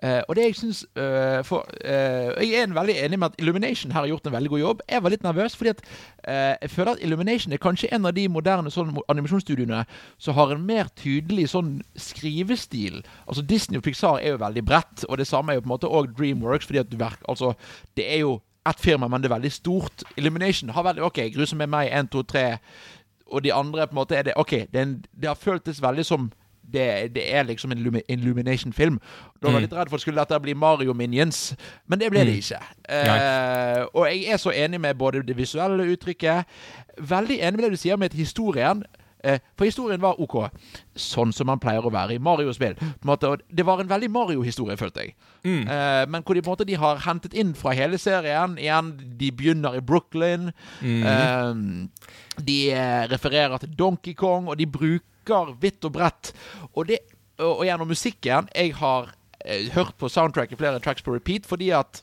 Uh, og det jeg syns uh, for, eh, Jeg er veldig enig med at Illumination her har gjort en veldig god jobb. Jeg var litt nervøs, fordi at eh, jeg føler at Illumination er kanskje en av de moderne sånn, animasjonsstudioene som har en mer tydelig sånn skrivestil. Altså Disney og Pixar er jo veldig bredt, og det samme er jo på en måte òg Dreamworks. fordi at du verk, altså, Det er jo ett firma, men det er veldig stort. Illumination har veldig OK, grusom med meg, én, to, tre og de andre på en måte er det OK, det, en, det har føltes veldig som det, det er liksom en Illumination-film. Da var jeg litt redd for at skulle dette bli Mario Minions, men det ble det ikke. Uh, og jeg er så enig med både det visuelle uttrykket Veldig enig med det du sier med historien. Eh, for historien var OK. Sånn som man pleier å være i Mario-spill. Det var en veldig Mario-historie, følte jeg. Eh, men hvor de på en måte de har hentet inn fra hele serien. Igjen, de begynner i Brooklyn. Eh, de refererer til Donkey Kong, og de bruker vidt og bredt. Og, det, og, gjennom musikken Jeg har hørt på soundtracket flere tracks på repeat fordi at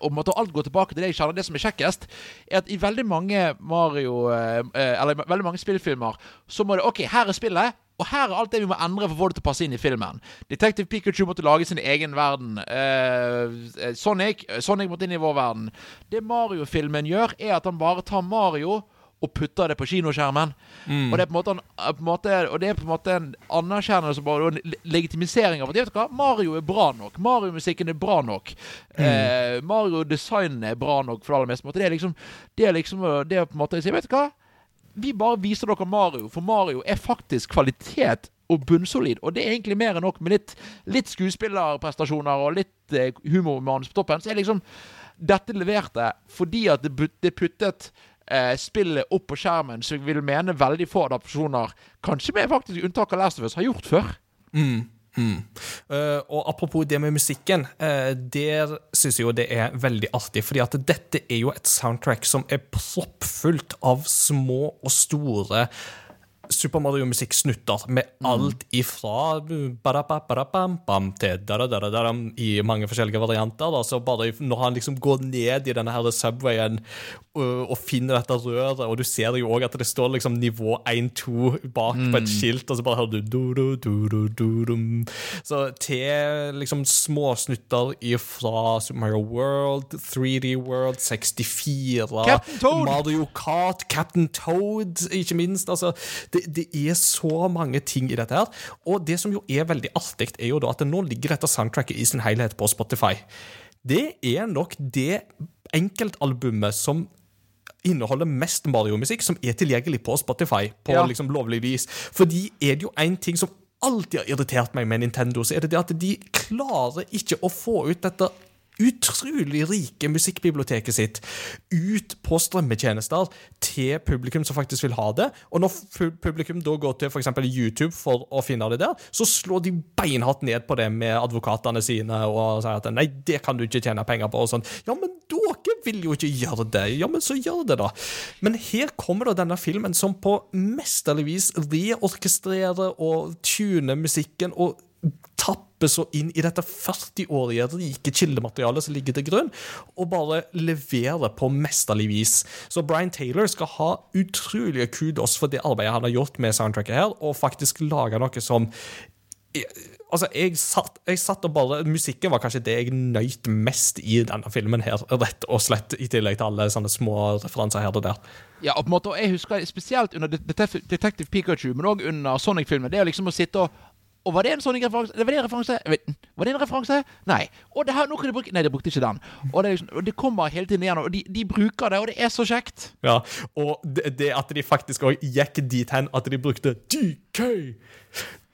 og måtte alt gå tilbake til det jeg kjenner. Det som er kjekkest, er at i veldig mange Mario eh, eh, Eller veldig mange spillfilmer så må det OK, her er spillet. Og her er alt det vi må endre for å få det til å passe inn i filmen. Detective Pikachu måtte lage sin egen verden. Eh, eh, Sonic Sonic måtte inn i vår verden. Det Mario-filmen gjør, er at han bare tar Mario og putter det på kinoskjermen. Og, det er på en måte, en- eh, på en måte, og det er på en måte en anerkjennelse og en legitimisering av at vet du hva, Mario er bra nok. Mario-musikken er bra nok. Eh, Mario-designen er bra nok for det aller meste. Måte. Det er liksom Det er liksom det er på en måte å si, Vet du hva? Vi bare viser dere Mario, for Mario er faktisk kvalitet og bunnsolid. Og det er egentlig mer enn nok med litt, litt skuespillerprestasjoner og litt eh, humormanus på toppen. Så er liksom Dette leverte fordi at det, det puttet eh, spillet opp på skjermen, så jeg vil mene veldig få adaptasjoner, kanskje med faktisk unntak av Last of Us, har gjort før. Eh, og apropos det med musikken, uh, der syns jeg jo det er veldig artig. fordi at dette er jo et soundtrack som er proppfullt av små og store Super Mario-musikksnutter med alt ifra til i mange forskjellige varianter. Da. Så bare når han liksom går ned i denne her Subwayen og, og finner dette røret, og du ser jo òg at det står liksom nivå 1-2 bak på et skilt, og så bare hører du. Så til liksom småsnutter ifra Super Mario World, 3D World, 64 Captain Toad! Mario Kart, Captain Toad, ikke minst. Altså, det, det er så mange ting i dette her. Og det som jo er veldig artig, er jo da at nå ligger dette soundtracket i sin helhet på Spotify. Det er nok det enkeltalbumet som inneholder mest Mario-musikk som er tilgjengelig på Spotify på Ja. liksom lovlig vis. Fordi er det jo én ting som alltid har irritert meg med Nintendo, så er det det at de klarer ikke å få ut dette utrolig rike musikkbiblioteket sitt ut på strømmetjenester til publikum som faktisk vil ha det. Og når publikum da går til f.eks. YouTube for å finne det der, så slår de beinhardt ned på det med advokatene sine og sier at nei, det kan du ikke tjene penger på. og sånn. Ja, men dere vil jo ikke gjøre det. Ja, men så gjør det, da. Men her kommer da denne filmen som på mesterlig vis reorkestrerer og tuner musikken. og tapper så inn i dette 40-årige rike kildematerialet som ligger til grunn, og bare levere på mesterlig vis. Så Brian Taylor skal ha utrolige kudos for det arbeidet han har gjort med soundtracket her, og faktisk lage noe som Altså, jeg satt, jeg satt og bare Musikken var kanskje det jeg nøyt mest i denne filmen her, rett og slett, i tillegg til alle sånne små referanser her og der. Ja, og på en måte, og jeg husker spesielt under Detective Pikachu, men òg under Sonic-filmen. Det er liksom å sitte og og var det en sånn referanse? Var det en referanse? Var det en referanse? Nei. Og det her, nå kan de bruke Nei, de brukte ikke den. Og det, liksom, og det kommer hele tiden igjen, og de, de bruker det, og det er så kjekt. Ja, og det, det at de faktisk òg gikk dit hen at de brukte DK!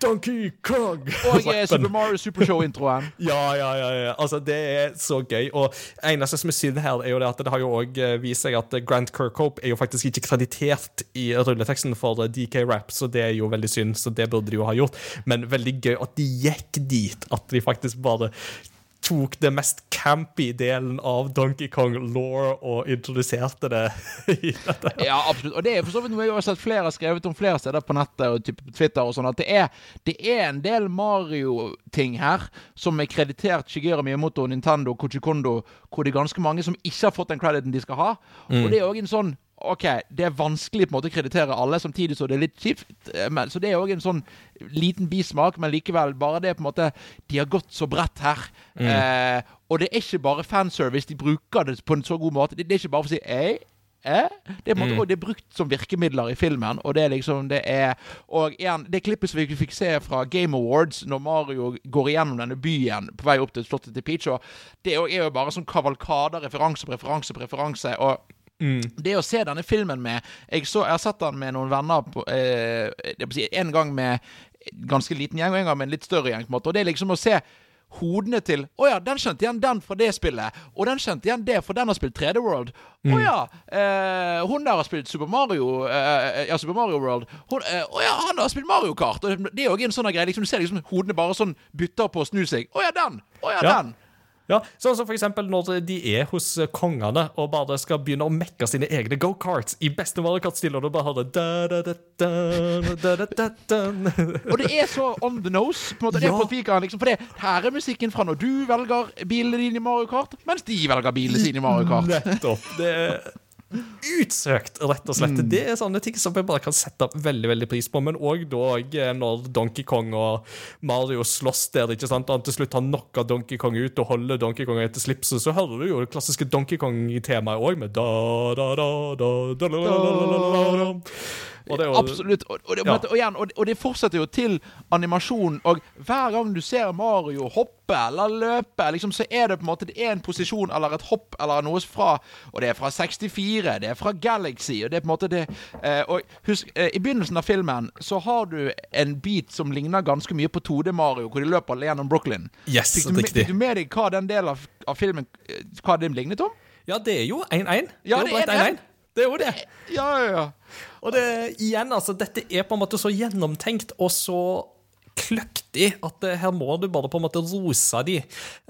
Donkey Kong! <laughs> Og eh, Super Mario Supershow-introen. <laughs> Ja, ja, ja, ja. Altså, det er så gøy. Og eneste som er synd her, er jo det at det har jo òg vist seg at Grant Kirkhope er jo faktisk ikke kreditert i rulleteksten for DK Rap, så det er jo veldig synd. Så det burde de jo ha gjort. Men veldig gøy at de gikk dit. At de faktisk bare tok det mest campy delen av Donkey Kong law og introduserte det <laughs> i dette. Ja, absolutt. Og det er for så vidt noe jeg har sett flere skrevet om flere steder på nettet og på Twitter og sånn, at det er, det er en del Mario-ting her som er kreditert Shigeru Miyamoto, Nintendo, Kochikondo, Kondo, hvor det er ganske mange som ikke har fått den crediten de skal ha. Og det er òg en sånn OK, det er vanskelig på en måte å kreditere alle, samtidig så det er litt kjipt. eh, Men, så det er òg en sånn liten bismak, men likevel bare det på en måte De har gått så bredt her. Eh, og det er ikke bare fanservice. De bruker det på en så god måte. Det, det er ikke bare for å si ei, Eh? Det, er måte, og det er brukt som virkemidler i filmen. Og det er liksom det er Og igjen, det klippet som vi fikk se fra Game Awards, når Mario går igjennom denne byen på vei opp til slottet til Peach, og det er jo bare sånn kavalkade, referanse på referanse på referanse. og det å se denne filmen med Jeg, så, jeg har sett den med noen venner på, eh, si, en gang med ganske liten gjeng, og en gang med en litt større gjeng. på en måte Og det er liksom å se hodene til Å ja, den kjente igjen den fra det spillet. Og den kjente igjen det, for den har spilt 3D World. Å ja, eh, hun der har spilt Super Mario eh, Ja, Super Mario World. Eh, å ja, han har spilt Mario Kart. Og det er jo en sånn greie. Liksom, du ser liksom hodene bare sånn bytter på å snu seg. Å ja, den! Å ja, Ja. den! Ja, sånn som for eksempel når de er hos eh, kongene og bare skal begynne å mekke sine egne go-karts i beste Mario Kart-stil, og du bare hører. Og det er så on the nose. på en måte, det er Ja. på speakeren, liksom, For det, her er musikken fra når du velger bilen din i Mario Kart, mens de velger bilen sine i Mario Kart. Nettopp. Det er utsøkt, rett og slett. Mm. Det er sånne ting som jeg bare kan sette veldig veldig pris på. Men òg eh, når Donkey Kong og Mario slåss der, ikke sant? og han til slutt har knocka Donkey Kong ut og holder Donkey Kong etter slipset, så hører du jo det klassiske Donkey Kong-temaet òg, med da, da, da, da, da, da, da, da, da, da. Og det jo Absolutt. Og, og, det, Ja. og, igjen, og, og det fortsetter jo til animasjon. Og hver gang du ser Mario hoppe eller løpe, liksom, så er det på en måte en posisjon eller et hopp eller noe fra Og det er fra 64, det er fra Galaxy, og det er på en måte det eh, Og husk, eh, i begynnelsen av filmen så har du en bit som ligner ganske mye på 2D-Mario, hvor de løper gjennom Brooklyn. Yes, Fikk du, fikk du med deg hva den delen av, av filmen eh, Hva den lignet om? Ja, det er jo 1-1. Ja, det er jo det er 1-1. Det er jo det. Ja, ja, ja. Og det, igjen, altså, dette er på en måte så gjennomtenkt og så kløktig at her må du bare på en måte rose de.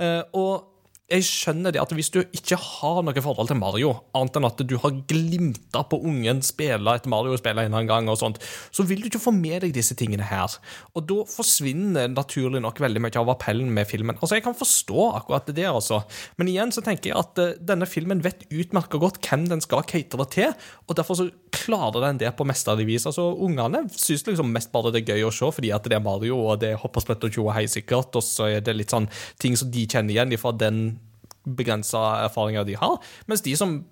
Eh, og jeg skjønner det at hvis du ikke har noe forhold til Mario, annet enn at du har glimta på ungen spille et Mario-spill en gang, og sånt, så vil du ikke få med deg disse tingene her. Og da forsvinner naturlig nok veldig mye av appellen med filmen. Altså, Jeg kan forstå akkurat det, altså. Men igjen så tenker jeg at eh, denne filmen vet utmerka godt hvem den skal catere til, og derfor så klarer den det på mesterlig vis. Altså, Ungene syns liksom mest bare det er gøy å se, fordi at det er Mario, og det er hoppersplett og tjo og hei sikkert, og så er det litt sånn ting som de kjenner igjen fra den begrensa erfaringer de har. Mens de som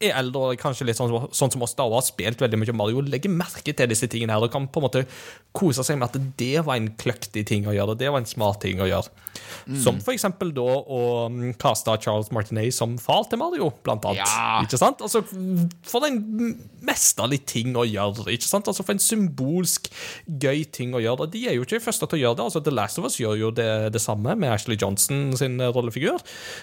er eldre og kanskje litt sånn, sånn som oss da, og har spilt veldig mye Mario, legger merke til disse tingene her og kan på en måte kose seg med at det var en kløktig ting å gjøre, det var en smart ting å gjøre. Som for eksempel da å mm, kaste Charles Martinet som far til Mario, blant annet. Ja. Ikke sant? Altså, for en mesterlig ting å gjøre, ikke sant? Altså, for en symbolsk gøy ting å gjøre. Og de er jo ikke de første til å gjøre det. Altså, The Last of Us gjør jo det, det samme med Ashley Johnson sin rollefigur.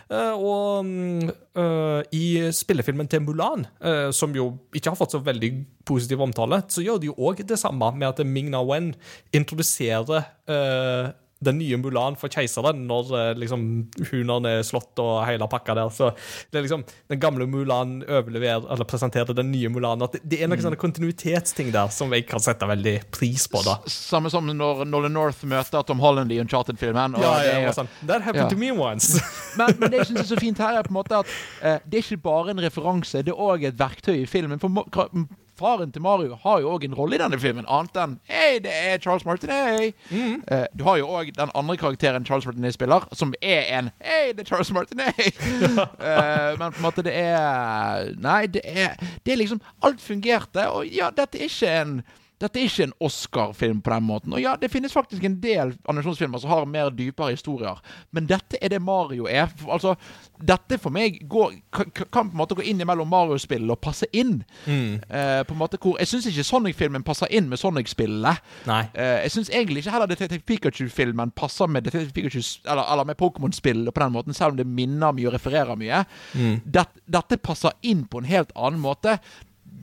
Eh, og mm, eh, i spillefilmen til Mulan, eh, som jo ikke har fått så veldig positiv omtale, så gjør de jo òg det samme med at Ming Na Wen introduserer eh, den nye Mulan for keiseren når eh, liksom hunene er slått og hele pakka der. Så det er liksom den gamle Mulan overlever, eller presenterer den nye Mulan. At det, det er noen sånne kontinuitetsting der som jeg kan sette veldig pris på. da. Samme som når Nolan North møter Tom Holland i Uncharted-filmen. Ja, Ja, det sånn. That happened Ja. to me once. <laughs> men, men det jeg synes er så fint her, er på en måte at eh, det er ikke bare en referanse, det er òg et verktøy i filmen. For faren til Mario har jo òg en rolle i denne filmen, annet enn Hei, det er Charles Martinet! Eh, du har jo òg den andre karakteren Charles Martinet spiller, som er en Hei, det er Charles Martinet! <laughs> Eh, men på en måte, det er Nei, det er, det er liksom Alt fungerte, og ja, dette er ikke en dette er ikke en Oscar-film på den måten. Og ja, det finnes faktisk en del animasjonsfilmer som har mer dypere historier, men dette er det Mario er. Altså, dette for meg går, kan, kan på en måte gå inn mellom Mario-spillene og passe inn. Eh, på en måte hvor Jeg syns ikke Sonic-filmen passer inn med Sonic-spillene. Nei. Eh, jeg syns egentlig ikke heller Detective Pikachu-filmen passer med Detective Pikachu Eller, eller med Pokémon-spillet på den måten, selv om det minner mye og refererer mye. Det, dette passer inn på en helt annen måte.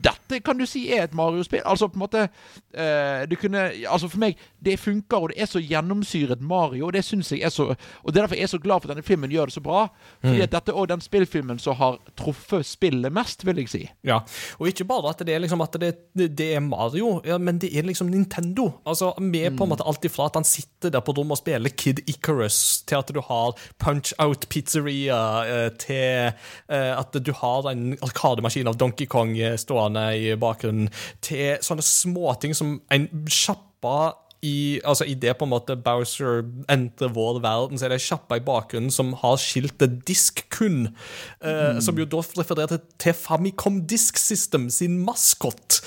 Dette kan du si er et Mario-spill. Altså på en måte uh, Du kunne Altså For meg, det funker, og det er så gjennomsyret Mario. Og det synes jeg er så Og det er derfor jeg er så glad for at denne filmen gjør det så bra. Fordi at dette er den spillfilmen som har truffet spillet mest, vil jeg si. Ja, og ikke bare at det er liksom at det, det, er Mario, ja, men det er liksom Nintendo. Altså, Med på en måte alt ifra at han sitter der på rommet og spiller Kid Icarus, til at du har Punch Out Pizzeria, eh, til eh, at du har en arkademaskin av Donkey Kong eh, stående i bakgrunnen, til sånne småting som en sjappa i, altså i det på en måte Bowser entrer vår verden, så er det ei sjappa i bakgrunnen som har skiltet Disk kun, eh, som jo da refererer til, Famicom Disk System sin maskot.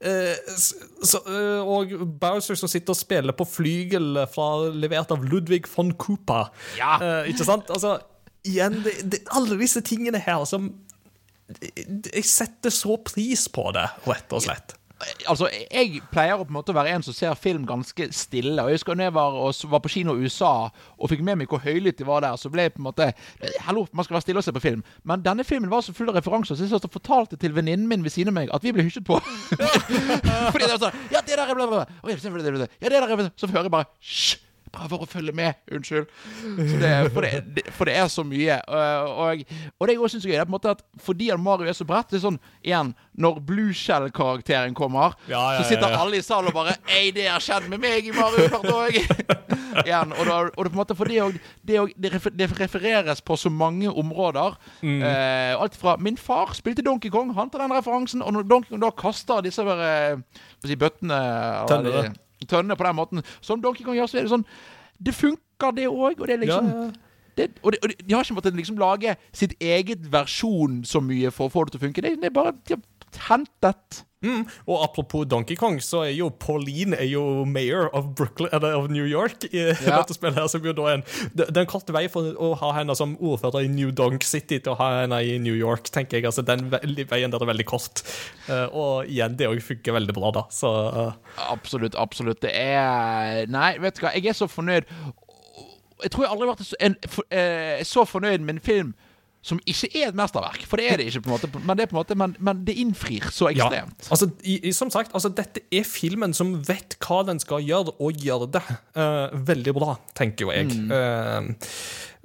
Eh, så, eh, og Bowser som sitter og spiller på flygel fra, levert av Ludvig von Cooper. Ja. Eh, ikke sant? Altså, igjen, det, det, alle disse tingene her som Jeg setter så pris på det, rett og slett. Altså, Jeg pleier å på en måte være en som ser film ganske stille. Og jeg husker når jeg var, var på kino i USA og fikk med meg hvor høylytt de var der, så ble jeg på en måte Hallo, man skal være stille og se på film. Men denne filmen var så full av referanser, så jeg fortalte til venninnen min ved siden av meg at vi ble hysjet på. <laughs> Fordi det var sånn Ja, det der er bla, bla, bla. Ja, det der er Så hører jeg bare Hysj! Prøver å følge med. Unnskyld. Det, for, det, det, for det er så mye. øh, Og, og det jeg også syns er gøy, det er på en måte at fordi Mario er så bredt Det er sånn igjen Når Blue Shell-karakteren kommer, Ja, ja, så sitter ja, ja. alle i salen og bare Ei, det har skjedd med meg i Mario Kart òg! <laughs> igjen. Og, da, og det på en måte for det, og, det, det, refereres på så mange områder. Mm. Eh, alt fra Min far spilte Donkey Kong, han tar den referansen. Og når Donkey Kong da kaster disse bare, hva si, bøttene eller Tønnene på den måten, som Donkey Kong gjør, så er det sånn Det funker, det òg. Og det er liksom ja. Det, og, det, og de har ikke måttet liksom lage sitt eget versjon så mye for å få det til å funke. Det, det er bare de har hentet Mm. Og apropos Donkey Kong, så er jo Pauline er jo mayor of Brooklyn, eller of New York i Ja. <laughs> dette spillet. her, som jo da er en, det, er en kort vei for å ha henne som ordfører i New Donk City til å ha henne i New York, tenker jeg. altså Den veien der er veldig kort. Eh, og igjen, det òg funker veldig bra, da. Så uh. Absolutt, absolutt. Det er Nei, vet du hva, jeg er så fornøyd. Jeg tror jeg aldri har vært så- en, for, eh, så fornøyd med en film som ikke er et mesterverk. For det er det ikke, på en måte. Men det, på en måte, men, men det innfrir så ja. ekstremt. Altså, i, som sagt, altså, dette er filmen som vet hva den skal gjøre, og gjør det uh, veldig bra, tenker jo jeg. Eh,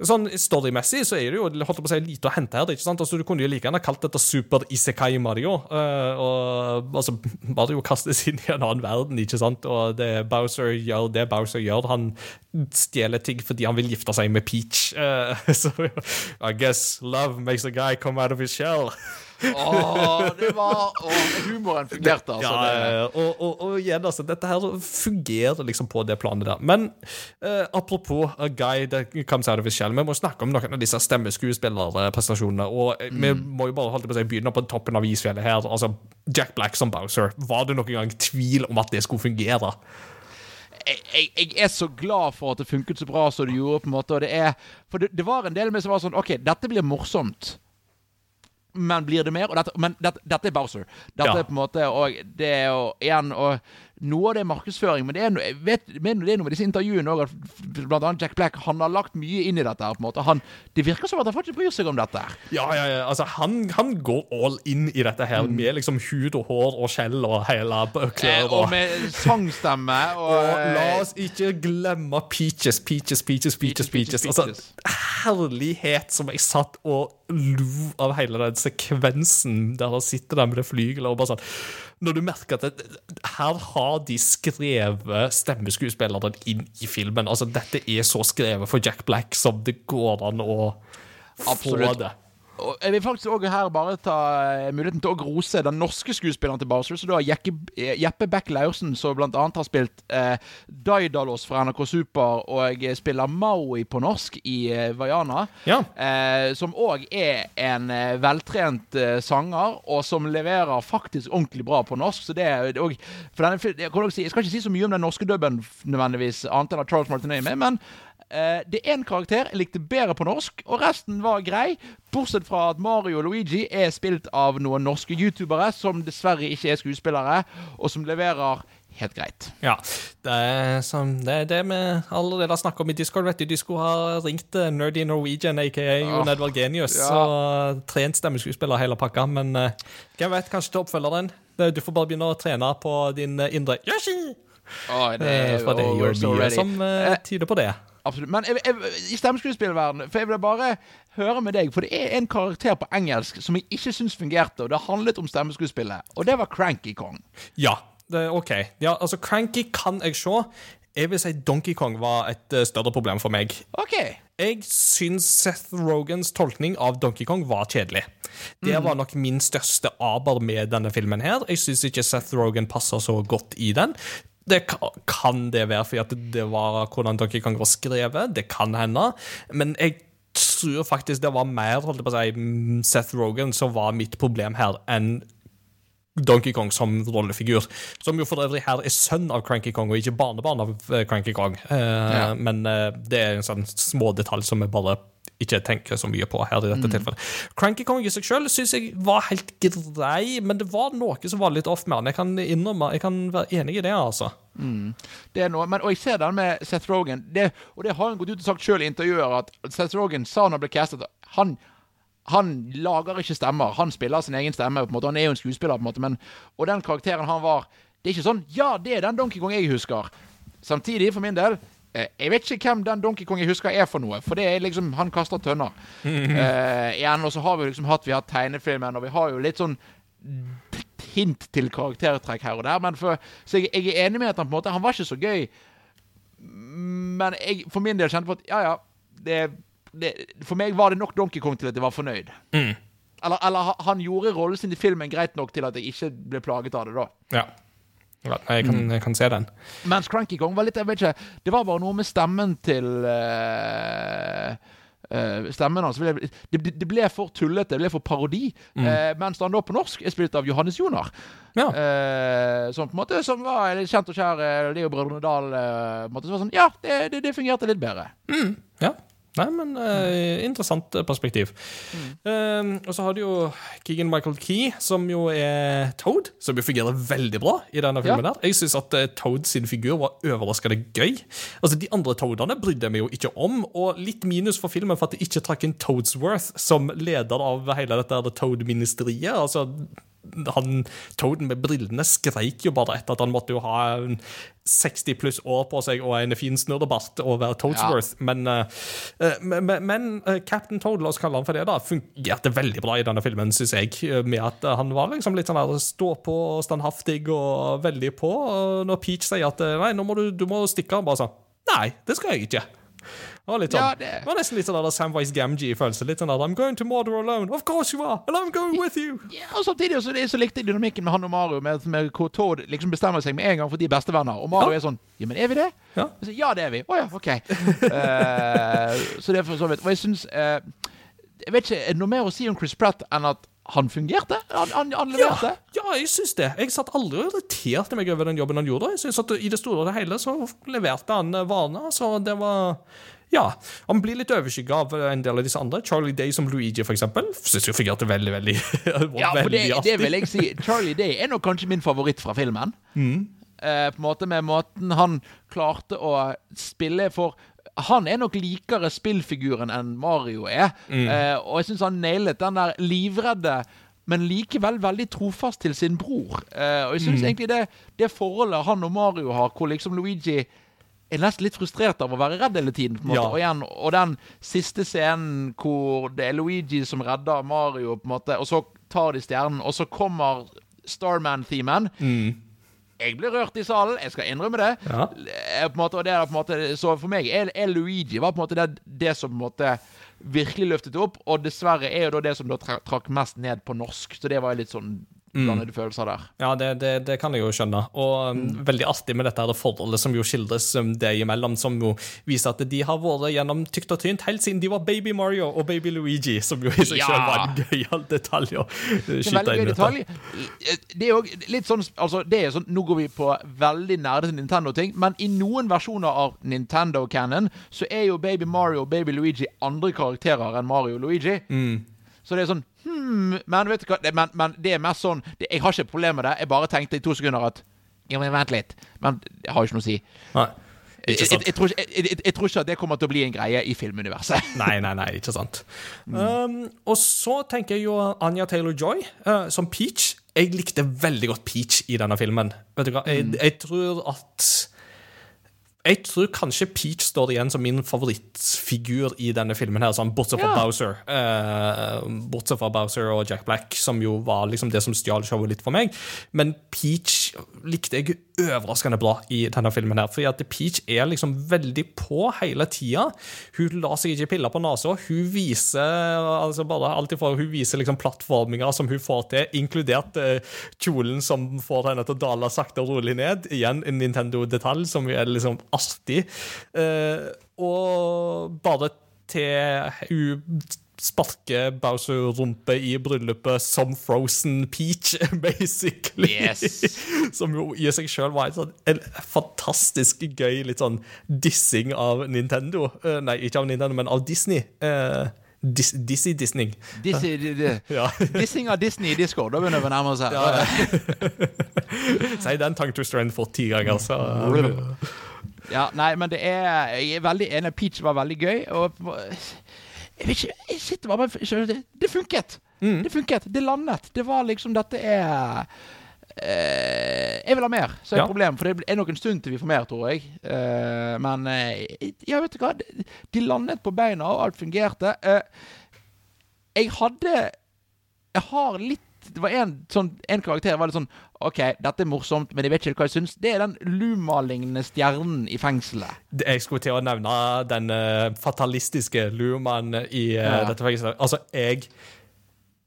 sånn Storymessig så er det jo holdt på å si, lite å hente her. ikke sant? Altså, Du kunne jo like gjerne kalt dette Super Isekai Mario. Uh, og altså, <laughs> Mario kastes inn i en annen verden, ikke sant? og det Bowser gjør det Bowser gjør. Han stjeler ting fordi han vil gifte seg med Peach. Uh, <laughs> så I guess love makes a guy come out of his shell. Åh, det var åh, Humoren fungerte, altså. Ja, det, ja, og, og, og igjen, altså, dette her fungerer liksom på det planet der. Men eh, apropos a guy that comes out of his shell, vi må snakke om noen av disse stemmeskuespillerprestasjonene. Og eh, vi må jo bare holdt på å si, begynne på toppen av isfjellet her. Altså, Jack Black som Bowser. Var det noen gang tvil om at det skulle fungere? jeg, jeg, jeg er så glad for at det funket så bra som det gjorde. på en måte Og det er For det, det var en del med som var sånn OK, dette blir morsomt. Men blir det mer? Og dette, men dette, dette er Bowser. Dette Ja. er på en måte Og det er jo igjen og noe av det er markedsføring, men det er, noe, vet, men det er noe med disse intervjuene òg, at annet Jack Black han har lagt mye inn i dette. her på en måte. Han, Det virker som at han faktisk bryr seg om dette. her. Ja, ja, ja. Altså, han, han går all in i dette her, med liksom hud og hår og skjell og hele b- Eh, og med sangstemme <laughs> og, og la eh, oss ikke glemme Peaches, Peaches, Peaches, Peaches. Peaches, peaches. Altså, herlighet som jeg satt og lo av hele den sekvensen der han sitter der med det flygelet og bare sånn Når du merker at det, her har de skrevet stemmeskuespilleren inn i filmen. Altså, dette er så skrevet for Jack Black som det går an å få Absolutt. det. Jeg vil faktisk også her bare ta eh, muligheten til å rose den norske skuespilleren til Bowser. Så da eh, Jeppe Beck Laursen, som blant annet har spilt eh, Daidalos fra NRK Super, og spiller Maui på norsk i eh, Vaiana. Ja. Eh, som òg er en veltrent eh, sanger, og som leverer faktisk ordentlig bra på norsk. Så det er denne, jeg, si, jeg skal ikke si så mye om den norske dubben nødvendigvis, annet enn at Charles Martinet er med, men det er en karakter jeg likte bedre på norsk, og resten var grei. Bortsett fra at Mario og Luigi er spilt av noen norske youtubere som dessverre ikke er skuespillere, og som leverer helt greit. Ja. Det er, som, det, er det vi allerede har snakket om i Discord. vet du. De skulle ha ringt eh, Nerdy Norwegian, aka Jon Edvard Genius, ja. og trent stemmeskuespiller hele pakka. Men eh, hvem vet, kanskje til oppfølgeren. Det- Du får bare begynne å trene på din eh, indre Yoshi! Åh, det Eh, er For det er over jo so mye som eh, Eh, tyder på det. Absolutt. Men jeg, jeg, i stemmeskuespillverdenen For jeg vil bare høre med deg, for det er en karakter på engelsk som jeg ikke syns fungerte, og det handlet om stemmeskuespillet, og det var Cranky Kong. Ja, det, OK. Ja, altså, Cranky kan jeg se. Jeg vil si Donkey Kong var et eh, større problem for meg. OK. Jeg syns Seth Rogans tolkning av Donkey Kong var kjedelig. Det var nok min største aber med denne filmen her. Jeg syns ikke Seth Rogan passer så godt i den. Det kan, kan det være fordi at det var hvordan Donkey Kong var skrevet. Det kan hende. Men jeg tror faktisk det var mer holdt på å si, mm, Seth Rogan som var mitt problem her, enn Donkey Kong som rollefigur. Som jo for øvrig her er sønn av Cranky Kong, og ikke barnebarn av eh, Cranky Kong. Eh, Men uh, det er en sånn små detalj som er bare ikke tenker så mye på her i dette tilfellet. Cranky Kong i seg sjøl syns jeg var helt grei, men det var noe som var litt off med han. Jeg kan innrømme, jeg kan være enig i det, altså. Det er noe, men, og jeg ser den med Seth Rogan, det, og det har han gått ut og sagt sjøl i intervjuer, at Seth Rogan sa når han ble castet at han han lager ikke stemmer. Han spiller sin egen stemme. på en måte. Han er jo en skuespiller, på en måte, men Og den karakteren han var Det er ikke sånn Ja, det er den Donkey Kong jeg husker. Samtidig, for min del Jeg vet ikke hvem den Donkey Kong jeg husker er for noe. For det er liksom Han kaster tønner. uh, igjen, og så har vi liksom hatt Vi har tegnefilmen, og vi har jo litt sånn hint til karaktertrekk her og der. Men for, så jeg, jeg er enig med at han på en måte Han var ikke så gøy. Men jeg for min del kjente på at ja, ja det, det, For meg var det nok Donkey Kong til at jeg var fornøyd. Eller, eller han gjorde rollen sin i filmen greit nok til at jeg ikke ble plaget av det da. Ja. Ja jeg, kan, jeg kan se den. Mens Cranky Kong var litt Jeg vet ikke Det var bare noe med stemmen til uh, uh, Stemmen hans altså, det, det ble for tullete, det ble for parodi. Eh, mens han da på norsk er spilt av Johannes Jonar. Ja. Som på en måte Som var kjent og kjær Leo Brødrene Dal. Uh, måte, som var sånn, ja, det, det, det fungerte litt bedre. Ja. Nei, men eh, interessant perspektiv. perspektiv. Eh, og så har du jo Keegan Michael Key, som jo er Toad, som jo fungerer veldig bra i denne filmen. Ja. der. Jeg syns at uh, Toad sin figur var overraskende gøy. Altså, De andre Toadene brydde jeg meg jo ikke om, og litt minus for filmen for at de ikke trakk inn Toadsworth som leder av hele dette Toad-ministeriet. altså han, Toden med brillene skreik jo bare etter at han måtte jo ha 60 pluss år på seg og en fin snurrebart og være Toadsworth. Men, eh, eh, men, men- men eh, Captain Toad, la oss kalle han for det, da, fungerte veldig bra i denne filmen, syns jeg. Med at han var liksom litt sånn her stå på, standhaftig og veldig på. Og når Peach sier at nei, nå må du, du må stikke, han bare sånn Nei, det skal jeg ikke. Det var, litt sånn, Ja, det... det- var nesten litt sånn Samwise Gamgee-følelse. Litt sånn der I'm going to Mordor alone. Of course you are. And I'm going with you. Ja, og samtidig så, så likte jeg dynamikken med han og Mario, med, med hvor Tord liksom bestemmer seg med en gang for de er bestevenner. Og Mario Ja. er sånn Ja, men er vi det? Ja. så, ja, det er vi. Å ja, OK. uh, så det er for så vidt. Og jeg syns uh, Jeg vet ikke, er det noe mer å si om Chris Pratt enn at han fungerte? Han, han, han leverte? ja, jeg syns det. Jeg satt aldri og irriterte meg over den jobben han gjorde. Jeg synes at I det store og det hele så leverte han eh, varene. Så det var Ja. Han blir litt overskygga av en del av disse andre. Charlie Day som Luigi, for eksempel. Syns jeg fungerte veldig, veldig <laughs> Ja, for det, det vil jeg si. <laughs> Charlie Day er nok kanskje min favoritt fra filmen. eh, på en måte med måten han klarte å spille for han er nok likere spillfiguren enn Mario er. Eh, og jeg syns han nailet den der livredde, men likevel veldig trofast til sin bror. Eh, og jeg syns egentlig det, det forholdet han og Mario har, hvor liksom Luigi er nesten litt frustrert av å være redd hele tiden. på en måte. Ja. Og, igjen, og den siste scenen hvor det er Luigi som redder Mario, på en måte, og så tar de stjernen, og så kommer Starman-themen. Jeg ble rørt i salen, jeg skal innrømme det. Ja. Eh, måte, det måte, så for meg er, er Luigi var på en måte det, det som på en måte virkelig løftet opp, og dessverre er jo da det som da trakk mest ned på norsk. Så det var litt sånn blandede følelser der. Ja, det, det, det kan jeg jo skjønne. Og mm. veldig artig med dette her det forholdet som jo skildres det deg imellom, som jo viser at de har vært gjennom tykt og tynt helt siden de var Baby Mario og Baby Luigi, som jo i seg Ja. selv var en gøyal detalj å Det skyte inn detalj. Det er jo litt sånn altså det er sånn, Nå går vi på veldig nerdete Nintendo-ting, men i noen versjoner av Nintendo Canon så er jo Baby Mario og Baby Luigi andre karakterer enn Mario og Luigi. Så det er sånn hmm, Men vet du hva, det, men, men det er mest sånn det, Jeg har ikke problemer med det. Jeg bare tenkte i to sekunder at Ja, men vent litt. Men det har jo ikke noe å si. Nei, Jeg, jeg, jeg, tror ikke, jeg, jeg, jeg tror ikke at det kommer til å bli en greie i filmuniverset. <laughs> Nei, nei, nei, ikke sant. Um, og så tenker jeg jo Anja Taylor-Joy uh, som Peach. Jeg likte veldig godt Peach i denne filmen. Vet du hva, jeg, jeg tror at jeg tror kanskje Peach står igjen som min favorittfigur i denne filmen. her, sånn, Bortsett fra Ja. Bowser. Uh, bortsett fra Bowser og Jack Black, som jo var liksom det som stjal showet litt for meg. Men Peach likte jeg overraskende bra i denne filmen. her, fordi at Peach er liksom veldig på hele tida. Hun lar seg ikke pille på nesa. Hun viser altså bare alt ifra hun viser liksom plattforminger som hun får til, inkludert uh, kjolen som får henne til å dale sakte og rolig ned. Igjen en Nintendo-detalj som er liksom artig. Eh, og bare til hun sparker Bowser-rumpe i bryllupet som Frozen Peach, <laughs> basically. Yes. <laughs> Som jo i seg sjøl var en, sånn, en fantastisk gøy litt sånn dissing av Nintendo. Eh, nei, ikke av Nintendo, men av Disney. Uh, dis Disney Disney. Disney, di- di- <laughs> Ja. Dissing av Disney i Discord. Da begynner vi å nærme oss her. Si den tongue twister en for ti ganger, så Ja, nei, men det er Jeg er veldig enig. Peach var veldig gøy. Og jeg vet ikke Jeg sitter bare med skjønner Det funket! Det funket. Det landet. Det var liksom Dette er eh, Jeg vil ha mer, så er det Ja. problem. For det er nok en stund til vi får mer, tror jeg. Eh, men eh, ja, vet du hva? De landet på beina, og alt fungerte. Eh, jeg hadde Jeg har litt Det var en, sånn, en karakter var litt sånn OK, dette er morsomt, men jeg vet ikke hva jeg syns. Det er den Luma-lignende stjernen i fengselet. Jeg skulle til å nevne den eh, fatalistiske lumaen i eh, Ja. dette fengselet. Altså, jeg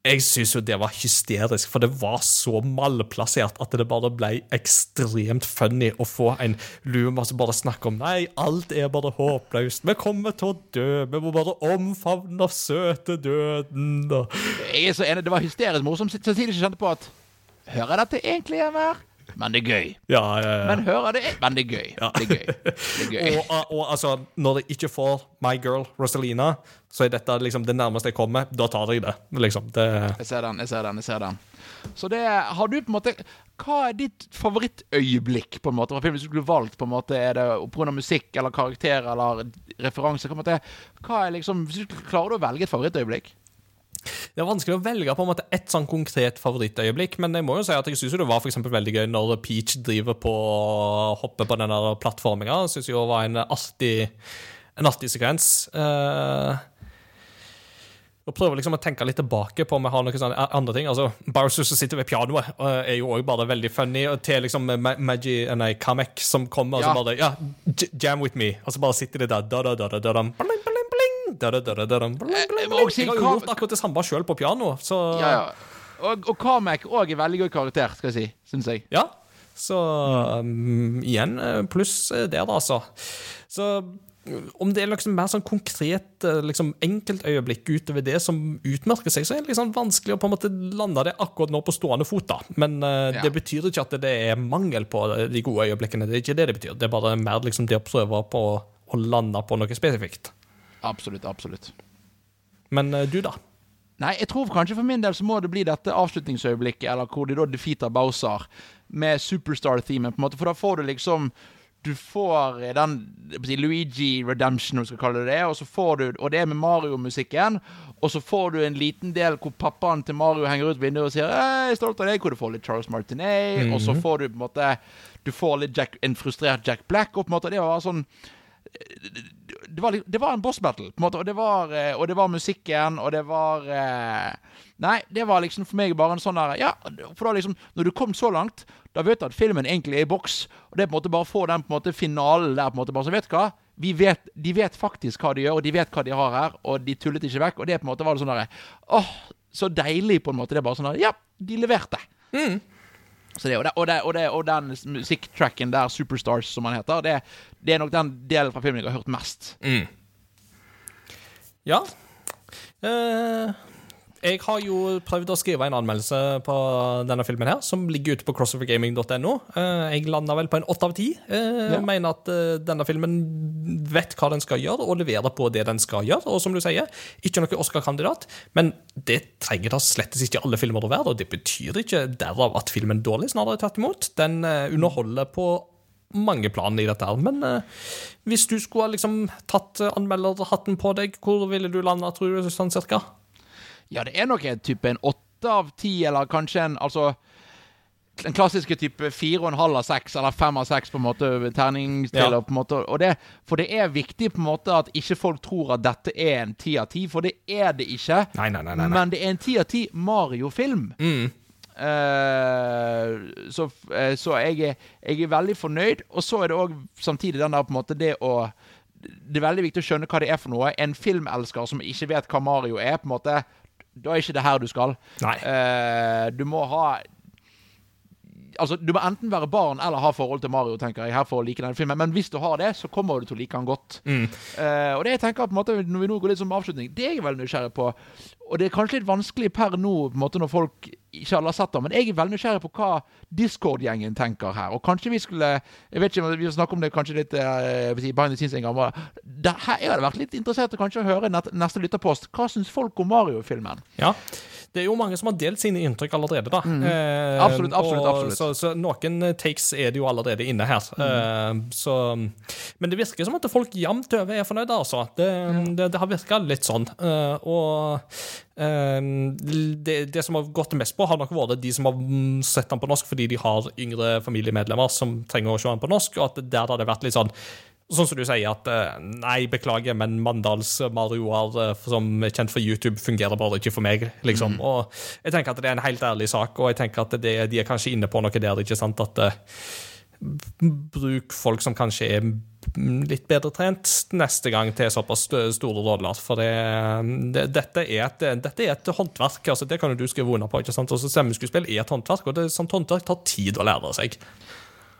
jeg syns jo det var hysterisk, for det var så malplassert at det bare ble ekstremt funny å få en luma som bare snakker om Nei, alt er bare håpløst. Vi kommer til å dø. Vi må bare omfavne søte døden. Jeg er så enig, Det var hysterisk morsomt. Samtidig jeg kjente på at Hører dette egentlig hjemme her? Men det er gøy. ja, ja, ja. Men hører det Men det er gøy. Det er gøy. Det er gøy. Og, og altså, når det ikke får My Girl Rosalina, så er dette liksom det nærmeste jeg kommer. Da tar jeg det. Liksom. det Jeg ser den, jeg ser den. jeg ser den Så det har du på en måte Hva er ditt favorittøyeblikk på en måte fra filmen? Hvis du skulle valgt, på en måte Er det pga. musikk eller karakter eller referanse? Hva er liksom Hvis du klarer du å velge et favorittøyeblikk? Det er vanskelig å velge på en måte ett sånn konkret favorittøyeblikk, men jeg må jo si at jeg syns det var for veldig gøy når Peach driver på å hoppe på den plattforminga. Syns jo det var en artig, en artig sekvens. Uh, og prøver liksom å tenke litt tilbake på om jeg har noen sånne andre ting. Altså, Bowser som sitter ved pianoet, eh, er jo òg bare veldig funny. Og til liksom Ma- Magi, eh, nei, Kamek som kommer, og så bare Ja, jam with me. Og så bare sitter de der da, da, da, da, da, da da bling, da, jeg har jo gjort akkurat det samme sjøl på piano, så Ja, ja. Og, og Kamek òg er veldig god karakter, skal jeg si. Syns jeg. Ja. Så um, igjen pluss der, da, altså. Så om det er liksom mer sånn konkret liksom enkeltøyeblikk utover det som utmerker seg, så er det liksom vanskelig å på en måte lande det akkurat nå på stående fot. da. Men uh, Ja. det betyr ikke at det er mangel på de gode øyeblikkene. Det er ikke det det betyr. Det er bare mer liksom det å prøve på å lande på noe spesifikt. Absolutt, absolutt. Men uh, du, da? Nei, jeg tror kanskje for min del så må det bli dette avslutningsøyeblikket, eller hvor de da defeater Bowser, med Superstar-themen, på en måte, for da får du liksom du får den si, Luigi Redemption, om du skal kalle det det, og så får du, og det er med Mario-musikken. Og så får du en liten del hvor pappaen til Mario henger ut vinduet og sier 'Jeg er stolt av deg', hvor du får litt Charles Martinet. Og så får du på en måte Du får litt Jack, en frustrert Jack Black. Og på en måte det var sånn det var, det var en boss battle, på en måte, og det var, eh, og det var musikken, og det var eh, Nei, det var liksom for meg bare en sånn der Ja, for da liksom Når du kom så langt, da vet du at filmen egentlig er i boks, og det er på en måte bare å få den på en måte finalen der, på en måte bare så vet du hva vi vet, De vet faktisk hva de gjør, og de vet hva de har her, og de tullet ikke vekk. Og det på en måte var det sånn derre Åh, så deilig, på en måte. Det er bare sånn der Ja, de leverte. Så det, og, det, og, det, og, det, og den musikktracken der, Superstars, som han heter, det, det er nok den delen fra filmen jeg har hørt mest. Ja. Eh, jeg har jo prøvd å skrive en anmeldelse på denne filmen her, som ligger ute på crossovergaming.no. Eh, jeg landa vel på en åtte av ti. Eh, Ja. Mener at eh, denne filmen vet hva den skal gjøre, og leverer på det den skal gjøre. Og som du sier, ikke noen Oscar-kandidat, men det trenger da slettes ikke alle filmer å være. Og det betyr ikke derav at filmen er dårlig, snarere tvert imot. Den underholder på mange planer i dette her. Men uh, hvis du skulle ha liksom tatt anmelderhatten på deg, hvor ville du landa, tror du, sånn cirka? Ja, det er nok en type en åtte av ti, eller kanskje en altså den klassiske type fire og en halv av seks, eller fem av seks, på en måte, terningstiller, Ja. på en måte, og det, For det er viktig på en måte at ikke folk tror at dette er en ti av ti, for det er det ikke. Nei, nei, nei, nei. Men det er en ti av ti Mario-film. Eh, så uh, så jeg, er, jeg er veldig fornøyd. Og så er det òg samtidig den der på en måte det å Det er veldig viktig å skjønne hva det er for noe. En filmelsker som ikke vet hva Mario er, på en måte da er ikke det her du skal. Nei. Uh, du må ha Altså, Du må enten være barn eller ha forhold til Mario, tenker jeg, her for å like denne filmen. Men hvis du har det, så kommer du til å like den godt. Eh, og det jeg tenker på en måte, Når vi nå går litt som avslutning, det er jeg veldig nysgjerrig på. Og det er kanskje litt vanskelig per nå, på en måte når folk ikke alle har sett den, men jeg er veldig nysgjerrig på hva Discord-gjengen tenker her. Og kanskje vi skulle Jeg vet ikke om vi skal snakke om det kanskje litt uh, behind the scenes en gang. det, her, Jeg hadde vært litt interessert i kanskje å høre neste lytterpost. Hva syns folk om Mario-filmen? Ja. Det er jo mange som har delt sine inntrykk allerede, da. Eh, Mm. Absolutt, absolutt, og absolutt. Så, så noen eh, takes er det jo allerede inne her. Mm. Eh, så, men det virker som at folk jevnt over er fornøyde, altså. Det, det, det har virka litt sånn. Eh, og eh, det, det som har gått mest på, har nok vært de som har mm, sett den på norsk fordi de har yngre familiemedlemmer som trenger å se den på norsk, og at der har det vært litt sånn Sånn som du sier at eh, Nei, beklager, men Mandals Marioer eh, som er kjent for YouTube, fungerer bare ikke for meg. liksom. Og jeg tenker at det er en helt ærlig sak, og jeg tenker at det, de er kanskje inne på noe der. ikke sant, at eh, Bruk folk som kanskje er mm, litt bedre trent neste gang til såpass store roller. For det, det, dette, er et, dette er et håndverk. altså Det kan jo du skrive under på. ikke sant? Altså Stemmeskuespill er et håndverk, og det, sånt håndverk tar tid å lære seg.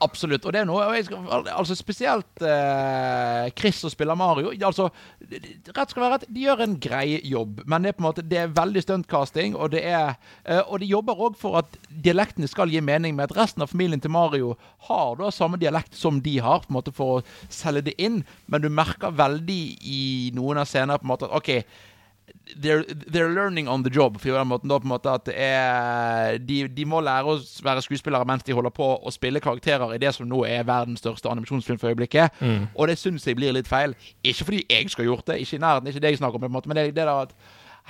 Absolutt. Og det er noe skal, Altså Spesielt eh, Chris som spiller Mario. Altså, rett skal være rett, de gjør en grei jobb, men det er på en måte Det er veldig stuntcasting, og det er eh, Og de jobber òg for at dialektene skal gi mening, med at resten av familien til Mario har da samme dialekt som de har, på en måte for å selge det inn, men du merker veldig i noen av scenene på en måte at OK They're, they're learning on the job. For den måten da på en måte at det er, de, de må lære å være skuespillere mens de holder på å spille karakterer i det som nå er verdens største animasjonsfilm for øyeblikket. Og det syns jeg blir litt feil. Ikke fordi jeg skulle gjort det, ikke i nærheten, ikke det jeg snakker om, på en måte, men det, det der at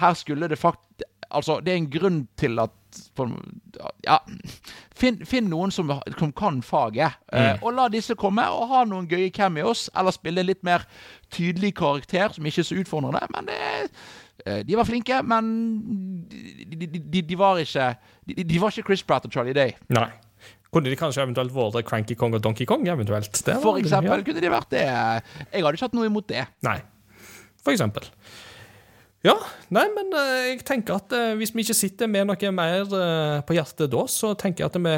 her skulle det fakt... Altså, det er en grunn til at Ja. Finn, finn noen som, som kan faget, eh, og la disse komme og ha noen gøye cameos, eller spille litt mer tydelig karakter som ikke er så utfordrende. Men det, eh, de var flinke, men de, de, de, de var ikke de, de var ikke Chris Pratt og Charlie Day. Nei. Kunne de kanskje eventuelt vært Cranky Kong og Donkey Kong? eventuelt? Det For eksempel kunne de vært det. Jeg hadde ikke hatt noe imot det. Nei. For eksempel. Ja, nei, men eh, jeg tenker at eh, hvis vi ikke sitter med noe mer eh, på hjertet da, så tenker jeg at vi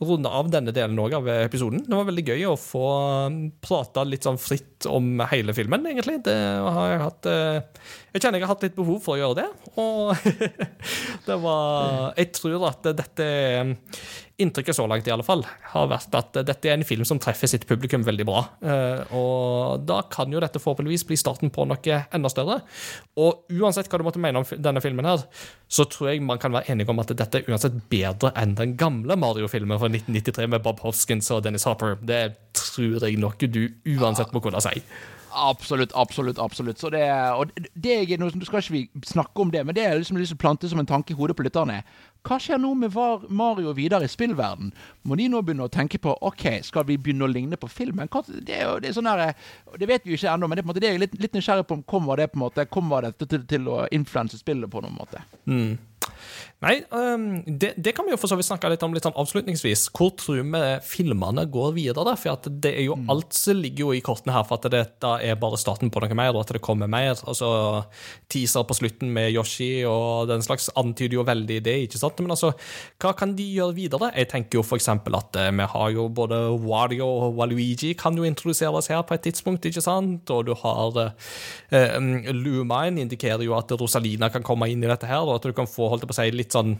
runder av denne delen av episoden. Det var veldig gøy å få um, prata litt sånn fritt om hele filmen, egentlig. Det har jeg hatt eh, Jeg kjenner jeg har hatt litt behov for å gjøre det, og <laughs> det var Jeg tror at dette inntrykket så langt i alle fall har vært at dette er en film som treffer sitt publikum veldig bra. Eh, og da kan jo dette forhåpentligvis bli starten på noe enda større. Og uansett hva du måtte mene om denne filmen her, så tror jeg man kan være enige om at dette er uansett bedre enn den gamle Mario-filmen fra 1993 med Bob Hoskins og Dennis Hopper. Det tror jeg nok du uansett må kunne si. Absolutt, absolutt. absolutt. Så det, og det er noe, som- du skal ikke snakke om det, men det er liksom lyst til å plante som en tanke i hodet på lytterne. Hva skjer nå med var Mario videre i spillverden? Må de nå begynne å tenke på ok, skal vi begynne å ligne på filmen? Hva, det, er jo, det, er sånn der, det vet vi jo ikke ennå, men det, er på en måte, det er litt, litt nysgjerrig på om kommer det på en måte, kommer dette til, til å influense spillet på noen måte. Nei, um, det, det kan vi jo for så vidt snakke litt om litt sånn avslutningsvis. Hvor tror vi filmene går videre? For det er jo alt som ligger jo i kortene her for at dette er bare starten på noe mer, og at det kommer mer. Altså, Teaser på slutten med Yoshi og den slags antyder jo veldig det, ikke sant? Men altså, hva kan de gjøre videre? Jeg tenker jo for eksempel at eh, vi har jo både Wario og Waluigi kan jo introduseres her på et tidspunkt, ikke sant? Og du har eh, um, Lumine indikerer jo at Rosalina kan komme inn i dette her, og at du kan få holdt det på å si, litt sånn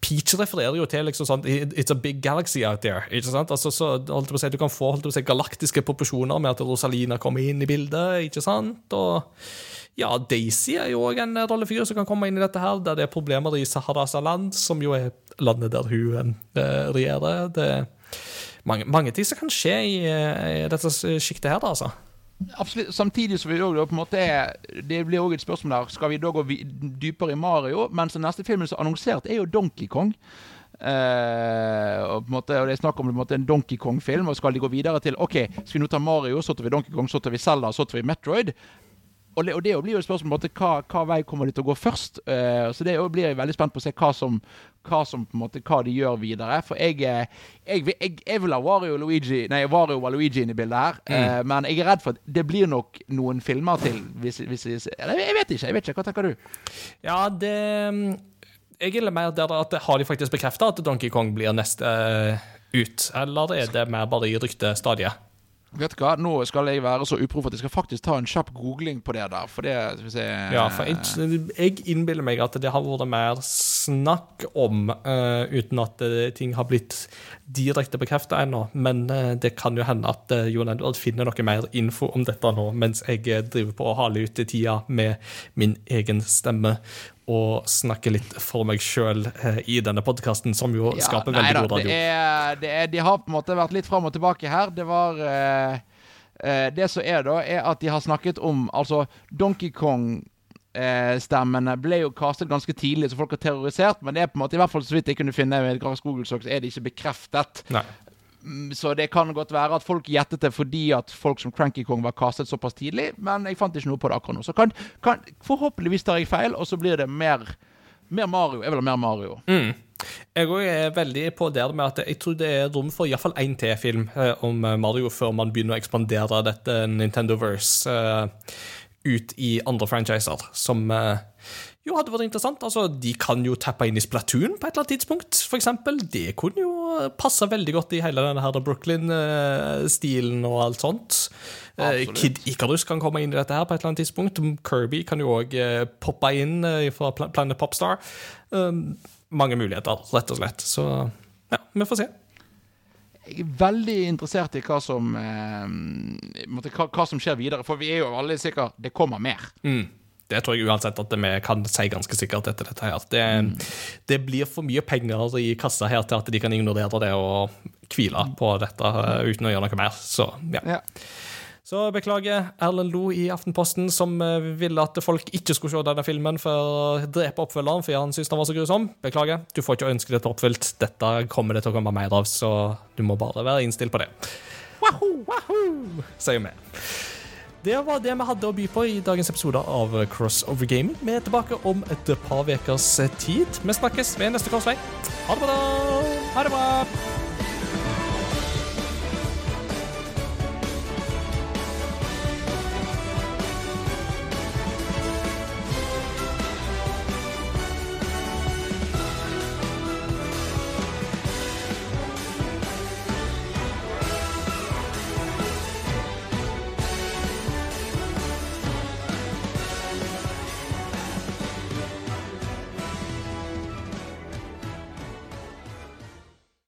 Peach refererer jo til liksom sånn It's a big galaxy out there. ikke sant? Altså, så holdt på å si, Du kan få holdt på å si, galaktiske proporsjoner med at Rosalina kommer inn i bildet. ikke sant? Og ja, Daisy er jo òg en rollefigur som kan komme inn i dette her, der det er problemer i Saharasaland, som jo er landet der hun eh, regjerer. Det er mange, mange ting som kan skje i, eh, i dette sjiktet her, da, altså. Absolutt. Samtidig som vi også, på en måte, det blir også et spørsmål der Skal vi da gå dypere i Mario? Mens den neste filmen som er annonsert, er jo Donkey Kong. Uh, og, på en måte, og Det er snakk om en, måte, en Donkey Kong-film. Og skal de gå videre til OK, skal vi nå ta Mario, så tar vi Donkey Kong, så tar vi Zelda, så tar vi Metroid? Og det, og det blir jo et spørsmål måte, hva, hva vei kommer de til å gå først. Uh, så det blir jeg veldig spent på å se hva som, hva som måte, hva de gjør videre. For jeg, eh, jeg, jeg, jeg vil ha Wario Luigi Nei, Wario og Luigi inn i bildet her. Eh, men jeg er redd for at det blir nok noen filmer til. Hvis, hvis, hvis, eller jeg vet ikke. jeg vet ikke, Hva tenker du? Ja, det Jeg er mer der at Har de faktisk bekrefta at Donkey Kong blir neste uh, ut, eller er det mer bare i ryktestadiet? Vet du hva, Nå skal jeg være så uproff at jeg skal faktisk ta en kjapp googling på det der. For det skal vi Ja, for jeg, jeg innbiller meg at det har vært mer snakk om, uh, uten at uh, ting har blitt direkte bekrefta ennå. Men uh, det kan jo hende at uh, Jon Edvard finner noe mer info om dette nå, mens jeg driver på å haler ut tida med min egen stemme og snakke litt for meg sjøl i denne podkasten, som jo Ja, skaper nei veldig da, god radio. Det er, det er, de har på en måte vært litt fram og tilbake her. Det var eh, eh, Det som er, da, er at de har snakket om Altså, Donkey Kong eh, Stemmene ble jo kastet ganske tidlig, så folk har terrorisert. Men det er på en måte, i hvert fall så vidt jeg kunne finne med et Google-søk, så er det ikke bekreftet. Nei. Mm, Så det kan godt være at folk gjettet det fordi at folk som Cranky Kong var kastet såpass tidlig, men jeg fant ikke noe på det akkurat nå. Så kan, kan, forhåpentligvis tar jeg feil, og så blir det mer, mer Mario. Jeg vil ha mer Mario. Jeg òg er veldig på det med at jeg tror det er rom for iallfall én til film eh, om Mario før man begynner å ekspandere dette Nintendoverse eh, ut i andre franchiser, som eh, jo hadde vært interessant. Altså, De kan jo tappe inn i Splatoon på et eller annet tidspunkt, for eksempel. Det kunne jo passe veldig godt i hele denne her Brooklyn-stilen og alt sånt. Eh, Absolutt. Kid Icarus kan komme inn i dette her på et eller annet tidspunkt. Kirby kan jo òg poppe inn eh, fra Planet Popstar. Mange muligheter, rett og slett. Så ja, vi får se. Jeg er veldig interessert i hva som, eh, hva, hva som skjer videre, for vi er jo alle sikre Det kommer mer. Mm. Det tror jeg uansett at vi kan si ganske sikkert etter dette her. Det, det blir for mye penger i kassa her til at de kan ignorere det og hvile på dette eh, uten å gjøre noe mer. Så ja. Ja. Så beklager Erlend Lo i Aftenposten, som eh, ville at folk ikke skulle se denne filmen for å drepe oppfølgeren fordi han syntes den var så grusom. Beklager, du får ikke ønsket ditt oppfylt. Dette kommer det til å komme mer av, så du må bare være innstilt på det. Wahoo, wahoo, sier vi. Det var det vi hadde å by på i dagens episode av Crossover Gaming. Vi er tilbake om et par ukers tid. Vi snakkes ved neste korsvei. Ha det bra! Ha det bra!